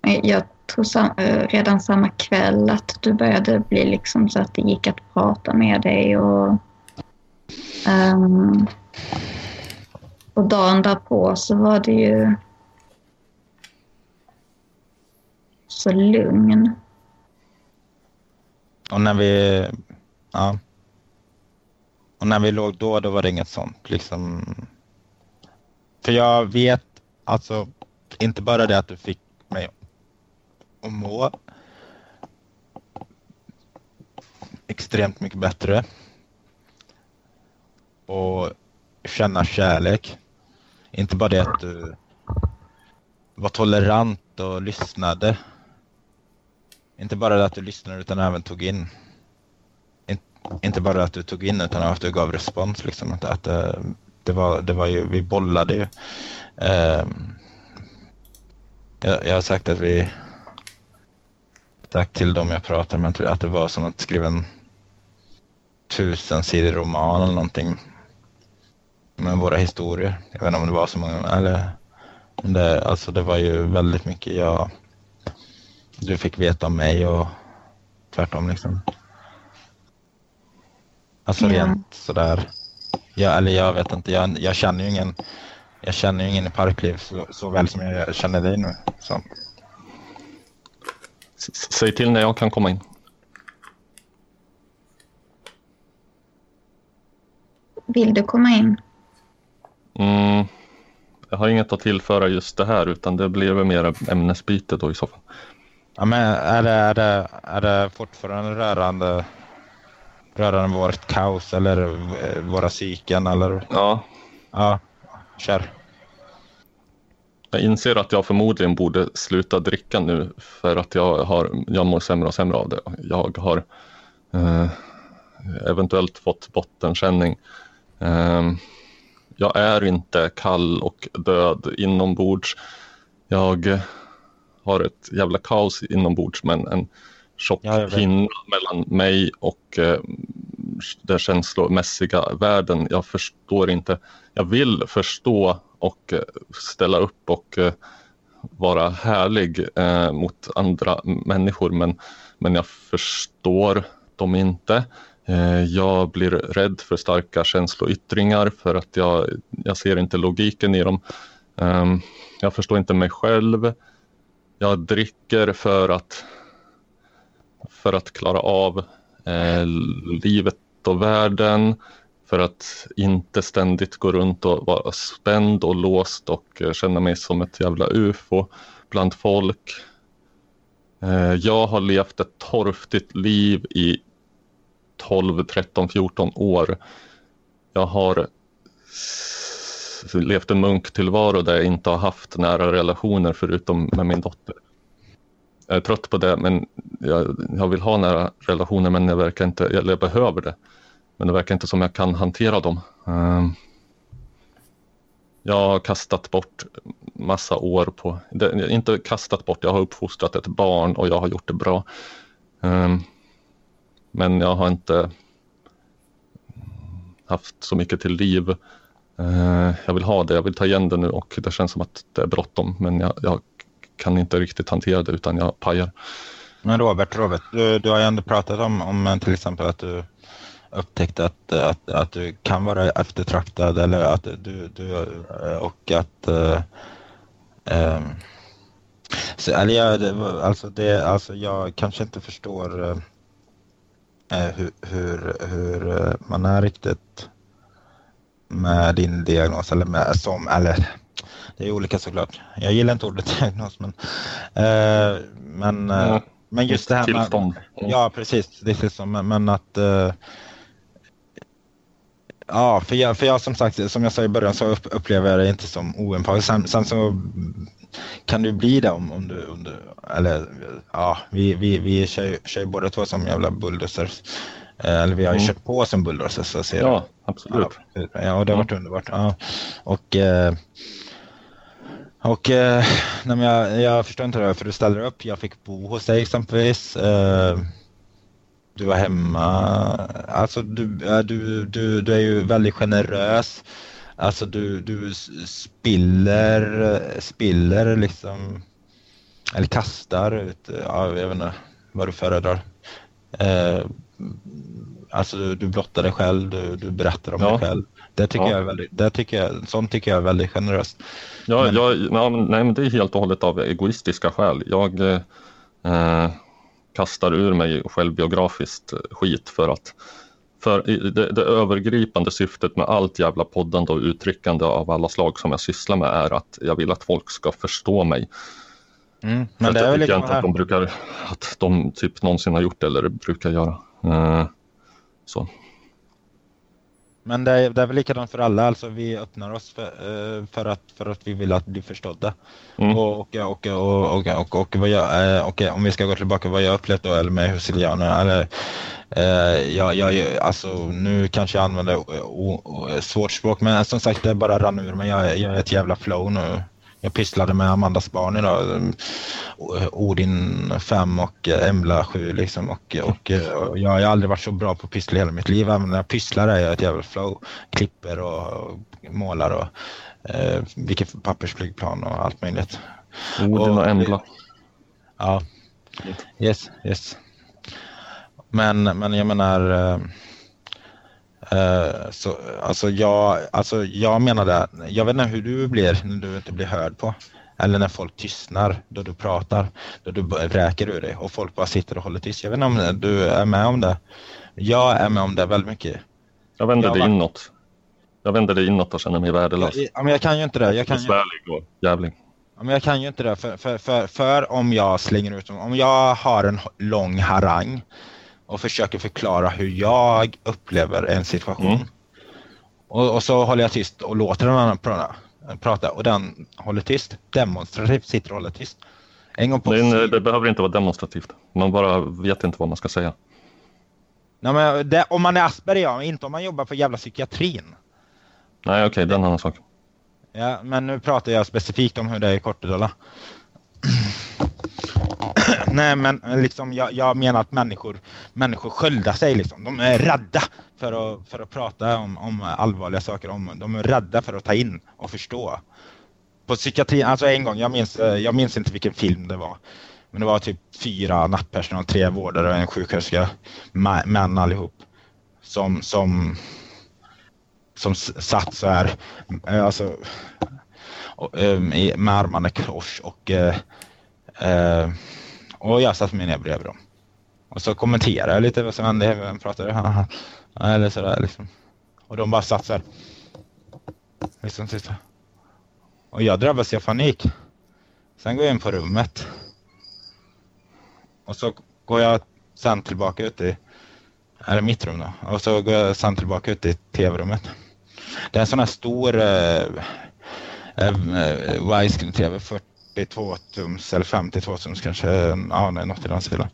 Eh, jag tror sam, eh, redan samma kväll att du började bli liksom så att det gick att prata med dig och... Um, och dagen därpå så var det ju så lugn. Och när vi... Ja. Och när vi låg då, då var det inget sånt liksom. För jag vet, alltså, inte bara det att du fick och att må extremt mycket bättre och känna kärlek. Inte bara det att du var tolerant och lyssnade inte bara det att du lyssnade utan även tog in. In, inte bara att du tog in utan att du gav respons. Liksom. Att, att eh, det, var, det var ju, vi bollade ju. Um, jag, jag har sagt att vi sagt till dem jag pratar med att det var som att skriva en tusen sidor roman eller någonting med våra historier. Jag vet inte om det var så många, eller det, alltså det var ju väldigt mycket jag, du fick veta om mig och tvärtom liksom. Alltså rent sådär, jag, eller jag vet inte, jag, jag känner ju ingen, jag känner ju ingen i Parkliv så, så väl som jag känner dig nu. Så. Säg till när jag kan komma in. Vill du komma in? Mm, jag har inget att tillföra just det här utan det blir väl mer ämnesbyte då i så fall. Ja, men är det, är det, är det fortfarande rörande, rörande vårt kaos eller våra psyken? Eller? Ja. Ja, kör. Jag inser att jag förmodligen borde sluta dricka nu för att jag, har, jag mår sämre och sämre av det. Jag har eh, eventuellt fått bottenkänning. Eh, jag är inte kall och död inombords. Jag har ett jävla kaos inombords men en tjock ja, hinna mellan mig och eh, den känslomässiga världen. Jag förstår inte. Jag vill förstå och eh, ställa upp och eh, vara härlig eh, mot andra människor men, men jag förstår dem inte. Eh, jag blir rädd för starka känsloyttringar för att jag, jag ser inte logiken i dem. Eh, jag förstår inte mig själv. Jag dricker för att, för att klara av eh, livet och världen. För att inte ständigt gå runt och vara spänd och låst och eh, känna mig som ett jävla ufo bland folk. Eh, jag har levt ett torftigt liv i 12, 13, 14 år. Jag har levt en munktillvaro där jag inte har haft nära relationer förutom med min dotter. Jag är trött på det, men jag, jag vill ha nära relationer, men jag verkar inte, eller jag behöver det. Men det verkar inte som jag kan hantera dem. Ehm, jag har kastat bort massa år på, inte kastat bort, jag har uppfostrat ett barn och jag har gjort det bra. Ehm, men jag har inte haft så mycket till liv. Ehm, jag vill ha det, jag vill ta igen det nu och det känns som att det är bråttom men jag, jag kan inte riktigt hantera det utan jag pajar. Men Robert, Robert du, du har ju ändå pratat om, om till exempel att du upptäckt att, att, att du kan vara eftertraktad eller att du, du och att um, så, eller jag, alltså, det, alltså jag kanske inte förstår uh, hur, hur, hur man är riktigt med din diagnos eller med som, eller det är olika såklart. Jag gillar inte ordet diagnos men, uh, men, mm. men just det här med, Ja precis, det är så, men, men att Ja, för jag, för jag som sagt, som jag sa i början så upplever jag det inte som oempatisk. Sen, sen, så kan du bli det om, om, du, om du, eller ja, vi, vi, vi kör, kör båda två som jävla bulldozers. Eh, eller vi har ju mm. kört på som bulldozers så ser Ja, absolut. Ja, och det har varit mm. underbart. Ja. Och, eh, och nej, men jag, jag förstår inte det, för du ställer upp. Jag fick bo hos dig exempelvis du var hemma. Alltså du, du, du, du är ju väldigt generös. Alltså du, du spiller, spiller liksom, eller kastar ut, ja, jag vet inte vad du föredrar. Eh, alltså du, du blottar dig själv, du, du berättar om ja. dig själv. Det tycker, ja. jag är väldigt, det tycker jag, sånt tycker jag är väldigt generöst. Ja, men... jag, nej, men det är helt och hållet av egoistiska skäl. Jag, eh, kastar ur mig självbiografiskt skit för att för det, det, övergripande syftet med allt jävla poddande och uttryckande av alla slag som jag sysslar med är att jag vill att folk ska förstå mig. Mm, men det är väl jag inte att de brukar, att de typ någonsin har gjort det eller brukar göra. Uh, så. Men det är, det är väl likadant för alla, alltså vi öppnar oss för, eh, för, att, för att vi vill att bli förstådda. Mm. Och, och, och, och, och, och, och, vad jag, och om vi ska gå tillbaka vad jag upplevt då, eller med husilianerna, eller eh, jag, jag, alltså nu kanske jag använder o, o, svårt språk, men som sagt det bara rann ur mig. Jag, jag är ett jävla flow nu. Jag pysslade med Amandas barn idag. Odin 5 och Embla 7 liksom. Och, och, och, jag har aldrig varit så bra på att pyssla hela mitt liv. Även när jag pysslar är jag ett jävla flow. Klipper och, och målar och eh, vilket pappersflygplan och allt möjligt. Odin och, och Embla. Ja. Yes, yes. Men, men jag menar eh, Uh, så, alltså, jag, alltså jag menar det, jag vet inte hur du blir när du inte blir hörd på. Eller när folk tystnar då du pratar, då du räker ur dig och folk bara sitter och håller tyst. Jag vet inte om du är med om det. Jag är med om det väldigt mycket. Jag vänder jag det inåt. Jag vänder det inåt och känner mig värdelös. Ja, men jag kan ju inte det. Jag kan Besvärlig och jävling. Ja, men jag kan ju inte det för, för, för, för om jag slänger ut om jag har en lång harang och försöker förklara hur jag upplever en situation. Mm. Och, och, så håller jag tyst och låter den annan prata, prata och den håller tyst. Demonstrativt sitter och håller tyst. En gång på det, det behöver inte vara demonstrativt. Man bara vet inte vad man ska säga. Nej, men det, om man är Asperger, ja. Inte om man jobbar på jävla psykiatrin. Nej, okej, okay, det är en annan sak. Ja, men nu pratar jag specifikt om hur det är i Kortedala. Nej, men eh, liksom, jag, jag, menar att människor, människor sköldar sig. Liksom. De är rädda för att, för att prata om, om allvarliga saker. Om, de är rädda för att ta in och förstå. På psykiatrin, alltså en gång, jag minns, eh, jag minns inte vilken film det var. Men det var typ fyra nattpersonal, tre vårdare och en sjuksköterska. Män allihop. Som, som, som satt så här, eh, alltså, med armarna i kors och eh, och jag satte mig ner bredvid dem. Och så kommenterade jag lite vad som hände. Vem pratade? Eller sådär liksom. Och de bara satt såhär. Liksom titta. Och jag drabbades av panik. Sen går jag in på rummet. Och så går jag sen tillbaka ut i, är det mitt rum då? Och så går jag sen tillbaka ut i tv-rummet. Det är en sån här stor eh, eh, eh widescreen-tv, 40 42 tums eller 52 tums kanske. Ja, nej, något i den stilen.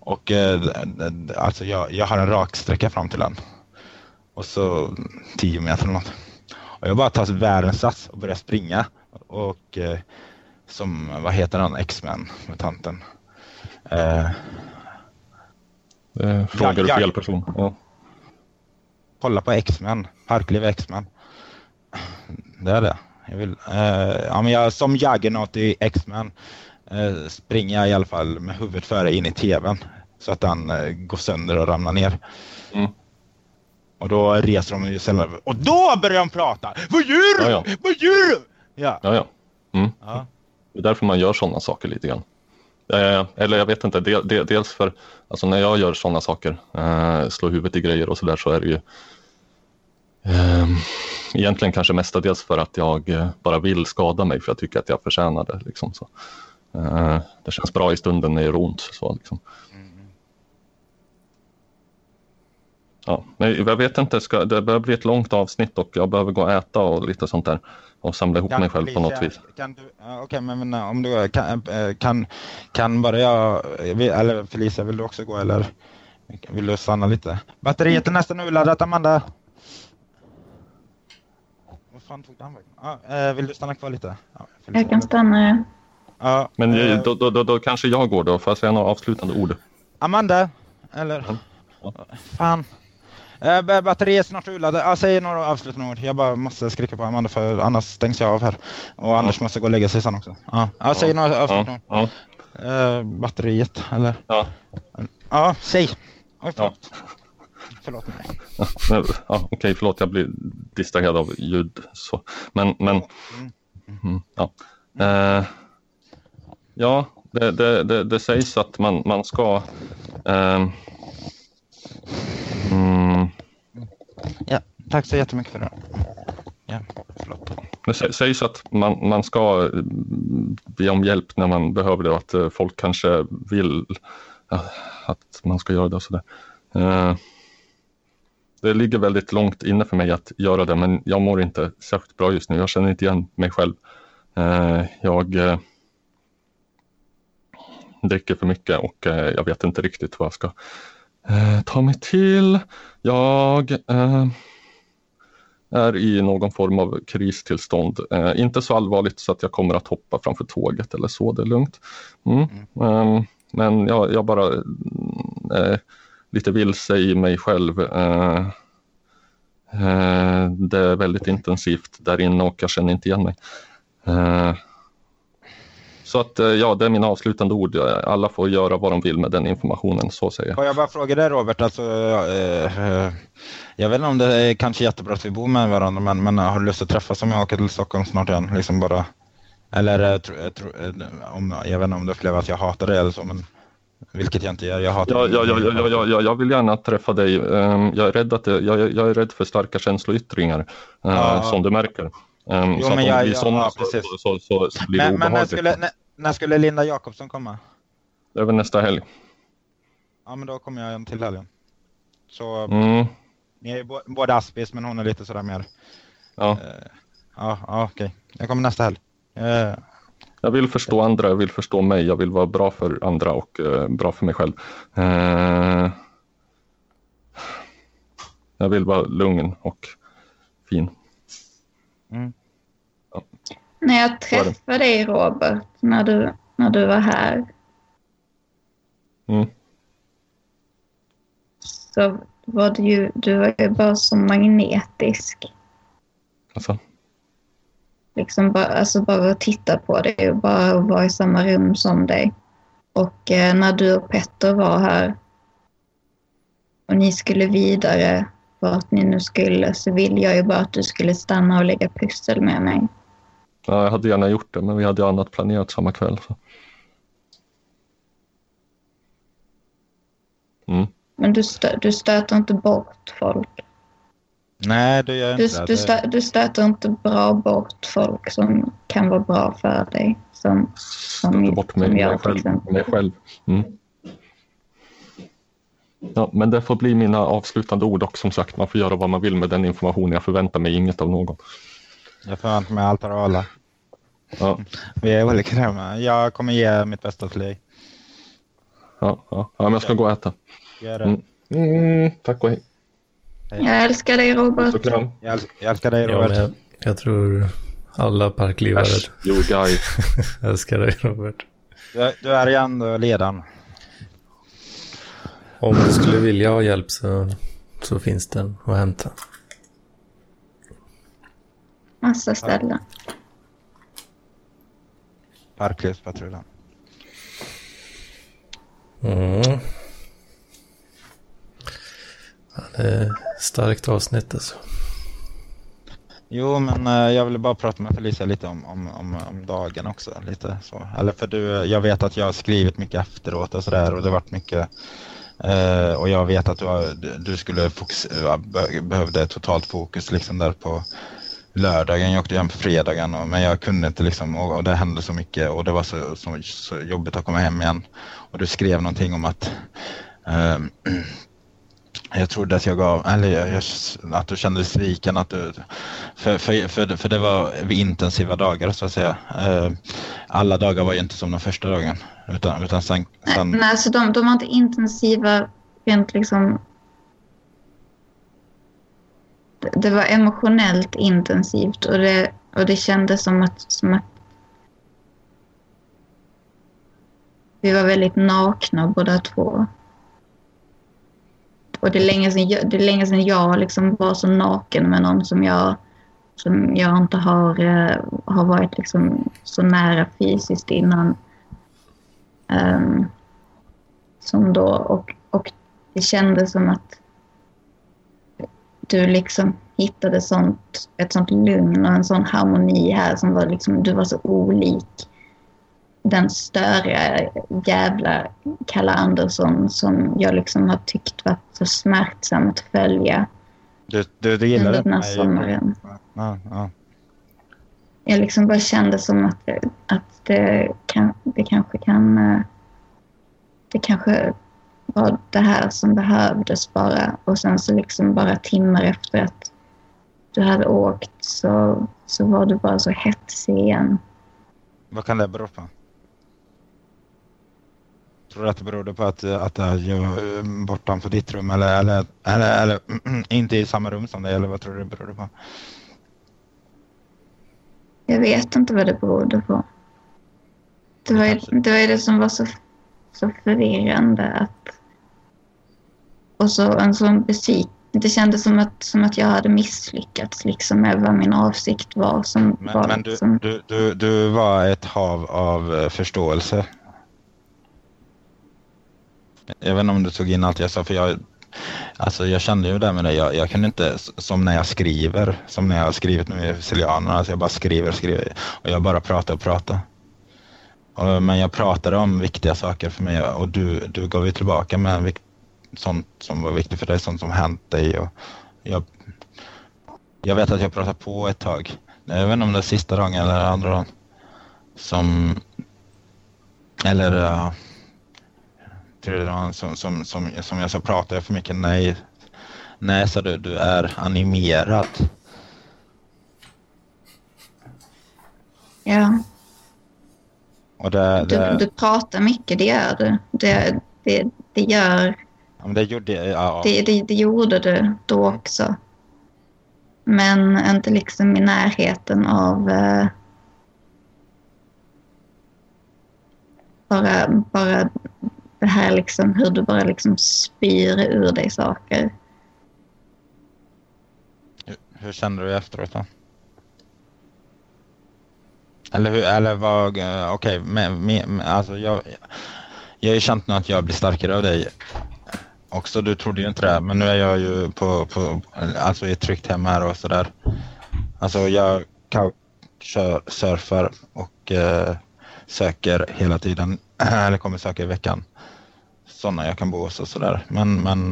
Och eh, alltså jag, jag har en raksträcka fram till den. Och så 10 meter eller något. Och jag bara tar världens sats och börjar springa. Och eh, som, vad heter han, X-Men, mutanten. Eh, eh, frågar du fel person. Ja. Kolla på X-Men, Parkliv X-Men. Det är det. Jag vill, eh, ja, men jag, som Juggernaut i X-Men eh, springer jag i alla fall med huvudet före in i tvn så att den eh, går sönder och ramlar ner. Mm. Och då reser de ju sällan och då börjar de prata. Vad gör du? Ja, ja. Vad gör du? Ja, ja. ja. Mm. ja. Det är därför man gör sådana saker lite grann. Eh, eller jag vet inte, del, del, dels för alltså när jag gör sådana saker, eh, slår huvudet i grejer och sådär så är det ju egentligen kanske mestadels för att jag eh, bara vill skada mig för jag tycker att jag förtjänar det. Liksom, så. Uh, det känns bra i stunden när det gör ont. Så, liksom. Ja, men jag vet inte, ska, det börjar bli ett långt avsnitt och jag behöver gå och äta och lite sånt där och samla ihop kan mig själv på något vis. Okej, okay, men om du kan, eh, kan, kan bara jag, eller Felicia, vill du också gå eller vill du stanna lite? Batteriet är nästan urladdat, Amanda fan tog den vägen? Ah, vill du stanna kvar lite? Ja, jag kan stanna. Ja, Men eh, då, då, då, då, kanske jag går då. Får jag säga några avslutande ord? Amanda? Eller? Ja. Fan. Eh, batteriet är snart urladdat. Jag säger några avslutande ord. Jag bara måste skrika på Amanda för annars stängs jag av här. Och Anders måste gå och lägga sig sen också. Ja, jag säger några avslutande ord. Eh, batteriet, eller? Ja. Ja, säg. Oj, ja. Förlåt mig. Ja, Okej, okay, förlåt jag blir distraherad av ljud. Så. Men, men mm, ja. Eh, ja, det, det, det, det, sägs att man, man ska eh, mm, Ja, tack så jättemycket för det. Ja, förlåt. Det sägs att man, man ska be om hjälp när man behöver det och att eh, folk kanske vill att man ska göra det och sådär. Eh, det ligger väldigt långt inne för mig att göra det, men jag mår inte särskilt bra just nu. Jag känner inte igen mig själv. Eh, jag eh, dricker för mycket och eh, jag vet inte riktigt vad jag ska eh, ta mig till. Jag är i någon form av kristillstånd. Eh, inte så allvarligt så att jag kommer att hoppa framför tåget eller så, det är lugnt. Mm. Mm. Um, men jag, jag bara eh, lite vilse i mig själv. Eh, eh, det är väldigt intensivt där inne och jag känner inte igen mig. Eh, så att eh, ja, det är mina avslutande ord. Alla får göra vad de vill med den informationen, så säger jag. Får jag bara fråga dig Robert, alltså, eh, jag vet inte om det är kanske jättebra att vi bor med varandra, men, men eh, har du lust att träffas om jag åker till Stockholm snart igen? Liksom bara, eller eh, tro, tro, om, jag vet inte om du upplever att jag hatar dig eller så, men vilket jag inte gör. Jag hatar ja, ja, ja, ja, ja, ja, jag vill gärna träffa dig. Ehm, jag är rädd, att det, jag, jag är rädd för starka känsloyttringar, eh, ja. som du märker. Ehm, jo, så men jag, ja, ja, precis. Så, så, så, blir men, det men när, skulle, när, när skulle Linda Jakobsson komma? Det är väl nästa helg. Ja, men då kommer jag en till helgen. Så mm. ni är ju båda aspis, men hon är lite sådär mer... Ja. Uh, ja, ja okej. Okay. Jag kommer nästa helg. Uh, jag vill förstå andra, jag vill förstå mig, jag vill vara bra för andra och uh, bra för mig själv. Uh, jag vill vara lugn och fin. Mm. Ja. När jag träffade dig Robert, när du, när du var här. Mm. Så var du ju, du var ju bara så magnetisk. Alltså. Liksom bara, alltså bara titta på dig och bara vara i samma rum som dig. Och eh, när du och Petter var här och ni skulle vidare vart ni nu skulle så ville jag ju bara att du skulle stanna och lägga pussel med mig. Ja, jag hade gärna gjort det, men vi hade annat planerat samma kväll. Så. Mm. Men du, stö du stöter inte bort folk? Nej, det gör jag inte. Du, stö du stöter inte bra bort folk som kan vara bra för dig. Som, som, stöter bort mig, mig själv. Mig själv. Mm. Ja, men det får bli mina avslutande ord och som sagt, man får göra vad man vill med den informationen. Jag förväntar mig inget av någon. Jag förväntar mig allt av alla. Ja. Vi är olika Jag kommer ge mitt bästa till dig. Ja, ja. ja men jag ska gå och äta. Gör det. Mm. Mm, tack och hej. Jag älskar dig Robert. Jag, jag älskar dig Robert. Ja, jag, jag, tror alla parklivare guy. älskar dig Robert. Du, du är igen ledaren. Om du skulle vilja ha hjälp så, så finns den att hämta. Massa ställen. Parklivspatrullen. Mm. Ja, det är starkt avsnitt alltså. Jo, men eh, jag ville bara prata med Felicia lite om, om, om, om, dagen också. Lite så. Eller för du, jag vet att jag har skrivit mycket efteråt och sådär och det har varit mycket eh, och jag vet att du, du skulle fokus, behövde totalt fokus liksom där på lördagen. Jag åkte hem på fredagen och, men jag kunde inte liksom och, och, det hände så mycket och det var så, så, så jobbigt att komma hem igen. Och du skrev någonting om att eh, jag trodde att jag gav, eller jag, att du kände dig sviken, att du, för, för, för, för det var intensiva dagar så att säga. Eh, alla dagar var ju inte som den första dagen. Utan, utan sen, sen... Nej, alltså de, de var inte intensiva rent liksom... Det var emotionellt intensivt och det, och det kändes som att, som att vi var väldigt nakna båda två. Och det är länge sedan jag, det är länge sedan jag liksom var så naken med någon som jag, som jag inte har, eh, har varit liksom så nära fysiskt innan. Um, som då, och, och det kändes som att du liksom hittade sånt, ett sånt lugn och en sån harmoni här som var liksom, du var så olik den störiga jävla Kalle Andersson som jag liksom har tyckt varit så smärtsam att följa. Du, du, du gillar den här sommaren. Ja, ja. Jag liksom bara kände som att, att det, kan, det kanske kan... Det kanske var det här som behövdes bara. Och sen så liksom bara timmar efter att du hade åkt så, så var du bara så hetsig igen. Vad kan det bero på? Tror du att det berodde på att, att jag var bortanför ditt rum eller, eller, eller, eller inte i samma rum som dig eller vad tror du det berodde på? Jag vet inte vad det berodde på. Det var ju det, var det som var så, så förvirrande att... Och så en sån besik. Det kändes som att, som att jag hade misslyckats liksom med vad min avsikt var. Som men, var men du, liksom... du, du, du var ett hav av eh, förståelse. Jag vet inte om du tog in allt jag sa för jag, alltså jag kände ju det med det. Jag, jag kunde inte, som när jag skriver, som när jag har skrivit nu i Sicilianerna, alltså jag bara skriver och skriver och jag bara pratar och pratar. Men jag pratade om viktiga saker för mig och du, du gav ju tillbaka med sånt som var viktigt för dig, sånt som hänt dig. Och jag, jag vet att jag pratade på ett tag. Jag vet inte om det är sista dagen eller andra dagen. Som... Eller... Uh, dagen som, som, som, som jag sa, pratar jag för mycket? Nej. Nej, sa du, du är animerad. Ja. Och det, det... Du, du pratar mycket, det gör du. Det, det, det gör... Ja, det, gjorde, ja. det, det, det gjorde du då också. Men inte liksom i närheten av... Uh, bara, bara det här liksom hur du bara liksom spyr ur dig saker. Hur, hur kände du efteråt då? Eller hur, eller vad, eh, okej, okay, alltså jag, jag har ju känt nu att jag blir starkare av dig också. Du trodde ju inte det, men nu är jag ju på, på alltså i ett tryggt hem här och sådär. Alltså jag kör, surfar och eh, söker hela tiden, eller kommer söka i veckan. Sådana jag kan bo hos och sådär. Men, men,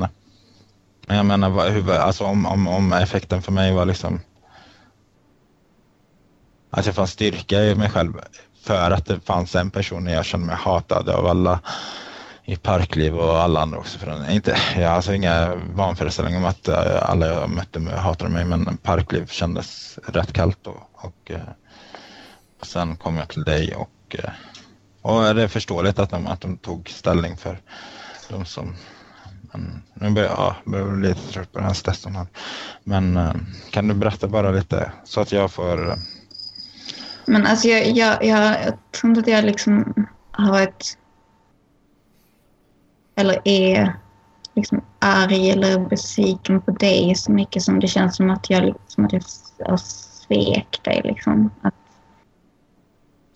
men jag menar, hur, alltså om, om, om effekten för mig var liksom att jag fann styrka i mig själv för att det fanns en person jag kände mig hatad av alla i parkliv och alla andra också. För den, inte, jag har alltså inga vanföreställningar om att eh, alla jag mötte hatade mig men parkliv kändes rätt kallt då. Och, och sen kom jag till dig och, eh, och det är förståeligt att de, att de tog ställning för de som men nu börjar jag börjar bli lite trött på den här stressen. Men kan du berätta bara lite så att jag får men alltså jag, jag, jag, jag tror inte att jag liksom har varit eller är liksom arg eller besviken på dig så mycket som det känns som att jag, liksom, att jag, jag svek dig. Liksom. Att...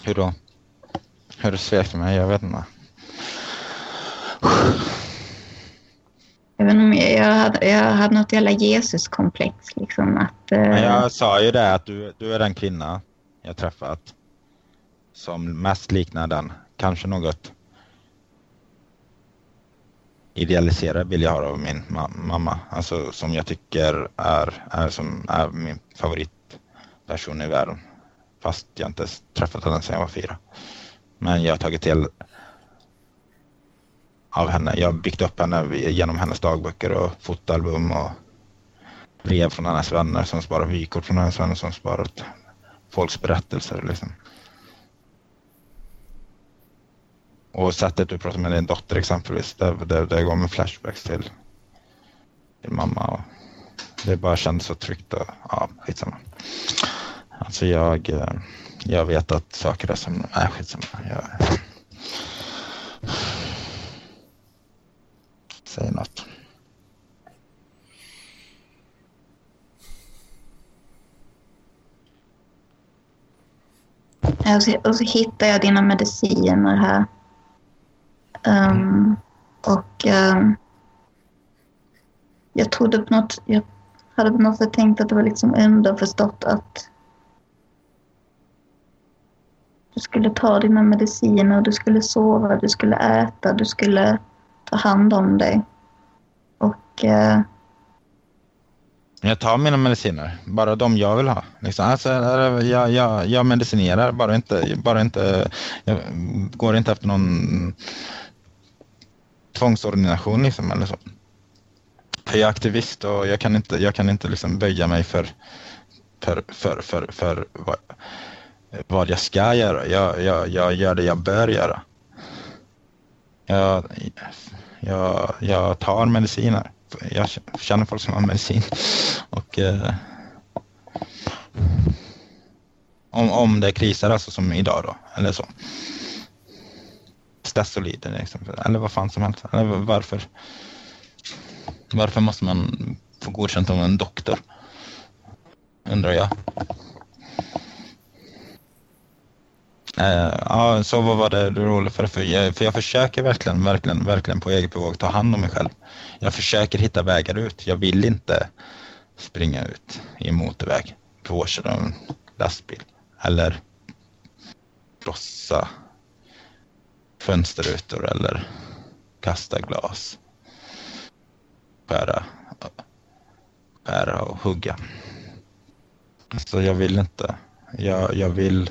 Hur då? Hur du svek mig? Jag vet inte. Jag vet inte om jag, jag, hade, jag hade något jävla Jesus-komplex. Liksom, att, uh... Jag sa ju det att du, du är den kvinna jag träffat som mest liknar den, kanske något idealiserad vill jag ha av min ma mamma. Alltså som jag tycker är, är, som är min favoritperson i världen. Fast jag inte träffat henne sedan jag var fyra. Men jag har tagit till av henne. Jag har byggt upp henne genom hennes dagböcker och fotoalbum och brev från hennes vänner som sparar vykort från hennes vänner som sparat folks berättelser. Liksom. Och sättet du pratar med din dotter exempelvis, det, det, det går med flashbacks till din mamma. Och det bara kändes så tryggt och ja, skitsamma. Alltså jag, eh, jag vet att saker är som, nej skitsamma. Jag, säg något. Och så, och så hittar jag dina mediciner här. Um, och um, jag trodde på något, jag hade på något sätt tänkt att det var liksom underförstått att du skulle ta dina mediciner, du skulle sova, du skulle äta, du skulle ta hand om dig. Och Eh... jag tar mina mediciner, bara de jag vill ha. Liksom. Alltså, jag, jag, jag medicinerar, bara inte, bara inte, jag går inte efter någon tvångsordination liksom eller så. Jag är aktivist och jag kan inte, jag kan inte liksom böja mig för, för, för, för, för vad, vad jag ska göra. Jag, jag, jag gör det jag bör göra. Jag, jag, jag tar mediciner. Jag känner folk som har medicin. Och, eh, om, om det krisar, alltså som idag då, eller så. Stasolid liksom, eller vad fan som helst. Eller varför? Varför måste man få godkänt av en doktor? Undrar jag. Uh, Eh, ja, så vad var det roligt för, för jag, för jag försöker verkligen, verkligen, verkligen på eget bevåg ta hand om mig själv. Jag försöker hitta vägar ut. Jag vill inte springa ut i en motorväg, påkörd av en lastbil eller krossa fönsterrutor eller kasta glas. Skära, skära och hugga. Så jag vill inte. Jag, jag vill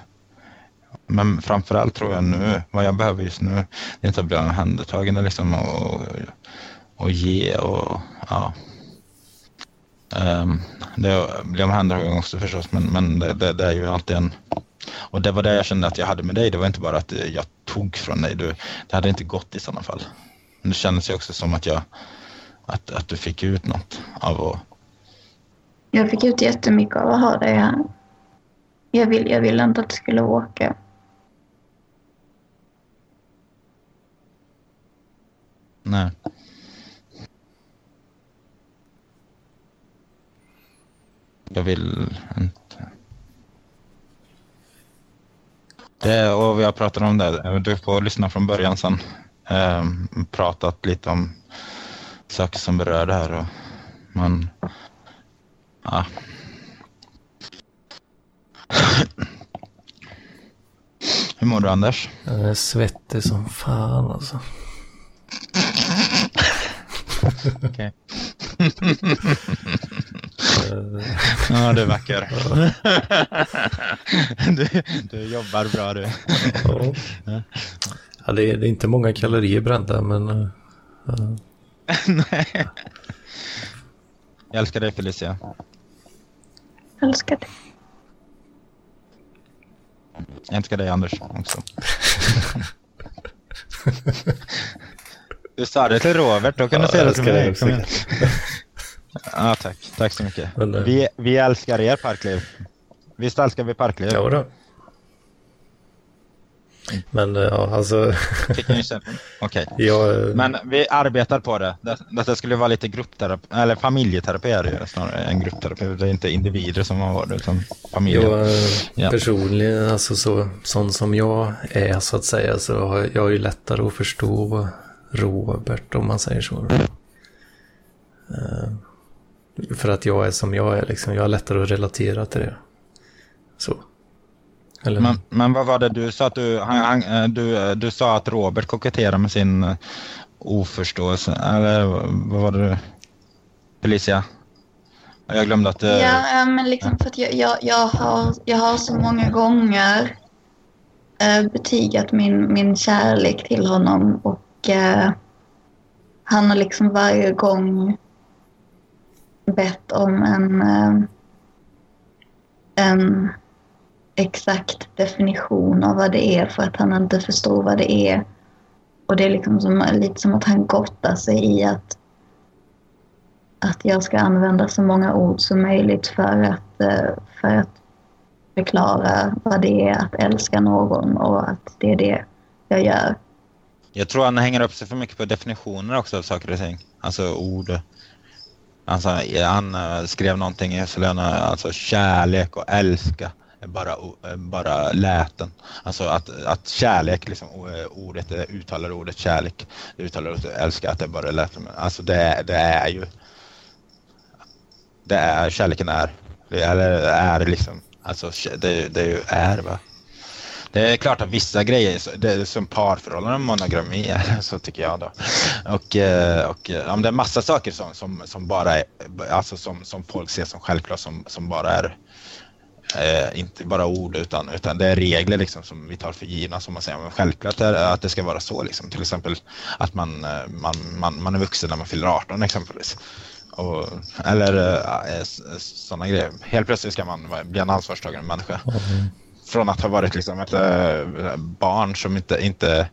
men framförallt tror jag nu, vad jag behöver just nu, det är inte att bli omhändertagen liksom och, och ge och ja. Um, det blir omhändertagen också förstås, men, men det, det, det, är ju alltid en... Och det var det jag kände att jag hade med dig. Det var inte bara att jag tog från dig. Du, det hade inte gått i sådana fall. Men det kändes ju också som att jag... Att, att du fick ut något av att... Jag fick ut jättemycket av att ha dig här. Jag, ville, jag ville inte att du skulle åka. Nej. Jag vill inte. Det, och vi har pratat om det. Du får lyssna från början sen. Ehm, pratat lite om saker som berör det här. Och man, ja. Hur mår du Anders? Jag är svettig som fan alltså. Okej. ja, du är vacker. du, du jobbar bra du. ja. det, är, det är inte många kalorier brända, men... Uh, Nej. Jag älskar dig Felicia. Jag älskar dig. Jag älskar dig Anders också. Du sa det till Robert, då kan ja, du säga det till mig. Kom igen. ja, tack. Tack så mycket. Vi, vi älskar er Parkliv. Visst älskar vi Parkliv? Ja, då. Men ja, alltså... Okej. Okay. Jag... Men vi arbetar på det. Detta skulle vara lite gruppterapi, eller familjeterapi är det ju snarare än gruppterapi. Det är inte individer som har det, utan familjer. Jag, ja. Personligen, alltså så, sån som jag är så att säga, så har jag ju lättare att förstå Robert om man säger så. Uh, för att jag är som jag är liksom. Jag har lättare att relatera till det. Så. Eller? Men, men vad var det du sa att du, han, han, eh, du, eh, du sa att Robert koketterar med sin oförståelse. Eller vad var det du? Felicia? Jag glömde att... Ja, men liksom för att jag, jag, jag, har, jag har så många gånger betygat min, min kärlek till honom och eh, han har liksom varje gång bett om en, eh, en exakt definition av vad det är för att han inte förstår vad det är. Och det är liksom som, lite som att han gottar sig i att, att jag ska använda så många ord som möjligt för att, eh, för att förklara vad det är att älska någon och att det är det jag gör. Jag tror han hänger upp sig för mycket på definitioner också av saker och ting. Alltså ord. Alltså, han eh, skrev någonting i Selena, alltså kärlek och älska är bara, bara läten. Alltså att, att kärlek, liksom, eh, ordet, eh, uttalar ordet kärlek, uttalar ordet älska, att det är bara läten. Alltså det, det är ju, det är, kärleken är, eller är liksom, alltså det, det är va. Det är klart att vissa grejer, det är som parförhållanden, monogami, så tycker jag då. Och, eh, och eh, ja, det är massa saker som, som, som bara är, alltså som, som folk ser som självklart som, som bara är Eh, inte bara ord utan, utan det är regler liksom som vi tar för givna som man säger. Men självklart är det att det ska vara så liksom. Till exempel att man, eh, man, man, man är vuxen när man fyller 18 exempelvis. Och, eller äh, sådana grejer. Helt plötsligt ska man bli en ansvarstagande människa. Mm. Från att ha varit liksom ett äh, barn som inte, inte,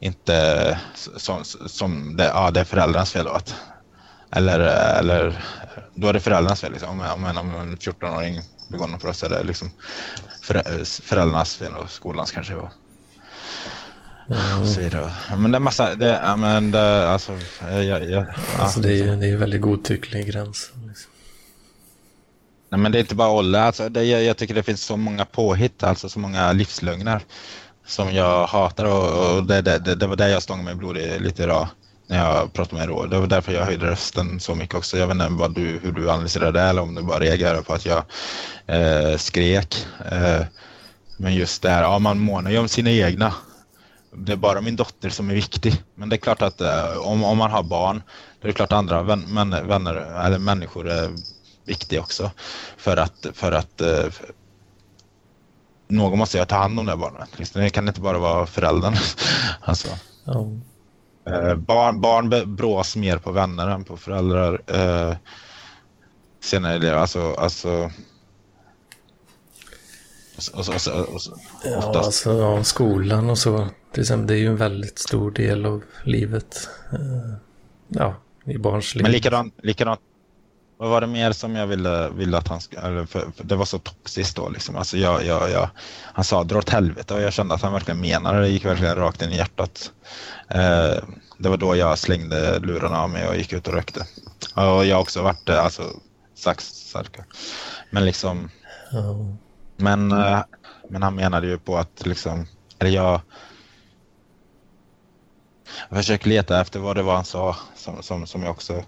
inte som, som det, ja, det är föräldrarnas fel. Att, eller, eller då är det föräldrarnas fel. Liksom. Om, om, om en 14-åring begår något brott så är det liksom föräldrarnas fel och skolans kanske. Var. Mm. Så vidare. Men det är massa, det, men det, alltså, jag, jag, alltså det är ju en väldigt godtycklig gräns. Liksom. Nej men det är inte bara Olle, alltså, det, jag, jag, tycker det finns så många påhitt, alltså så många livslögner som jag hatar och, och det, det, det, var det jag stångade mig blodig lite idag när jag pratade med er. Det var därför jag höjde rösten så mycket också. Jag vet inte vad du, hur du analyserade det eller om du bara reagerade på att jag eh, skrek. Eh, men just det här, ja man månar ju om sina egna det är bara min dotter som är viktig. Men det är klart att eh, om, om man har barn, då är det klart andra vän, men, vänner eller människor eh, är viktiga också. För att, för att eh, någon måste ju ta hand om det barnet. Liksom, det kan inte bara vara föräldern. alltså. Oh. Eh, barn, barn brås mer på vänner än på föräldrar. Eh, senare i livet. Alltså, alltså och så, och så, och så, ja, alltså ja, skolan och så. Till exempel, det är ju en väldigt stor del av livet. Eh, ja, i barns liv. Men likadant, likadant vad var det mer som jag ville, ville att han skulle, för, för det var så toxiskt då liksom. Alltså jag, jag, jag, han sa dra åt helvete och jag kände att han verkligen menade det. Det gick verkligen rakt in i hjärtat. Eh, det var då jag slängde lurarna av mig och gick ut och rökte. Och jag har också varit, eh, alltså, saxsarka. Men liksom, oh. Men, eh, men han menade ju på att liksom, eller jag, jag försöker leta efter vad det var han sa som, som, som jag också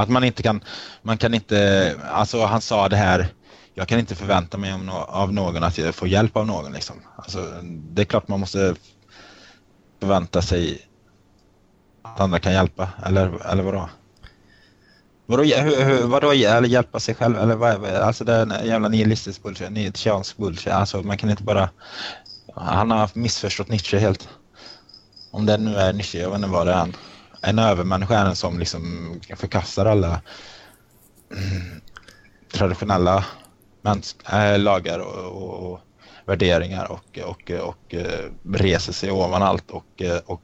att man inte kan, man kan inte, alltså han sa det här, jag kan inte förvänta mig av någon att jag får hjälp av någon liksom. Alltså, det är klart man måste förvänta sig att andra kan hjälpa, eller, eller vadå? Vadå, hur, vadå eller hjälpa sig själv? Eller vad, alltså det är en jävla nihilistisk bullshit, nietzscheansk bullshit. Alltså man kan inte bara... Han har missförstått Nietzsche helt. Om det nu är Nietzsche, jag vet inte vad det är. En övermänniska är en som liksom förkastar alla mm, traditionella äh, lagar och, och, och, värderingar och, och, och, eh, reser sig ovan allt och, eh, och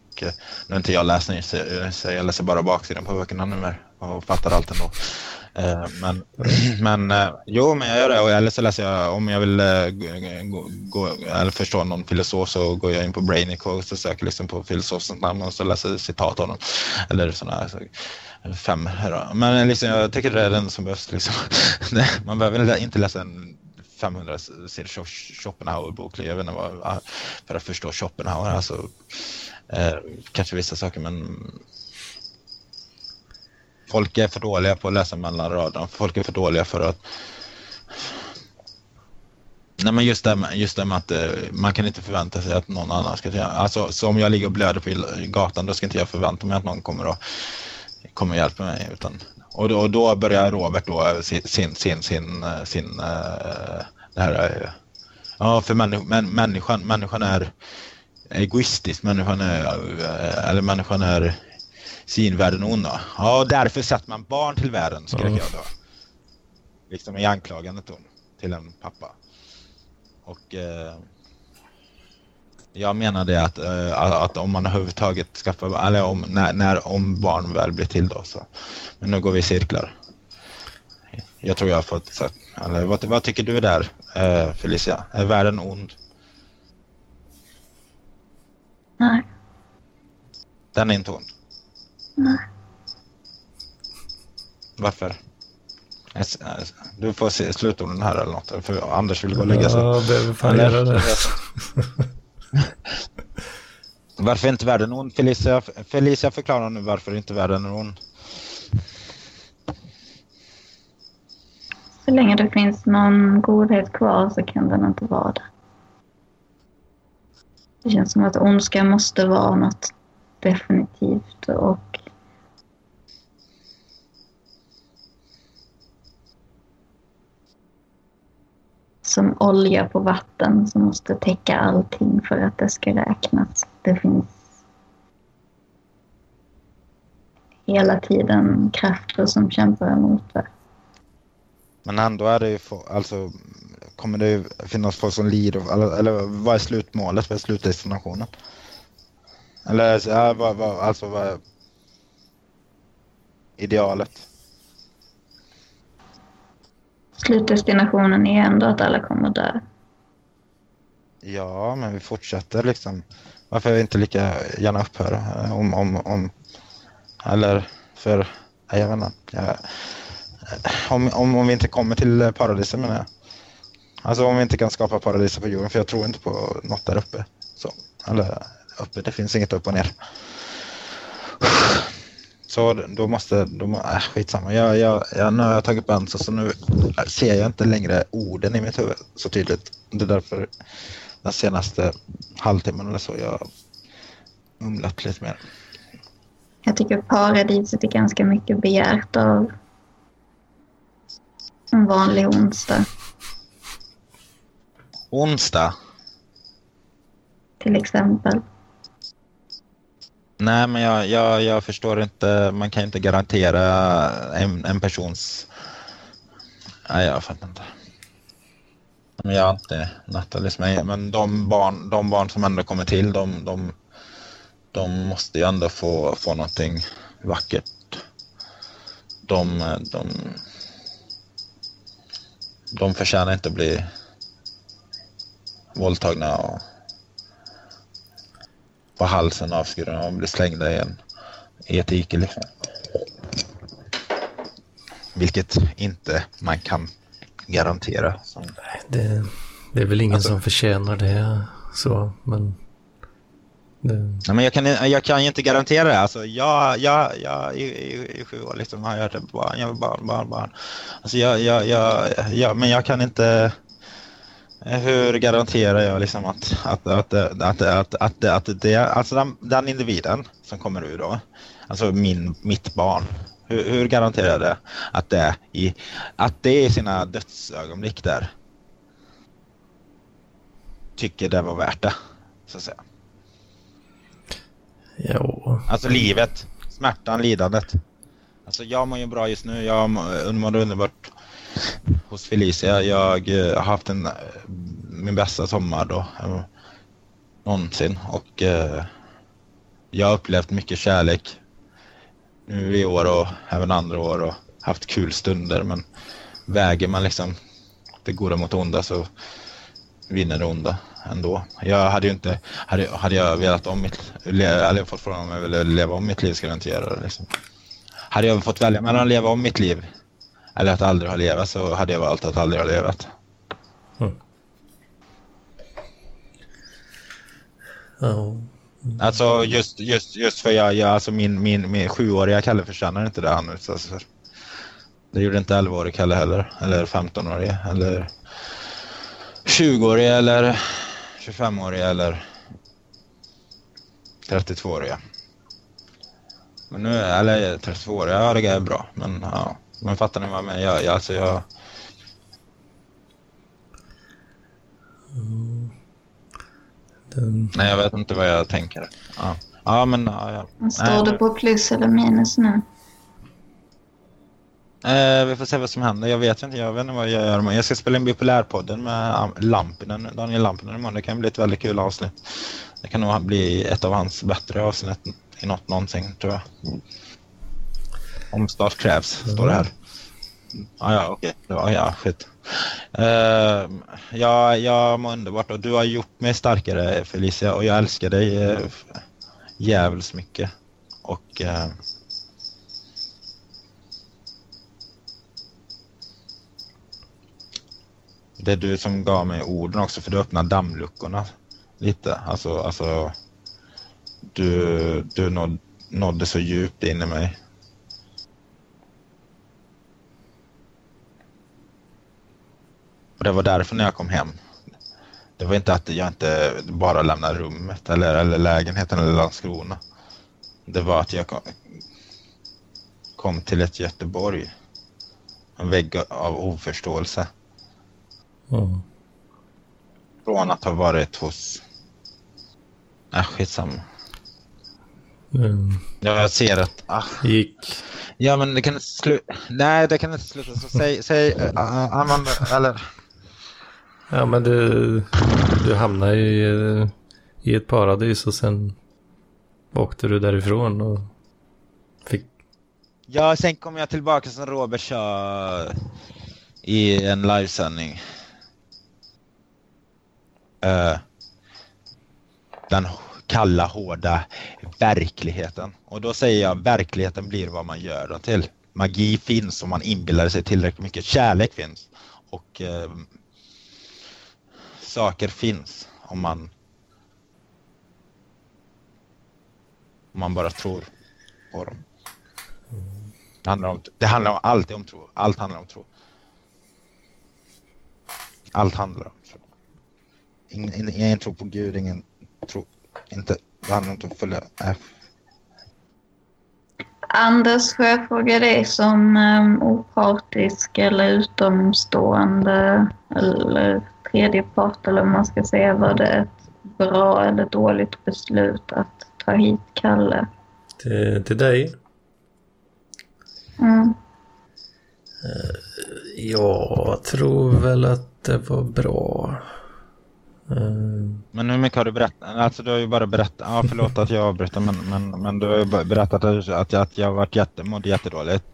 nu är inte jag läst så jag läser bara baksidan på böckerna nu och fattar allt ändå. Eh, men, men eh, jo, men jag gör det. Eller så läser jag, om jag vill eh, gå, gå, eller förstå någon filosof så går jag in på Brainic och så söker liksom på filosofens namn och så läser jag citat av honom. Eller sådana här fem. Men liksom, jag tycker det är den som behövs. Liksom. Man behöver inte läsa en 500 sidor Schopenhauer-bok. Jag vet inte vad, för att förstå Schopenhauer. Alltså, eh, kanske vissa saker, men Folk är för dåliga på att läsa mellan raderna. Folk är för dåliga för att... Nej men just det, med, just det med att eh, man kan inte förvänta sig att någon annan ska göra. Alltså så om jag ligger och blöder på gatan då ska inte jag förvänta mig att någon kommer och kommer hjälpa mig. Utan, och, då, och då börjar Robert då eh, sin, sin, sin, sin, eh, sin det här, ja för människan, människan är egoistisk, människan är, eller människan är synvärlden onda. Ja, därför sätter man barn till världen, skrek mm. jag då. Liksom i anklagandet ton till en pappa. Och eh, jag menade att, eh, att om man överhuvudtaget skaffar, eller om, när, när, om barn väl blir till då så. Men nu går vi i cirklar. Jag tror jag har fått sagt, eller vad, vad tycker du där eh, Felicia? Är världen ond? Nej. Den är inte ond? Nej. Varför? Du får se slutorden här eller något. För Anders vill gå och lägga sig. Ja, behöver fan göra det. varför är inte världen ond? Felicia, Felicia förklarar nu varför inte världen är ond. Så länge det finns någon godhet kvar så kan den inte vara det. Det känns som att ondska måste vara något definitivt och som olja på vatten som måste täcka allting för att det ska räknas. Det finns hela tiden krafter som kämpar emot det. Men ändå är det ju, alltså kommer det finnas folk som lider, eller, eller vad är slutmålet, vad är slutdestinationen? Eller ja, vad, vad, alltså vad är idealet? Slutdestinationen är ändå att alla kommer dö. Ja, men vi fortsätter liksom. Varför är vi inte lika gärna upphöra eh, om, om, om eller för, jag vet inte. Jag, eh, om, om, om vi inte kommer till eh, paradiset menar jag. Alltså om vi inte kan skapa paradiset på jorden, för jag tror inte på något där uppe. Så, eller uppe, det finns inget upp och ner. Så då måste, då, äh, skitsamma. Jag, jag, jag, nu har jag tagit Benzo så nu ser jag inte längre orden i mitt huvud så tydligt. Det är därför den senaste halvtimmen eller så jag mumlat lite mer. Jag tycker paradiset är ganska mycket begärt av en vanlig onsdag. Onsdag? Till exempel. Nej, men jag, jag, jag förstår inte. Man kan ju inte garantera en, en persons... Nej, jag fattar inte. Jag har inte Nathalies med, men de barn, de barn som ändå kommer till, de, de, de måste ju ändå få, få någonting vackert. De, de, de förtjänar inte att bli våldtagna och på halsen avskurna och bli slängda i, en, i ett dike. Liksom. Vilket inte man kan garantera. Det, det är väl ingen alltså, som förtjänar det så, men... Det... Nej, men jag kan, jag kan ju inte garantera det. Alltså, jag, jag, jag i, i, i sju år liksom, har jag barn, jag barn, barn, barn. Alltså, jag, jag, jag, jag, men jag kan inte... Hur garanterar jag liksom att, att, att, att, att, att, att det, alltså den, den individen som kommer ur då, alltså min, mitt barn, hur, hur garanterar jag det? Att det, i, att det i sina dödsögonblick där tycker det var värt det, så att säga. Jo. Alltså livet, smärtan, lidandet. Alltså jag mår ju bra just nu, jag mår underbart hos Felicia. Jag eh, har haft en, eh, min bästa sommar då eh, någonsin och jag har upplevt mycket kärlek nu i år och även andra år och haft kul stunder men väger man liksom det goda mot onda så vinner det onda ändå. Jag hade ju inte, hade, hade jag velat om mitt, eller fått frågan om jag ville leva om mitt liv skulle jag inte göra det liksom. Hade jag fått välja mellan att leva om mitt liv eller att aldrig ha levat så hade jag valt att aldrig ha levat. Mm. Oh. Alltså just, just, just för jag, jag alltså min, min, min sjuåriga Kalle förtjänar inte det han utsattes för. Det gjorde inte 11-årig Kalle heller, eller 15-årig, eller 20-årig, eller 25-årig, eller 32-årig. Men nu, eller 32-årig, ja det är bra, men ja. Men fattar ni vad jag menar? Jag, jag, alltså jag... Den... Nej, jag vet inte vad jag tänker. Ja, ja men... Ja, ja. Står du på plus eller minus nu? Eh, vi får se vad som händer. Jag vet inte, jag vet inte vad jag gör. Jag ska spela in Bipolärpodden med Lampinen, Daniel Lampinen imorgon. Det kan bli ett väldigt kul avsnitt. Det kan nog bli ett av hans bättre avsnitt i något någonsin, tror jag. Omstart krävs, står det här. Ah, ja. Okay. Ja, ja, skit. Uh, ja, jag mår underbart och du har gjort mig starkare Felicia och jag älskar dig uh, jävligt mycket. Och uh, det är du som gav mig orden också för du öppnade dammluckorna lite. Alltså, alltså du, du nåd, nådde så djupt in i mig. Och det var därför när jag kom hem. Det var inte att jag inte bara lämnade rummet eller, eller lägenheten eller Landskrona. Det var att jag kom, kom till ett Göteborg. En vägg av oförståelse. Mm. från att ha varit hos... Äh, skitsamma. Mm. Jag ser att... Ah. Gick. Ja, men det kan inte sluta... Nej, det kan inte sluta. Så säg... säg uh, använd... Eller... Ja, men du, du hamnade i, i ett paradis och sen åkte du därifrån och fick... Ja, sen kom jag tillbaka som Robert sa i en livesändning. Uh, den kalla, hårda verkligheten. Och då säger jag verkligheten blir vad man gör den till. Magi finns om man inbillar sig tillräckligt mycket. Kärlek finns. Och uh, saker finns om man om man bara tror på dem. Det handlar, om, det handlar om, alltid om tro. Allt handlar om tro. Allt handlar om tro. Ingen, ingen tro på Gud, ingen tro. Inte, det handlar inte om att följa F. Anders, får jag fråga dig som um, opartisk eller utomstående eller tredje part eller man ska säga. Var det ett bra eller dåligt beslut att ta hit Kalle? Till, till dig? Mm. Jag tror väl att det var bra. Mm. Men hur mycket har du berättat? Alltså du har ju bara berättat, ja förlåt att jag avbryter men, men, men du har ju berättat att, att, jag, att jag varit jätte, mådde jättedåligt.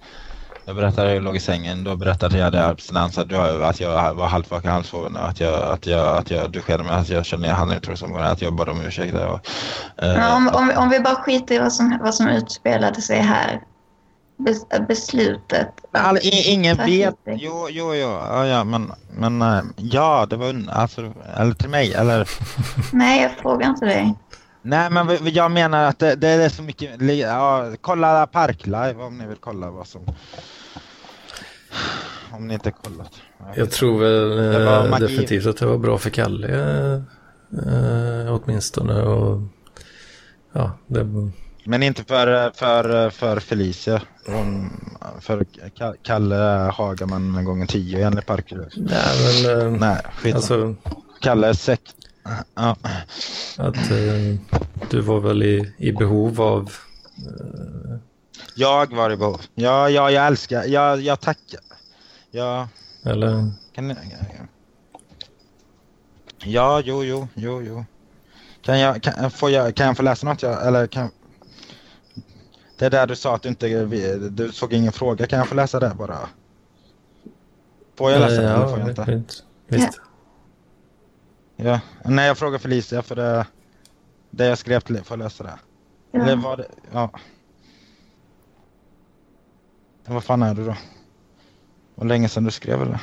Jag berättade att jag låg i sängen, då berättade att jag hade abstinens, att, att jag var halvvaken, halvsoven, att jag, att jag, att jag duschade mig, att jag kände jag hade inte att jag bad om ursäkt. Och, eh, om, om, om vi bara skiter i vad som, vad som utspelade sig här beslutet. All, ingen vet. Jo, jo, jo. Ja, ja, men, men eh, ja, det var alltså, eller till mig, eller? Nej, jag frågar inte dig. Nej, men jag menar att det, det är så mycket. Ja, kolla Parklive om ni vill kolla vad som. Om ni inte kollat. Jag tror väl äh, definitivt att det var bra för Kalle. Äh, åtminstone. Och, ja, det, men inte för, för, för Felicia. Hon, för Kalle Hagaman en gång tio enligt Parker. Nej, men... Uh, Nej, skit alltså, Kalle är sekt. Ja. Att uh, du var väl i, i behov av... Uh... Jag var i behov. Ja, ja jag älskar. Jag, jag tackar. Ja. Eller? Kan, ja, jo, jo, jo, jo. Kan jag, kan, får jag, kan jag få läsa något? Jag, eller kan, det är där du sa att du inte du såg ingen fråga. Kan jag få läsa det bara? Får jag läsa det ja, eller får jag inte? Visst. visst. Ja. Nej, jag frågar Felicia för det, det jag skrev till. Får jag läsa det? Ja. Eller var det... Ja. Vad fan är du då? Vad länge sedan du skrev eller?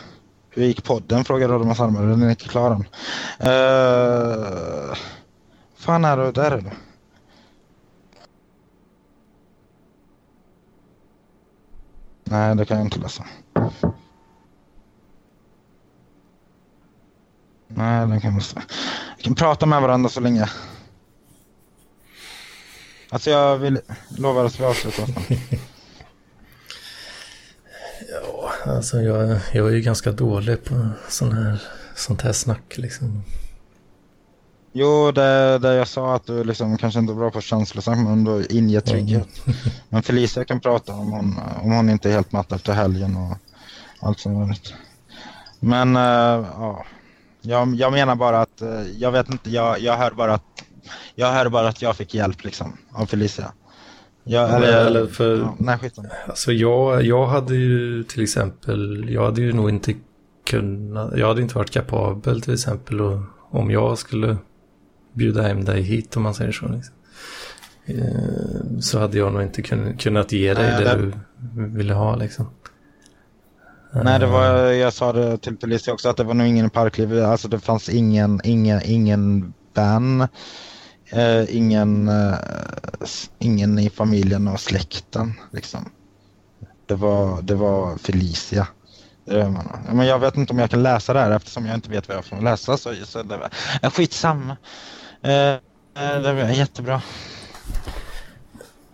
Hur gick podden? Frågade Rodman Almer. Den är inte klar än. Uh, fan är du? Där är du. Nej, det kan jag inte läsa. Nej, den kan. Vi kan prata med varandra så länge. Alltså jag vill lova att vi avslutar Ja, alltså jag, jag är ju ganska dålig på sån här, sånt här snack liksom. Jo, det, det jag sa att du liksom kanske inte är bra på känslosnack men du inger trygghet. Mm. men Felicia kan prata om hon, om hon inte är helt matt efter helgen och allt som vanligt. Men uh, ja, jag, jag menar bara att uh, jag vet inte, jag, jag hör bara att jag hör bara att jag fick hjälp liksom av Felicia. Jag, eller, eller för, ja, nej, skit Alltså jag, jag hade ju till exempel, jag hade ju nog inte kunnat, jag hade inte varit kapabel till exempel och, om jag skulle bjuda hem dig hit om man säger så. Liksom. Eh, så hade jag nog inte kunnat ge dig Nej, det, det du ville ha liksom. Nej, det var, eh. jag sa det till Felicia också att det var nog ingen parkliv. Alltså det fanns ingen, ingen, ingen vän. Eh, ingen, eh, ingen i familjen och släkten liksom. Det var, det var Felicia. Men jag vet inte om jag kan läsa det här eftersom jag inte vet vad jag får läsa. Så, så det var, skitsamma. Eh, eh, det var jättebra.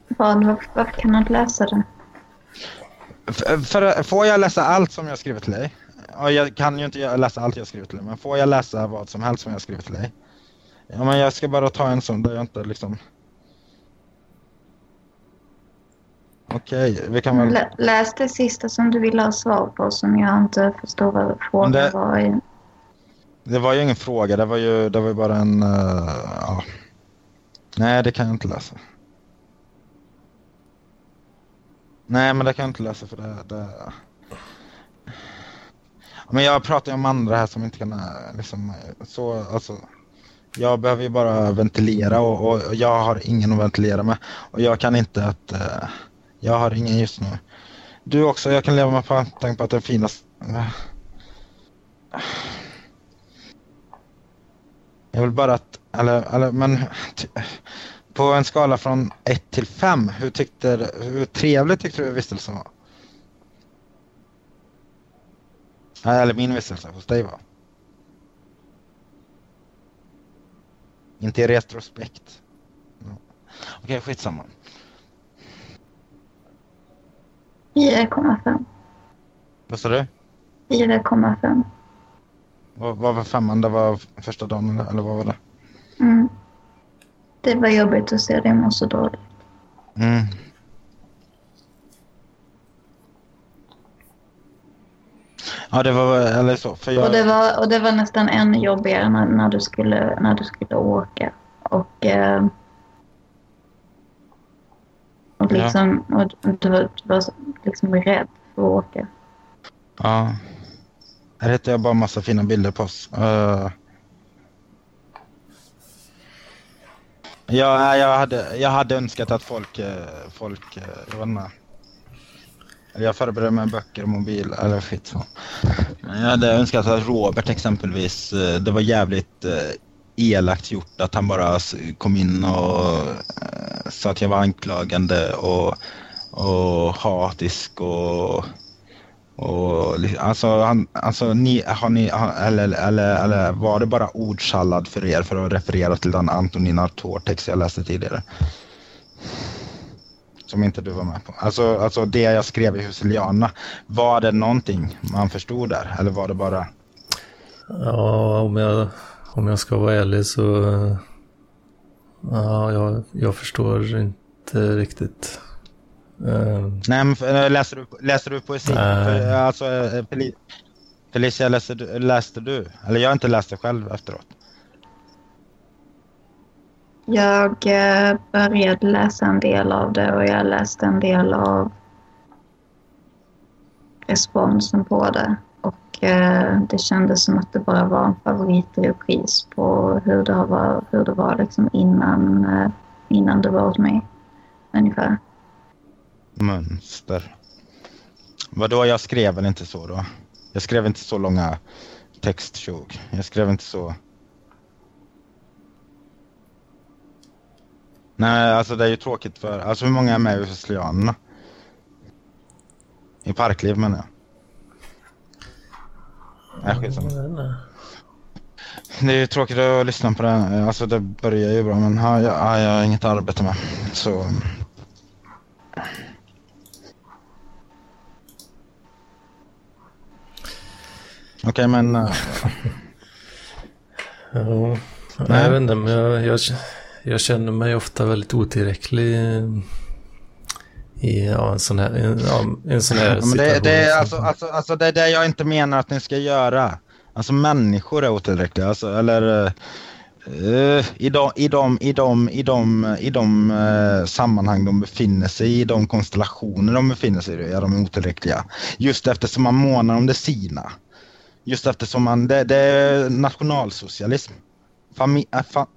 Vad, varför kan du inte läsa det? För, får jag läsa allt som jag skrivit till dig? jag kan ju inte läsa allt jag skrivit till dig, men får jag läsa vad som helst som jag skrivit till dig? Ja, men jag ska bara ta en sån där jag inte liksom... Okej, okay, vi kan väl... Läs det sista som du ville ha svar på som jag inte förstår vad frågan det... var. Det var ju ingen fråga, det var ju, det var ju bara en... Uh, ja. Nej, det kan jag inte läsa. Nej, men det kan jag inte läsa för det... det... Men jag pratar ju om andra här som inte kan liksom så alltså. Jag behöver ju bara ventilera och, och jag har ingen att ventilera med och jag kan inte att uh, jag har ingen just nu. Du också, jag kan leva med tanken på att den finaste uh, jag vill bara att, eller, eller men på en skala från 1 till 5, hur, tyckte, hur trevligt tyckte du vistelsen var? Eller min vistelse hos dig var? Inte i retrospekt. Okej, okay, skitsamma. 4,5. Vad sa du? 4,5. Vad, var femman? Det var första dagen eller, eller vad var det? Mm. Det var jobbigt att se dig må så dåligt. Mm. Ja, det var eller så. För jag... och, det var, och det var nästan ännu jobbigare när, när, du, skulle, när du skulle åka. Och, eh, och, liksom, ja. och du, var, du var liksom rädd för att åka. Ja. Här hittar jag bara massa fina bilder på oss. Uh... Ja, jag hade, jag hade önskat att folk, eh, folk, eh, jag vet inte. Jag förberedde med böcker och mobil, eller skit så. Men jag hade önskat att Robert exempelvis, eh, det var jävligt elakt gjort att han bara kom in och sa att jag var anklagande och, och hatisk och och, alltså, han, alltså ni, har ni, eller, eller, eller var det bara ordsallad för er för att referera till den Antonina Tortex jag läste tidigare? Som inte du var med på. Alltså, alltså det jag skrev i Husiliana, var det någonting man förstod där? Eller var det bara... Ja, om jag, om jag ska vara ärlig så... Eh, ja, jag, jag förstår inte riktigt. Uh, Nej, men eh, läser du, läser du poesi? För, alltså, eh, Felicia, läste du, läste du? Eller jag har inte läst det själv efteråt. Jag började läsa en del av det och jag läste en del av responsen på det. Och det kändes som att det bara var en favoritrepris på hur det var, hur det var liksom innan, innan det var åt mig. Ungefär mönster. Vadå, jag skrev väl inte så då? Jag skrev inte så långa texttjog. Jag skrev inte så... Nej, alltså det är ju tråkigt för... Alltså hur många är med i Huslianerna? I Parkliv menar jag. Nej, skitsamma. Det är ju tråkigt att lyssna på det. Alltså det börjar ju bra men ja, jag, jag har inget arbete med. Så Okej, okay, men... Uh... ja, nej, jag vet inte, men jag, jag, jag, känner mig ofta väldigt otillräcklig i ja, en sån här, en, en sån här ja, men det, det, är alltså, alltså, alltså det är det jag inte menar att ni ska göra. Alltså människor är otillräckliga, alltså, eller... Uh, i, de, i, de, i, de, i, de, i de uh, sammanhang de befinner sig i, de konstellationer de befinner sig i, är de otillräckliga. Just eftersom man månar om det sina. Just eftersom man, det, det är nationalsocialism. Fami, äh, fa,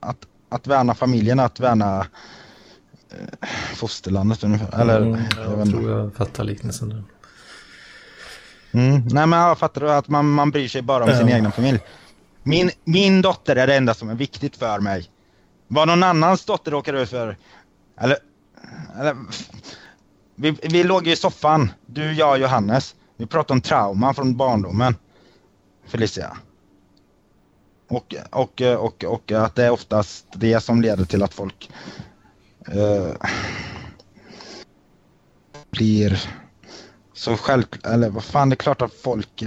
att, att värna familjen, att värna eh, fosterlandet ungefär. Eller, mm, jag, jag tror jag fattar liknelsen. Där. Mm, nej men jag fattar du att man, man bryr sig bara om ja. sin egen familj. Min, min dotter är det enda som är viktigt för mig. Vad någon annans dotter råkar ut för. Eller, eller vi, vi låg i soffan, du, jag och Johannes. Vi pratade om trauma från barndomen. Felicia. Och, och, och, och att det är oftast det som leder till att folk uh, blir Så själv, eller vad fan, det är klart att folk...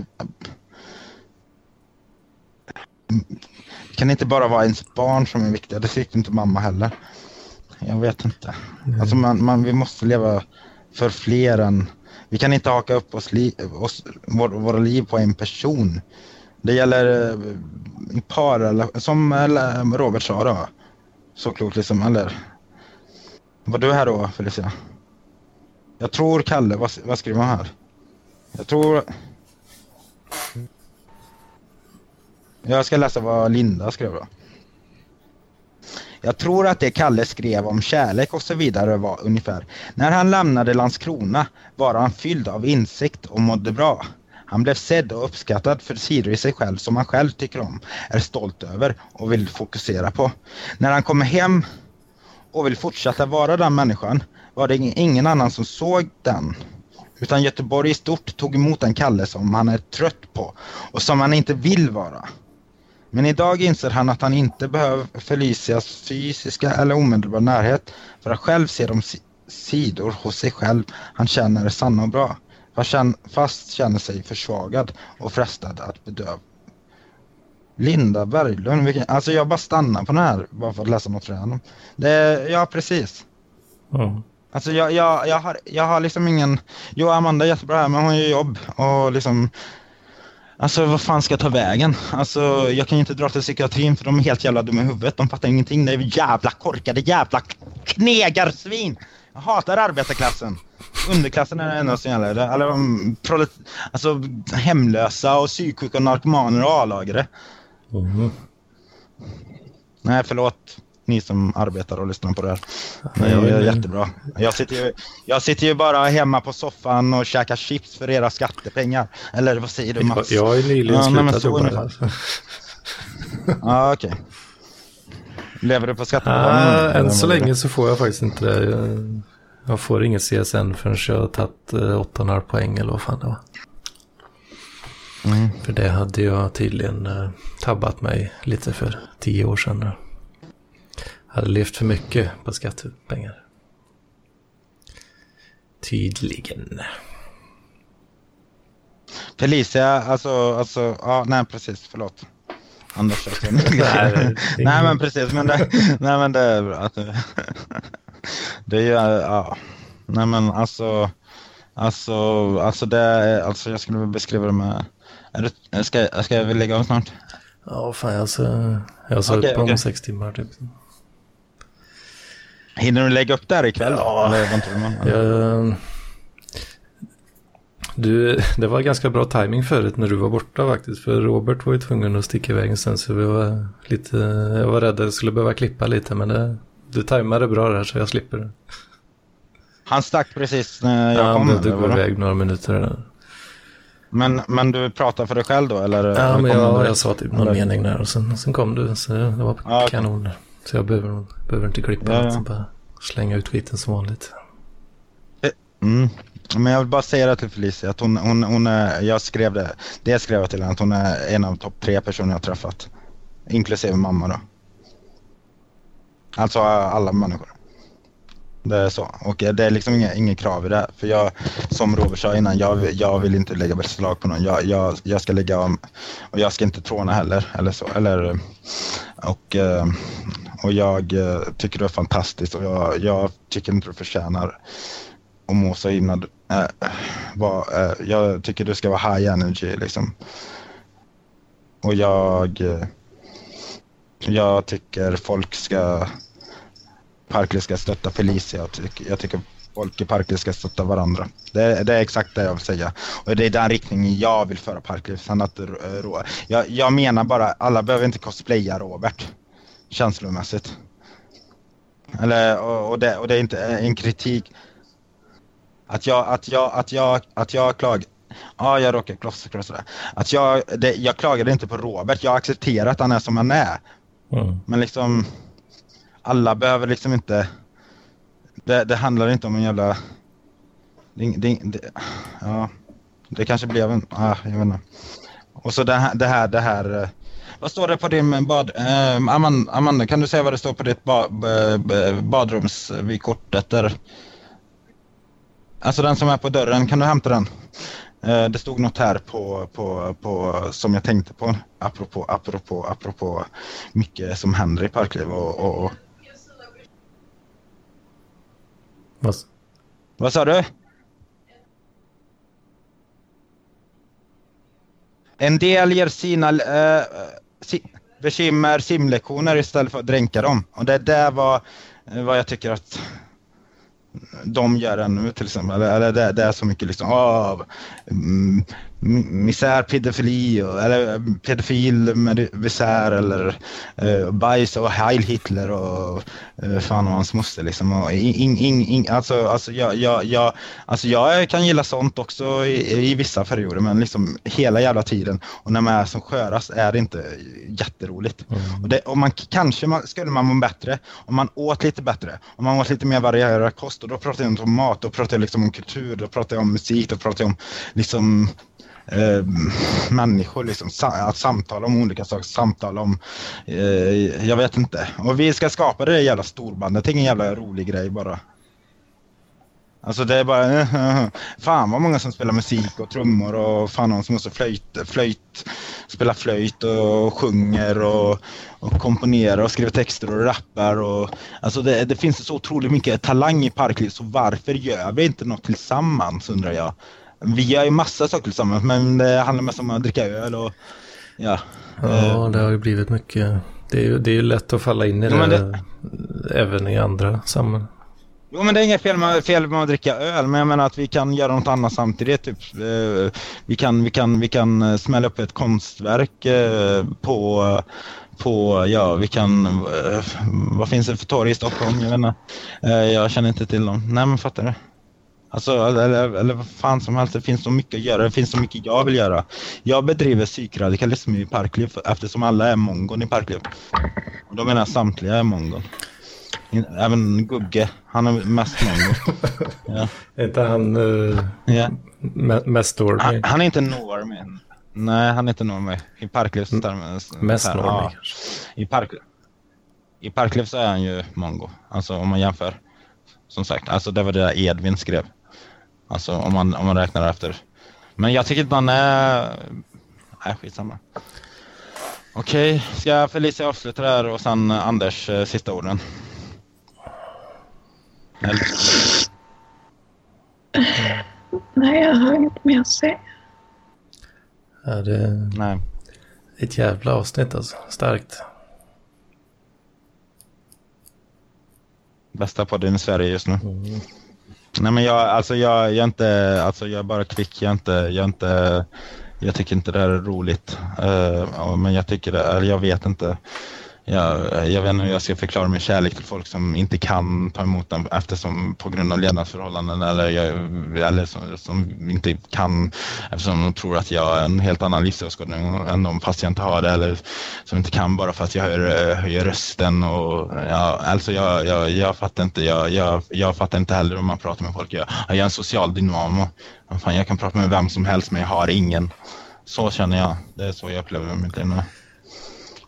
Det kan inte bara vara ens barn som är viktiga, det tyckte inte mamma heller. Jag vet inte. Mm. Alltså man, man, vi måste leva för fler än... Vi kan inte haka upp oss, li, oss vår, våra liv på en person. Det gäller eh, par, eller, som eh, Robert sa då. Så klokt liksom, eller? Var du här då Felicia? Jag tror Kalle, vad, vad skriver han här? Jag tror... Jag ska läsa vad Linda skrev då. Jag tror att det Kalle skrev om kärlek och så vidare var ungefär. När han lämnade Landskrona var han fylld av insikt och mådde bra. Han blev sedd och uppskattad för sidor i sig själv som han själv tycker om, är stolt över och vill fokusera på. När han kommer hem och vill fortsätta vara den människan var det ingen annan som såg den. Utan Göteborg i stort tog emot en Kalle som han är trött på och som han inte vill vara. Men idag inser han att han inte behöver Felicias fysiska eller omedelbara närhet för att själv se de sidor hos sig själv han känner är sanna och bra. Fast känner sig försvagad och frestad att bedöva. Linda Berglund, vilken, alltså jag bara stannar på den här bara för att läsa något från. Det, ja, precis. Mm. Alltså jag, jag, jag, har, jag har liksom ingen... Jo, Amanda är jättebra här, men hon gör jobb och liksom... Alltså vad fan ska jag ta vägen? Alltså jag kan ju inte dra till psykiatrin för de är helt jävla dumma i huvudet. De fattar ingenting. Det är jävla korkade jävla knegarsvin. Jag hatar arbetarklassen. Underklassen är det enda som gäller. Eller, prolet, alltså hemlösa och psyksjuka och narkomaner och A-lagare. Mm. Nej, förlåt ni som arbetar och lyssnar på det här. Det är jättebra. Jag sitter, ju, jag sitter ju bara hemma på soffan och käkar chips för era skattepengar. Eller vad säger du Mats? Jag har ju nyligen ja, slutat jobba. Alltså. Ja, okej. Okay. Lever du på skattepengar? Ah, än så länge så får jag faktiskt inte det. Jag, jag får inget CSN förrän jag har tagit 8,5 eh, poäng eller vad fan det var. Mm. För det hade jag tydligen uh, tabbat mig lite för tio år sedan. Hade levt för mycket på skattepengar. Tydligen. Felicia, alltså, alltså, ja, nej precis, förlåt. Anders nej, nej men precis, men det, nej men det är att det är ju, ja, nej men alltså, alltså, alltså det är, alltså jag skulle beskriva det med, är det, ska, ska jag lägga av snart? Ja, fan alltså, jag har suttit okay, på okay. om sex timmar typ. Hinner du lägga upp det här ikväll? Ja, eller, jag, du, det var ganska bra timing förut när du var borta faktiskt. För Robert var ju tvungen att sticka iväg sen så vi var lite, jag var rädd att jag skulle behöva klippa lite men det, du tajmade bra där så jag slipper det. Han stack precis när jag ja, kom? Ja, du går iväg några minuter. Där. Men, men du pratar för dig själv då eller? Ja, men jag, jag sa typ någon eller? mening där och sen, sen kom du så det var ja, kanon. Okay. Så jag behöver, behöver inte klippa ja, ja. bara slänga ut skiten som vanligt. Eh, mm. Men jag vill bara säga det till Felicia att hon, hon, hon är, jag skrev det, det jag skrev till henne att hon är en av topp tre personer jag träffat. Inklusive mamma då. Alltså alla människor. Det är så. Och det är liksom inga, inga krav i det. För jag, som Robert sa innan, jag, jag vill inte lägga beslag på någon. Jag, jag, jag ska lägga om, och jag ska inte tråna heller. Eller så. Eller, och, eh, och jag eh, tycker du är fantastisk och jag, jag tycker inte du förtjänar att må så himla... Eh, äh, var, äh, eh, jag tycker du ska vara high energy liksom. Och jag... Jag tycker folk ska Parkley ska stötta Felicia. Jag tycker, jag tycker folk i Parkley ska stötta varandra. Det, det, är exakt det jag vill säga. Och det är den riktningen jag vill föra Parkley. Sen att, jag, jag menar bara, alla behöver inte cosplaya Robert. Känslomässigt. Eller, och, och, det, och det är inte en kritik. Att jag, att jag, att jag, att jag klagar. Ja, jag råkar klossa Att jag, det, jag klagade inte på Robert. Jag accepterar att han är som han är. Mm. Men liksom alla behöver liksom inte... Det, det handlar inte om en jävla... Det, det, det, ja, det kanske blev en... Ah, jag vet inte. Och så det här, det här, det här eh, vad står det på din bad... Eh, Amanda, Amanda, kan du säga vad det står på ditt ba, ba, badrumsvykort? Där? Alltså den som är på dörren, kan du hämta den? Eh, det stod något här på, på, på, som jag tänkte på, apropå, apropå, apropå mycket som händer i Parkliv och, och, och... Vad? Vad sa du? En del ger sina äh, si, bekymmer simlektioner istället för att dränka dem. Och det där var vad jag tycker att de gör ännu till exempel. Eller det, det är så mycket liksom, åh, mm, misär, pedofili, eller pedofil misär eller uh, bajs och Heil Hitler och uh, fan och hans moster liksom. Och in, in, in, alltså, alltså, jag, jag, jag, alltså jag kan gilla sånt också i, i vissa perioder men liksom hela jävla tiden och när man är som skörast är det inte jätteroligt. Mm. Och, det, och man kanske man, skulle man må bättre om man åt lite bättre, om man åt lite mer varierad kost och då pratar jag inte om mat, då pratar jag liksom om kultur, då pratar jag om musik, då pratar jag om liksom eh, människor. Liksom, att samtala om olika saker, samtala om, eh, jag vet inte. Och vi ska skapa det jävla storbandet, det är ingen jävla rolig grej bara. Alltså det är bara, fan vad många som spelar musik och trummor och fan någon som måste flöjt, flöjt, spela flöjt och sjunger och, och komponerar och skriver texter och rappar och alltså det, det finns så otroligt mycket talang i parkliv så varför gör vi inte något tillsammans undrar jag. Vi gör ju massa saker tillsammans men det handlar mest om att dricka öl och ja. Ja, det har ju blivit mycket. Det är ju det är lätt att falla in i det, det, även i andra sammanhang. Jo men det är inget fel med, fel med att dricka öl men jag menar att vi kan göra något annat samtidigt. Typ, eh, vi, kan, vi, kan, vi kan eh, smälla upp ett konstverk eh, på på, ja vi kan, eh, vad finns det för torg i Stockholm? Jag vet inte. Eh, jag känner inte till dem. Nej men fattar du? Alltså, eller, eller vad fan som helst, det finns så mycket att göra, det finns så mycket jag vill göra. Jag bedriver psykradikalism i Parkliv eftersom alla är mongon i Parkliv. Och då menar jag samtliga är mongon. Även Gugge, han är mest mongo. ja. Inte han uh, ja. mest normie? Han, han, är inte normie. Nej, han är inte normie. I Parkliv så är han Mest normie ja. I Parkliv. I Parkliv så är han ju mongo. Alltså om man jämför. Som sagt, alltså det var det Edvin skrev. Alltså om man, om man räknar efter. Men jag tycker att man är... Nej, skitsamma. Okej, okay. ska Felicia avsluta det här och sen Anders eh, sista orden? Eller? Nej, jag har inget mer att säga. Ja, det Nej. ett jävla avsnitt alltså. Starkt. Bästa podden i Sverige just nu. Mm. Nej men jag, alltså jag, jag är inte, alltså jag är bara kvick, jag är inte, jag är inte, jag tycker inte det här är roligt. Uh, men jag tycker det, eller jag vet inte jag, eh, jag vet inte hur jag ska förklara min kärlek till folk som inte kan ta emot den eftersom på grund av levnadsförhållanden eller, jag, eller som, som, inte kan eftersom de tror att jag har en helt annan livsåskådning än de fast jag inte har det eller som inte kan bara för att jag höjer, eh, höjer rösten och ja, alltså jag, jag, jag fattar inte, jag, jag, jag fattar inte heller om man pratar med folk. Jag, jag är en social dynamo. Fan, jag kan prata med vem som helst men jag har ingen. Så känner jag. Det är så jag upplever mitt liv nu.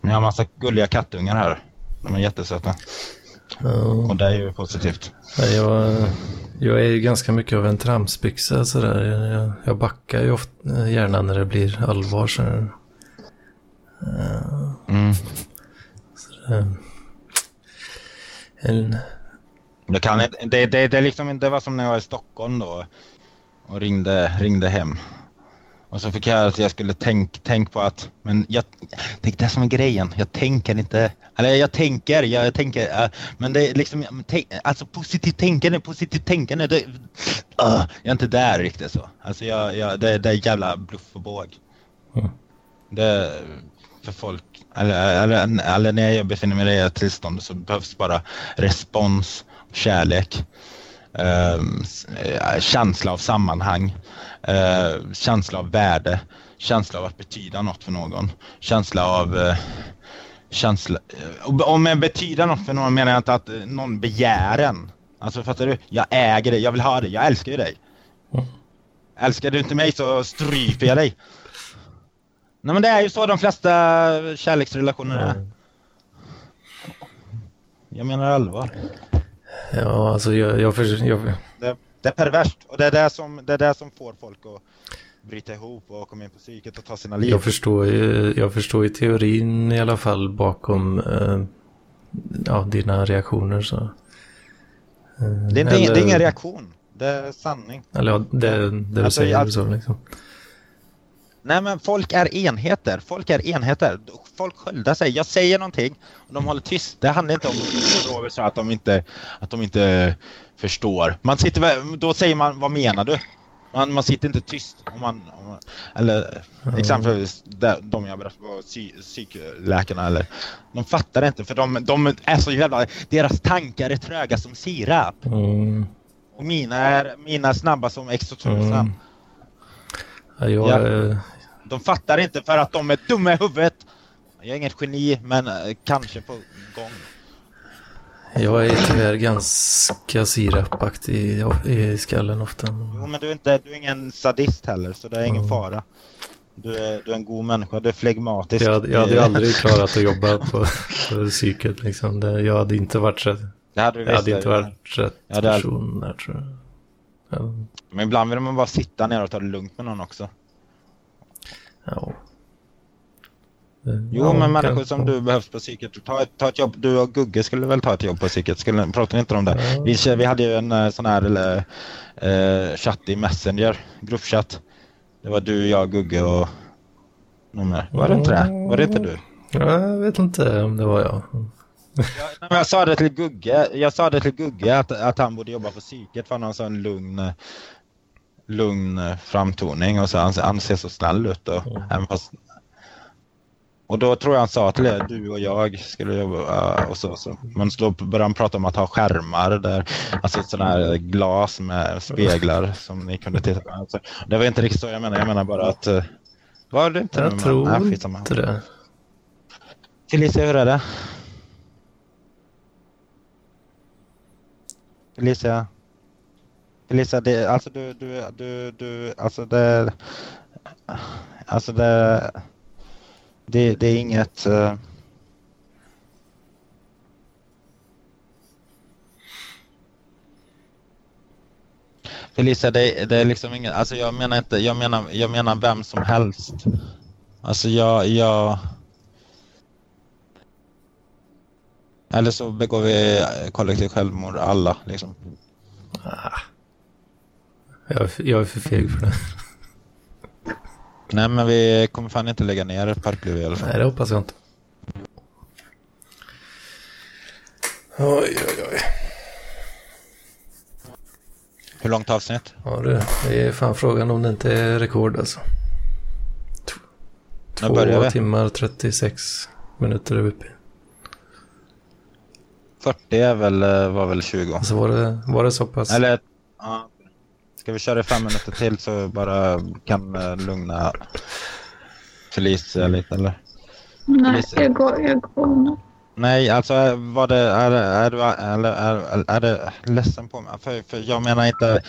Jag har massa gulliga kattungar här. De är jättesöta. Oh. Och det är ju positivt. Jag, jag är ju ganska mycket av en tramsbyxa sådär. Jag, jag backar ju ofta, gärna när det blir allvar. Så, uh, mm. så en... Jag kan, det, det, det, liksom, det var som när jag var i Stockholm då och ringde, ringde hem. Och så fick jag att jag skulle tänka tänk på att, men jag, det är det som är grejen. Jag tänker inte, eller jag tänker, jag, jag tänker, uh, men det är liksom, tänk, alltså positivt tänkande, positivt tänkande, det, uh, jag är inte där riktigt så. Alltså jag, jag, det, det är jävla bluff och båg. Mm. Det, för folk, eller, eller, eller när jag befinner mig i det tillståndet så behövs bara respons, kärlek, um, känsla av sammanhang eh, känsla av värde, känsla av att betyda något för någon, känsla av eh, känsla, och om jag betyder något för någon menar jag inte att någon begär en. Alltså fattar du? Jag äger det, jag vill ha det, jag älskar ju dig. Mm. Älskar du inte mig så stryper jag dig. Nej men det är ju så de flesta kärleksrelationer är. Mm. Jag menar allvar. Ja, alltså jag, jag, för, jag, Det är perverst och det är det som, det är det som får folk att bryta ihop och komma in på psyket och ta sina liv. Jag förstår ju, jag förstår ju teorin i alla fall bakom eh, ja, dina reaktioner. Så. Eh, det, är, eller, det är ingen reaktion, det är sanning. Eller ja, det, det du alltså, säger. Jag, så, liksom. Nej men folk är enheter, folk är enheter. Folk sköldar sig. Jag säger någonting och de håller tyst. Det handlar inte om att de inte, att de inte förstår. Man sitter, då säger man, vad menar du? Man, man sitter inte tyst. Om man, om man eller mm. exempelvis de jag berättade på, psykläkarna. Eller, de fattar inte för de, de är så jävla... Deras tankar är tröga som sirap. Mm. Och mina är, mina snabba som exotusen. Mm. Ja, jag, ja. De fattar inte för att de är dumma i huvudet. Jag är inget geni, men eh, kanske på gång. Jag är tyvärr ganska sirapaktig i skallen ofta. Jo, men du är, inte, du är ingen sadist heller, så det är ingen mm. fara. Du är, du är en god människa, du är flegmatisk. Jag, jag hade aldrig klarat att jobba på, på psyket. Liksom. Det, jag hade inte varit rätt. Det hade du jag hade inte varit rätt ja, person där, tror jag. Ja. Men ibland vill man bara sitta ner och ta det lugnt med någon också. Ja. Jo, ja, men människor som du behövs på psyket. Ta, ta ett jobb. Du och Gugge skulle väl ta ett jobb på psyket? Skulle, pratar ni inte om det? Ja. Vi, vi hade ju en eh, sån här eller, eh, chatt i Messenger, gruppchatt. Det var du, jag, Gugge och någon mer. Var det inte det? Var det inte du? Jag vet inte om det var jag. jag, jag sa det till Gugge, jag sa det till Gugge att, att han borde jobba på psyket för han har en sån lugn lugn framtoning och så han, han ser så snäll ut. Och, mm. fast, och då tror jag han sa er, du och jag skulle jobba och så. så. Men då började han prata om att ha skärmar där, alltså sådana här glas med speglar som ni kunde titta på. Alltså, det var inte riktigt så jag menar, jag menar bara att eh, var det inte Jag tror nej, inte det. Felicia, hur är det? Felicia? Felicia, det, alltså du, du, du, du, alltså det, alltså det, det, det är inget... Eh, uh... Felicia, det, det är liksom inget, alltså jag menar inte, jag menar, jag menar vem som helst. Alltså jag, jag... Eller så begår vi eh, kollektivt självmord alla liksom. Ah. Jag, jag är för feg för det. Nej, men vi kommer fan inte lägga ner Parkliv i alla fall. Nej, det hoppas jag inte. Oj, oj, oj. Hur långt avsnitt? Ja du, det är fan frågan om det inte är rekord alltså. Två timmar 36 minuter är vi uppe 40 är väl, eh, var väl 20. Alltså var det, var det så pass? Eller, ja, Ska vi köra i fem minuter till så bara kan uh, lugna Felicia lite eller? Nej, Felicia. jag går, jag går. Nej, alltså var det, är, är, du eller, är, är det ledsen på mig? För, för jag menar inte...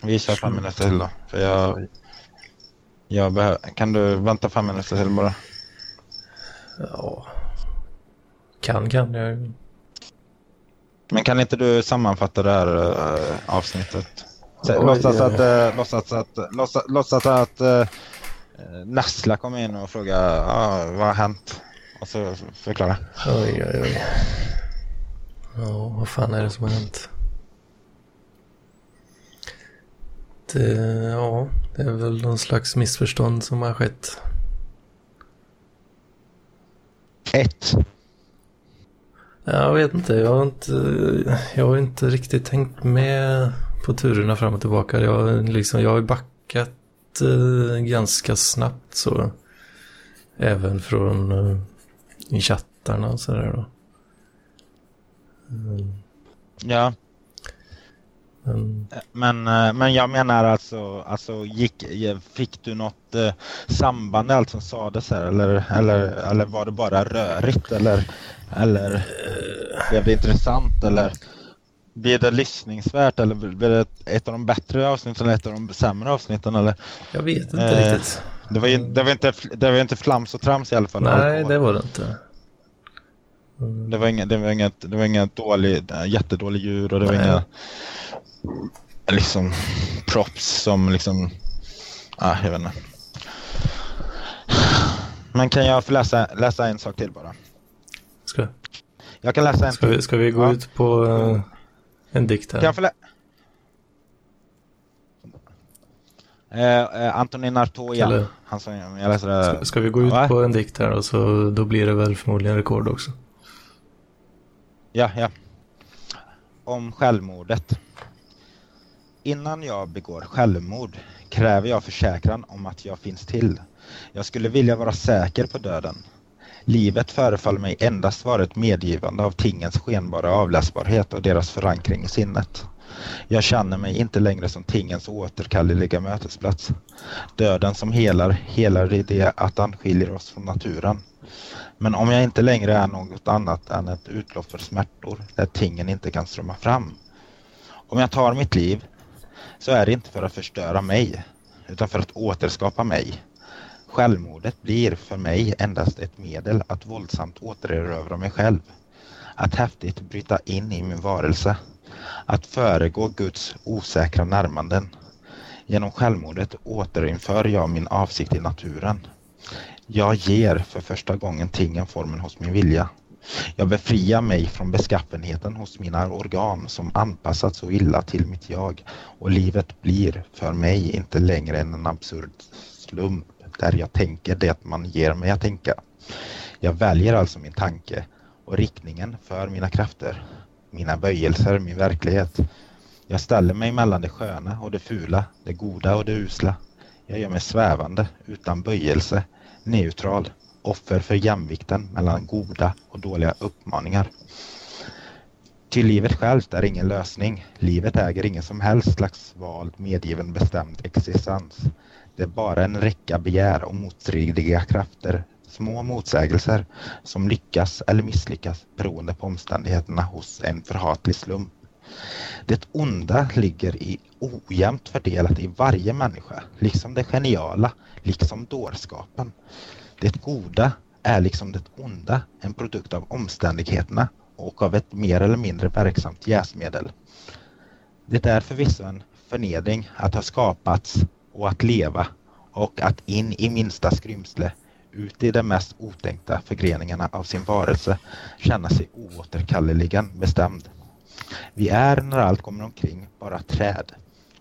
Vi kör fem minuter till då. För jag, jag behöver, kan du vänta fem minuter till bara? Ja. Kan, kan jag. Men kan inte du sammanfatta det här uh, avsnittet? Så, låtsas, att, uh, låtsas att, låtsas, låtsas att uh, Nessla kom in och frågade uh, vad har hänt? Och så förklara. Oj, oj, oj. Ja, vad fan är det som har hänt? Det, ja, det är väl någon slags missförstånd som har skett. Ett. Jag vet inte, jag har inte, jag har inte riktigt tänkt med på turerna fram och tillbaka. Jag, liksom, jag har backat eh, ganska snabbt så. Även från eh, chattarna och sådär då. Mm. Ja. Men, men, eh, men jag menar alltså, alltså gick, fick du något eh, samband i allt som sades här eller, eller, eller var det bara rörigt eller, eller blev det intressant eller blev det lyssningsvärt eller blev det ett av de bättre avsnitten eller ett av de sämre avsnitten eller? Jag vet inte eh, riktigt. Det var, det, var inte, det var inte flams och trams i alla fall. Nej, det var det inte. Det var inget, det var inget, det var inget dålig, jättedålig ljud och det var Nej. inga liksom props som liksom, ah, jag vet inte. Men kan jag få läsa, läsa en sak till bara? Ska, jag kan läsa en ska, vi, ska vi gå ja. ut på uh, en dikt här? Kan jag få lä eh, eh, Antonin Artoja. Han som jag läser det. Ska, ska vi gå ut ja, på en dikt här och så då blir det väl förmodligen rekord också. Ja, ja. Om självmordet. Innan jag begår självmord kräver jag försäkran om att jag finns till. Jag skulle vilja vara säker på döden. Livet förefaller mig endast vara ett medgivande av tingens skenbara avläsbarhet och deras förankring i sinnet. Jag känner mig inte längre som tingens återkalleliga mötesplats. Döden som helar, helar i det att han skiljer oss från naturen. Men om jag inte längre är något annat än ett utlopp för smärtor där tingen inte kan strömma fram. Om jag tar mitt liv så är det inte för att förstöra mig utan för att återskapa mig. Självmordet blir för mig endast ett medel att våldsamt återerövra mig själv. Att häftigt bryta in i min varelse. Att föregå Guds osäkra närmanden. Genom självmordet återinför jag min avsikt i naturen. Jag ger för första gången tingen formen hos min vilja. Jag befriar mig från beskaffenheten hos mina organ som anpassats så illa till mitt jag och livet blir för mig inte längre än en absurd slump där jag tänker det man ger mig att tänka. Jag väljer alltså min tanke och riktningen för mina krafter, mina böjelser, min verklighet. Jag ställer mig mellan det sköna och det fula, det goda och det usla. Jag gör mig svävande, utan böjelse, neutral, offer för jämvikten mellan goda och dåliga uppmaningar. Till livet självt är ingen lösning. Livet äger ingen som helst slags vald medgiven bestämd existens. Det är bara en räcka begär och motstridiga krafter, små motsägelser som lyckas eller misslyckas beroende på omständigheterna hos en förhatlig slump. Det onda ligger i ojämnt fördelat i varje människa, liksom det geniala, liksom dårskapen. Det goda är liksom det onda en produkt av omständigheterna och av ett mer eller mindre verksamt jäsmedel. Det är förvisso en förnedring att ha skapats och att leva och att in i minsta skrymsle ut i de mest otänkta förgreningarna av sin varelse känna sig oåterkalleligen bestämd. Vi är när allt kommer omkring bara träd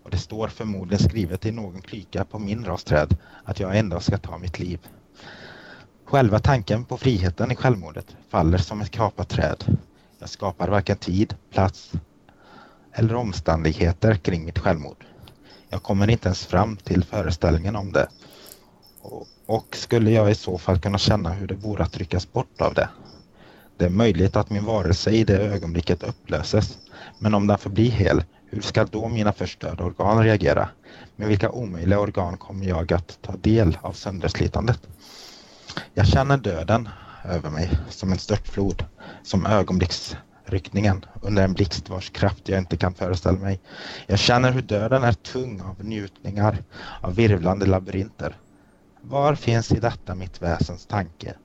och det står förmodligen skrivet i någon klyka på min rasträd att jag endast ska ta mitt liv. Själva tanken på friheten i självmordet faller som ett kapat träd. Jag skapar varken tid, plats eller omständigheter kring mitt självmord. Jag kommer inte ens fram till föreställningen om det. Och, och skulle jag i så fall kunna känna hur det vore att ryckas bort av det? Det är möjligt att min varelse i det ögonblicket upplöses. Men om den förblir hel, hur ska då mina förstörda organ reagera? Med vilka omöjliga organ kommer jag att ta del av sönderslitandet? Jag känner döden över mig som en störtflod, som ögonblicksryckningen under en blixt vars kraft jag inte kan föreställa mig. Jag känner hur döden är tung av njutningar, av virvlande labyrinter. Var finns i detta mitt väsens tanke?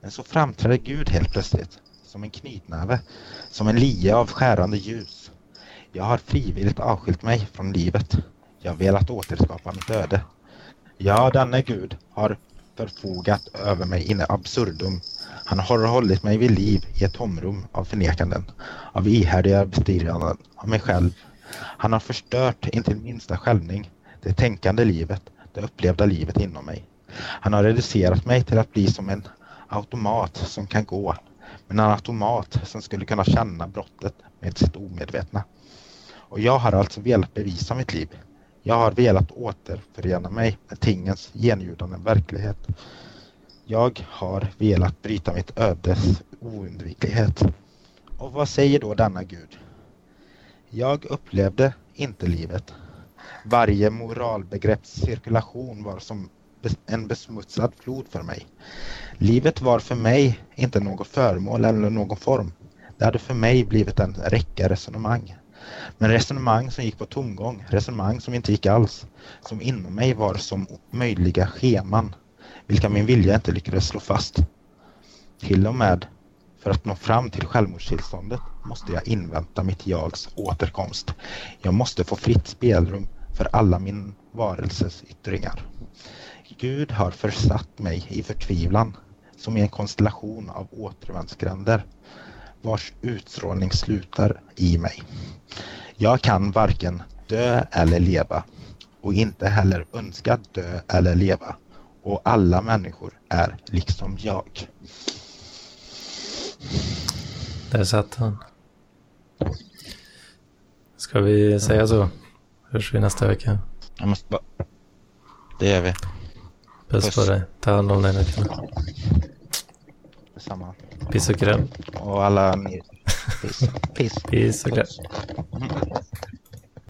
Men så framträder Gud helt plötsligt, som en knytnäve, som en lie av skärande ljus. Jag har frivilligt avskilt mig från livet. Jag har velat återskapa mitt öde. Ja, denne Gud har förfogat över mig in absurdum. Han har hållit mig vid liv i ett tomrum av förnekanden, av ihärdiga bestridanden av mig själv. Han har förstört intill minsta skälvning det tänkande livet, det upplevda livet inom mig. Han har reducerat mig till att bli som en automat som kan gå, men en automat som skulle kunna känna brottet med sitt omedvetna. Och jag har alltså velat bevisa mitt liv jag har velat återförena mig med tingens genljudande verklighet. Jag har velat bryta mitt ödes oundviklighet. Och vad säger då denna Gud? Jag upplevde inte livet. Varje moralbegrepps cirkulation var som en besmutsad flod för mig. Livet var för mig inte något föremål eller någon form. Det hade för mig blivit en räcka resonemang. Men resonemang som gick på tomgång, resonemang som inte gick alls, som inom mig var som möjliga scheman, vilka min vilja inte lyckades slå fast. Till och med För att nå fram till självmordstillståndet måste jag invänta mitt jags återkomst. Jag måste få fritt spelrum för alla min varelses yttringar. Gud har försatt mig i förtvivlan som i en konstellation av återvändsgränder vars utstrålning slutar i mig. Jag kan varken dö eller leva och inte heller önska dö eller leva och alla människor är liksom jag. Där satt han. Ska vi säga så? Hörs vi nästa vecka? Jag måste bara... Det gör vi. Puss, Puss. på dig. Ta hand om dig nu samma. Piss och kräm. Och alla... Piss. Piss. Piss och kräm.